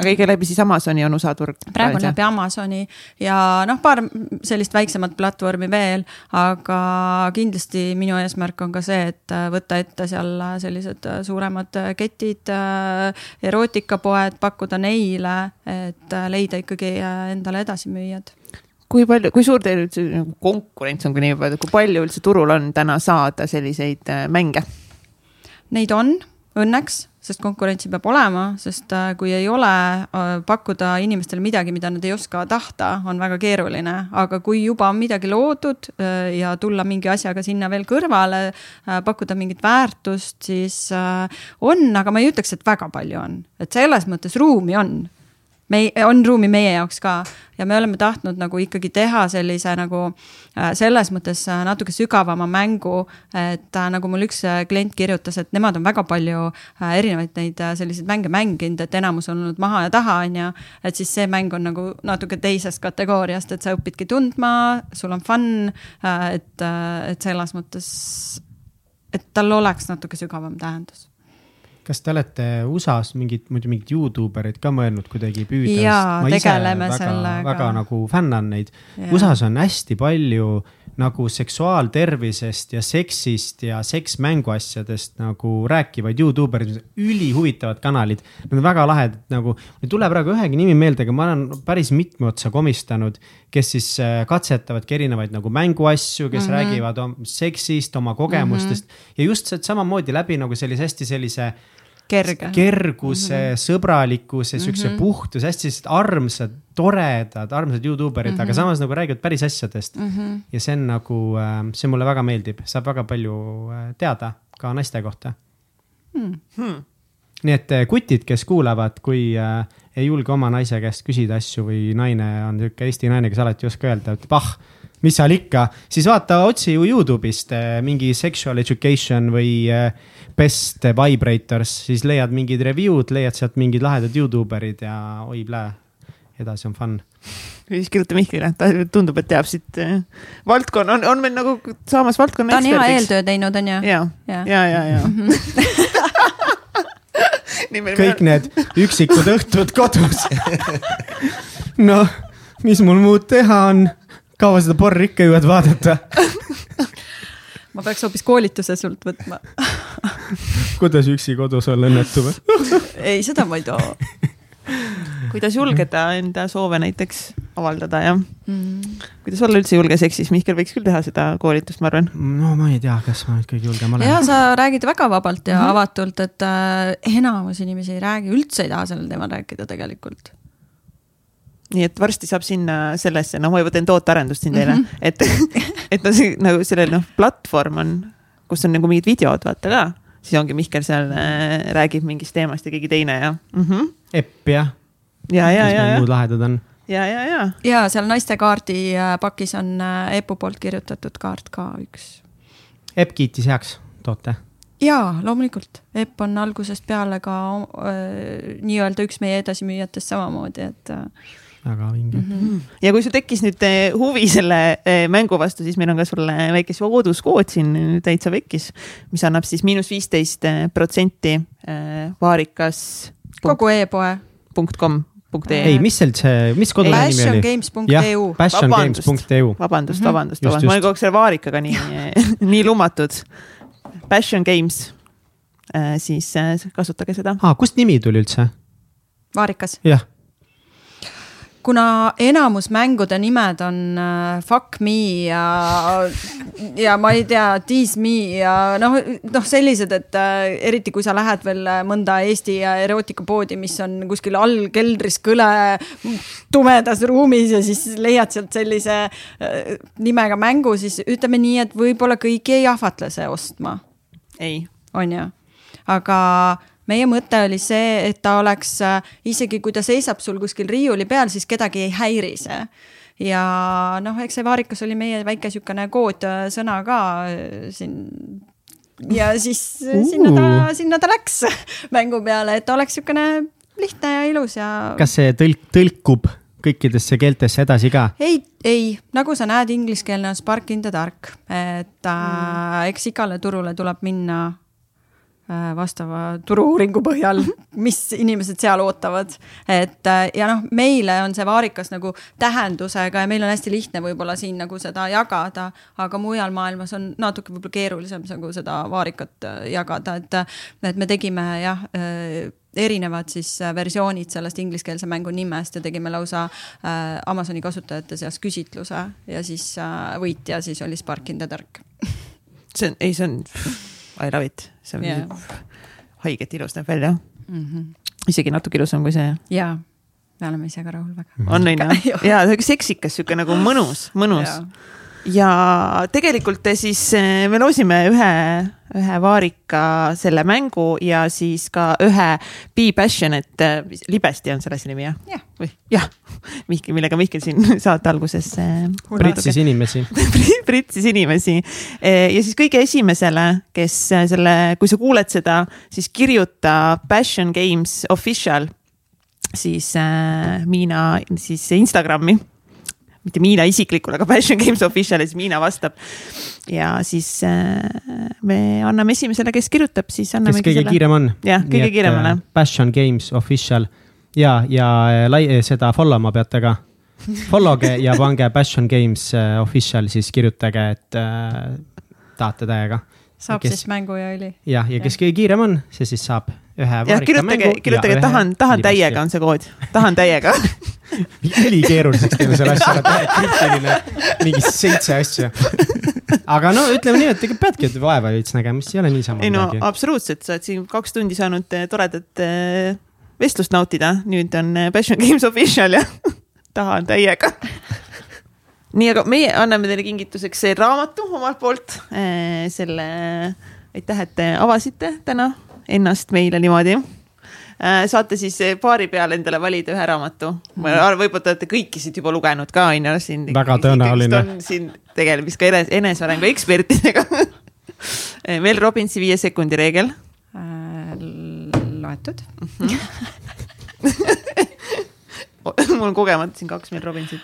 [SPEAKER 1] aga ikka läbi siis Amazoni on USA turg?
[SPEAKER 3] praegu on läbi Amazoni ja noh, paar sellist väiksemat platvormi veel, aga kindlasti minu eesmärk on ka see, et äh, võtta ette seal sellised suuremad ketid, erootikapoed, pakkuda neile, et leida ikkagi endale edasimüüjad
[SPEAKER 1] kui palju, kui suur teil üldse nagu konkurents on, kui nii võib öelda, kui palju üldse turul on täna saada selliseid äh, mänge?
[SPEAKER 3] Neid on õnneks, sest konkurentsi peab olema, sest äh, kui ei ole äh, pakkuda inimestele midagi, mida nad ei oska tahta, on väga keeruline. aga kui juba on midagi loodud ja tulla mingi asjaga sinna veel kõrvale, pakkuda mingit väärtust, siis on, aga ma ei ütleks, et väga palju on, et selles mõttes ruumi on me, on ruumi meie jaoks ka ja me oleme tahtnud nagu ikkagi teha sellise nagu äh, selles mõttes äh, natuke sügavama mängu. et äh, nagu mul üks klient kirjutas, et nemad on väga palju erinevaid neid selliseid mänge mänginud, et enamus on olnud maha ja taha, on ju. et siis see mäng on nagu natuke teisest kategooriast, et sa õpidki tundma, sul on fun, et, et selles mõttes, et tal oleks natuke sügavam tähendus
[SPEAKER 2] kas te olete USA-s mingit, muidu mingit Youtube ereid ka mõelnud kuidagi püüda?
[SPEAKER 3] jaa, tegeleme väga, sellega.
[SPEAKER 2] väga nagu fännan neid. USA-s on hästi palju nagu seksuaaltervisest ja seksist ja seksmänguasjadest nagu rääkivaid Youtube erid, ülihuvitavad kanalid. Nad on väga lahedad nagu, ei tule praegu ühegi nimi meelde, aga ma olen päris mitme otsa komistanud, kes siis äh, katsetavadki erinevaid nagu mänguasju, kes mm -hmm. räägivad seksist, oma kogemustest mm -hmm. ja just samamoodi läbi nagu sellise hästi sellise
[SPEAKER 3] kerge.
[SPEAKER 2] kerguse mm, -hmm. sõbralikkuse, siukse mm -hmm. puhtuse, hästi armsad, toredad, armsad Youtube erid mm, -hmm. aga mhm. samas nagu räägivad päris asjadest mm. -hmm. ja see on nagu, äh, see mulle väga meeldib, saab väga palju äh, teada ka naiste kohta mm. -hmm. nii et äh, kutid, kes kuulavad, kui äh, ei julge oma naise käest küsida asju või naine on sihuke Eesti naine, kes alati ei oska öelda, ütleb ah mis seal ikka, siis vaata, otsi ju Youtube'ist mingi sexual education või äh, best vibrators, siis leiad mingid review'd, leiad sealt mingid lahedad Youtube erid ja oi plää, edasi on fun.
[SPEAKER 1] siis kirjuta Mihklile, ta tundub, et teab siit äh, valdkonna, on, on meil nagu saamas valdkonna
[SPEAKER 3] ta on hea eeltöö teinud, on ju?
[SPEAKER 1] ja, ja, ja, ja, ja.
[SPEAKER 2] kõik need üksikud õhtud kodus. Noh, mis mul muud teha on, kaua seda porri ikka jõuad vaadata
[SPEAKER 3] ma peaks hoopis koolituse sult võtma
[SPEAKER 2] kuidas üksi kodus olla õnnetu või?
[SPEAKER 3] ei, seda ma ei too.
[SPEAKER 1] kuidas julgeda enda soove näiteks avaldada, jah mm.. kuidas olla üldse julge seksis, Mihkel võiks küll teha seda koolitust, ma arvan.
[SPEAKER 2] no ma ei tea, kas ma nüüd kõige julgem olen.
[SPEAKER 3] ja sa räägid väga vabalt ja mm -hmm. avatult, et äh, enamus inimesi ei räägi, üldse ei taha sellel teemal rääkida tegelikult
[SPEAKER 1] nii et varsti saab sinna sellesse, noh, ma juba teen tootearendust siin teile mm, -hmm. et, et no see nagu selle noh, platvorm on, kus on nagu mingid videod, vaata ka. siis ongi Mihkel seal äh, räägib mingist teemast ja keegi teine ja mm. -hmm.
[SPEAKER 2] Epp jah.
[SPEAKER 1] ja, ja, ja, ja.
[SPEAKER 2] muud lahedad on.
[SPEAKER 1] ja, ja, ja.
[SPEAKER 3] ja seal naistekaardi äh, pakis on äh, Epu poolt kirjutatud kaart ka üks.
[SPEAKER 2] Epp kiitis heaks toote
[SPEAKER 3] jaa, loomulikult, Epp on algusest peale ka äh, nii-öelda üks meie edasimüüjatest samamoodi, et äh,
[SPEAKER 2] väga vinge mm. -hmm.
[SPEAKER 1] ja kui sul tekkis nüüd eh, huvi selle eh, mängu vastu, siis meil on ka sulle väike sooduskood siin täitsa vekkis, mis annab siis miinus viisteist eh, protsenti vaarikas.
[SPEAKER 3] kogu e-poe.
[SPEAKER 1] punkt kom
[SPEAKER 2] punkt ee. ei, mis seal see, mis kodulehel nimi oli?
[SPEAKER 3] passiongames.eu.
[SPEAKER 2] passiongames.eu.
[SPEAKER 1] vabandust, vabandust, vabandust, ma olin kogu aeg selle vaarikaga nii nii lumatud. Passion Games, siis kasutage seda.
[SPEAKER 2] aa, kust nimi tuli üldse?
[SPEAKER 3] vaarikas.
[SPEAKER 2] jah
[SPEAKER 3] kuna enamus mängude nimed on äh, fuck me ja, ja ma ei tea, tease me ja noh, noh, sellised, et äh, eriti kui sa lähed veel mõnda Eesti erootikapoodi, mis on kuskil all keldris kõle tumedas ruumis ja siis leiad sealt sellise äh, nimega mängu, siis ütleme nii, et võib-olla kõiki ei ahvatle see ostma.
[SPEAKER 1] ei.
[SPEAKER 3] on ju, aga meie mõte oli see, et ta oleks äh, isegi kui ta seisab sul kuskil riiuli peal, siis kedagi ei häiri see ja noh, eks see vaarikas oli meie väike sihukene koodsõna ka äh, siin. ja siis uh. sinna ta, sinna ta läks mängu peale, et oleks sihukene lihtne ja ilus ja.
[SPEAKER 2] kas see tõlk, tõlkub kõikidesse keeltesse edasi ka?
[SPEAKER 3] ei, ei, nagu sa näed, ingliskeelne on Spark in the dark, et äh, mm. eks igale turule tuleb minna Äh, vastava turu-uuringu põhjal, mis inimesed seal ootavad. et äh, ja noh, meile on see vaarikas nagu tähendusega ja meil on hästi lihtne võib-olla siin nagu seda jagada, aga mujal maailmas on natuke võib-olla keerulisem nagu seda vaarikat äh, jagada, et, et me tegime jah erinevad siis versioonid sellest ingliskeelse mängu nimest ja tegime lausa äh, Amazoni kasutajate seas küsitluse ja siis äh, võitja siis oli Spark in the Dark.
[SPEAKER 1] see on, ei, see on I love it, see on yeah. haiget ilus näeb välja mm. -hmm. isegi natuke ilusam kui see.
[SPEAKER 3] jaa, me oleme ise ka rahul väga.
[SPEAKER 1] on on ju, ja seksikas sihuke nagu mõnus, mõnus ja tegelikult siis eh, me loosime ühe, ühe vaarika selle mängu ja siis ka ühe Be Passionate, eh, libesti on selle asja nimi jah
[SPEAKER 3] ja.?
[SPEAKER 1] või jah, Mihkel, millega Mihkel siin saate alguses.
[SPEAKER 2] pritsis inimesi
[SPEAKER 1] pritsis inimesi ja siis kõige esimesele, kes selle, kui sa kuuled seda, siis kirjuta Passion Games Official siis äh, Miina siis Instagrami mitte Miina isiklikul, aga Passion Games Official ja siis Miina vastab. ja siis äh, me anname esimesele, kes kirjutab, siis anname.
[SPEAKER 2] kes kõige selle... kiirem on.
[SPEAKER 1] jah, kõige kiiremale.
[SPEAKER 2] Äh, Passion Games Official ja, ja äh, lai, seda follow ma peate ka. Follow ge ja pange Passion Games Official, siis kirjutage, et äh, tahate täiega.
[SPEAKER 3] saab kes... siis mängu ja õli.
[SPEAKER 2] jah, ja kes kõige kiirem on, see siis saab ühe
[SPEAKER 1] ja kirjutage, kirjutage tahan, tahan täiega on see kood, tahan täiega
[SPEAKER 2] ülikeeruliseks teeme selle asja, krüptiline, mingi seitse asja. aga no ütleme nii, et ega peadki vaeva veits nägema, siis ei ole niisama.
[SPEAKER 1] ei no midagi. absoluutselt, sa oled siin kaks tundi saanud eh, toredat eh, vestlust nautida, nüüd on eh, Passion Games official ja tahan täiega nii, aga meie anname teile kingituseks raamatu omalt poolt. selle, aitäh, et te avasite täna ennast meile niimoodi saate siis paari peal endale valida ühe raamatu. ma mhm. võib-olla te olete kõiki siit juba lugenud ka, on ju, siin.
[SPEAKER 2] väga tõenäoline.
[SPEAKER 1] siin tegelemist ka enesearengu ekspertidega Mel Robbinsi viie sekundi reegel
[SPEAKER 3] äh,. loetud
[SPEAKER 1] mul on kogemata siin kaks Mel Robbinsit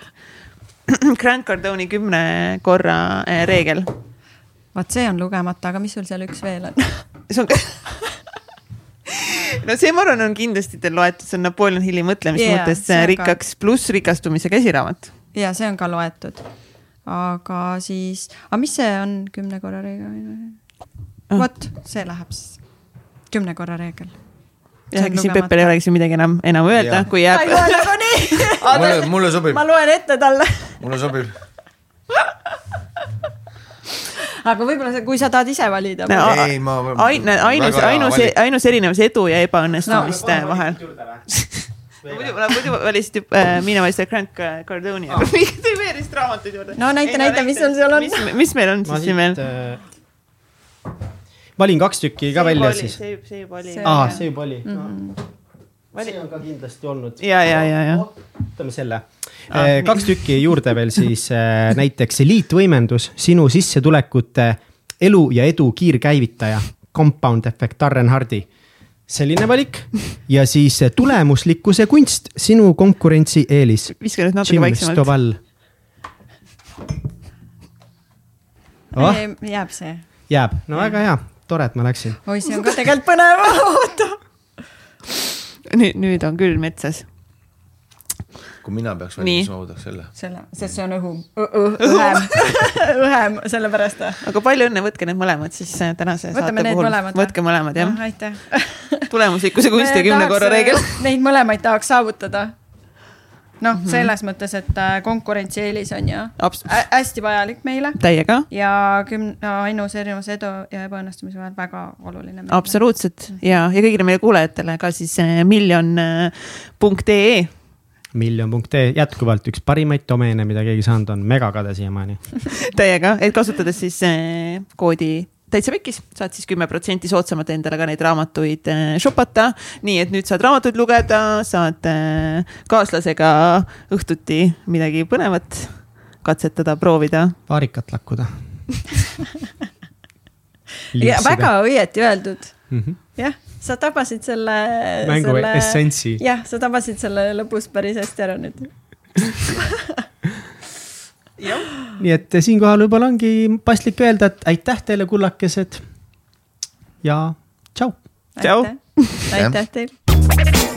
[SPEAKER 1] Grant Cardoni kümne korra äh, reegel.
[SPEAKER 3] vaat see on lugemata, aga mis sul seal üks veel on
[SPEAKER 1] see on no see, ma arvan, on kindlasti teil loetud, see on Napoleon Hilli mõtlemise yeah, mõttes rikkaks pluss rikastumise käsiraamat.
[SPEAKER 3] ja see on ka loetud. aga siis, aga mis see on kümne korra reegel? Ah. vot, see läheb siis, kümne korra reegel.
[SPEAKER 1] jah, siin Peppel ei olegi siin midagi enam, enam öelda, kui jääb.
[SPEAKER 3] ta ei loe nagunii.
[SPEAKER 4] mulle, mulle sobib.
[SPEAKER 3] ma loen ette talle.
[SPEAKER 4] mulle sobib
[SPEAKER 3] aga võib-olla kui sa tahad ise valida
[SPEAKER 4] ei, ma.
[SPEAKER 1] ain-, ainus, ainus, ainus erinevus edu ja ebaõnnestumiste no, vahel muidu, muidu valisid äh,, mina valisin Grant Cardoni, aga miks te ei vee vist raamatuid juurde?
[SPEAKER 3] no näita, näita, mis sul seal on.
[SPEAKER 1] mis, mis meil on siis siin veel äh,?
[SPEAKER 2] valin kaks tükki ka välja siis.
[SPEAKER 1] see, see juba oli.
[SPEAKER 2] aa, see juba oli mm. -hmm. See on ka kindlasti olnud.
[SPEAKER 1] ja, ja, ja, ja.
[SPEAKER 2] võtame selle ah,. kaks tükki juurde veel siis näiteks eliitvõimendus, sinu sissetulekute elu ja edu kiirkäivitaja Compound efekt, Darren Hardi. selline valik ja siis tulemuslikkuse kunst, sinu konkurentsieelis.
[SPEAKER 1] viska nüüd natuke vaiksemalt.
[SPEAKER 2] Stoval.
[SPEAKER 3] Oh? jääb see.
[SPEAKER 2] jääb, no väga hea, tore, et ma läksin.
[SPEAKER 3] oi, see on ka tegelikult põnev, oota.
[SPEAKER 1] Nüüd, nüüd on küll metsas
[SPEAKER 4] kui mina peaks valima, siis ma võtaks selle.
[SPEAKER 3] selle, sest see on õhu, õhem, õhem, sellepärast.
[SPEAKER 1] aga palju õnne, võtke need mõlemad siis äh, tänase
[SPEAKER 3] Võtame
[SPEAKER 1] saate puhul. võtke mõlemad jah
[SPEAKER 3] no,. aitäh
[SPEAKER 1] tulemuslikkuse kunsti kümne korra reegel.
[SPEAKER 3] Neid mõlemaid tahaks saavutada noh mm -hmm., selles mõttes, et äh, konkurentsieelis on ju hästi vajalik meile.
[SPEAKER 1] täiega.
[SPEAKER 3] ja kümne no,, ainus erinevus edu ja ebaõnnestumise vahel väga oluline.
[SPEAKER 1] absoluutselt mm -hmm. ja, ja kõigile meie kuulajatele ka siis äh, miljon punkt ee
[SPEAKER 2] miljon.ee jätkuvalt üks parimaid domeene, mida keegi saanud on, megakade siiamaani
[SPEAKER 1] täiega, et kasutades siis äh, koodi täitsa pekkis, saad siis kümme protsenti soodsamalt endale ka neid raamatuid äh, shopata. nii et nüüd saad raamatuid lugeda, saad äh, kaaslasega õhtuti midagi põnevat katsetada, proovida.
[SPEAKER 2] paarikat lakkuda
[SPEAKER 3] ja väga õieti öeldud mm. -hmm. jah, sa tabasid selle.
[SPEAKER 2] mängu selle... essentsi.
[SPEAKER 3] jah, sa tabasid selle lõpus päris hästi ära nüüd
[SPEAKER 2] nii et siinkohal võib-olla ongi paslik öelda, et aitäh teile, kullakesed. ja tšau.
[SPEAKER 1] tšau.
[SPEAKER 3] aitäh teile.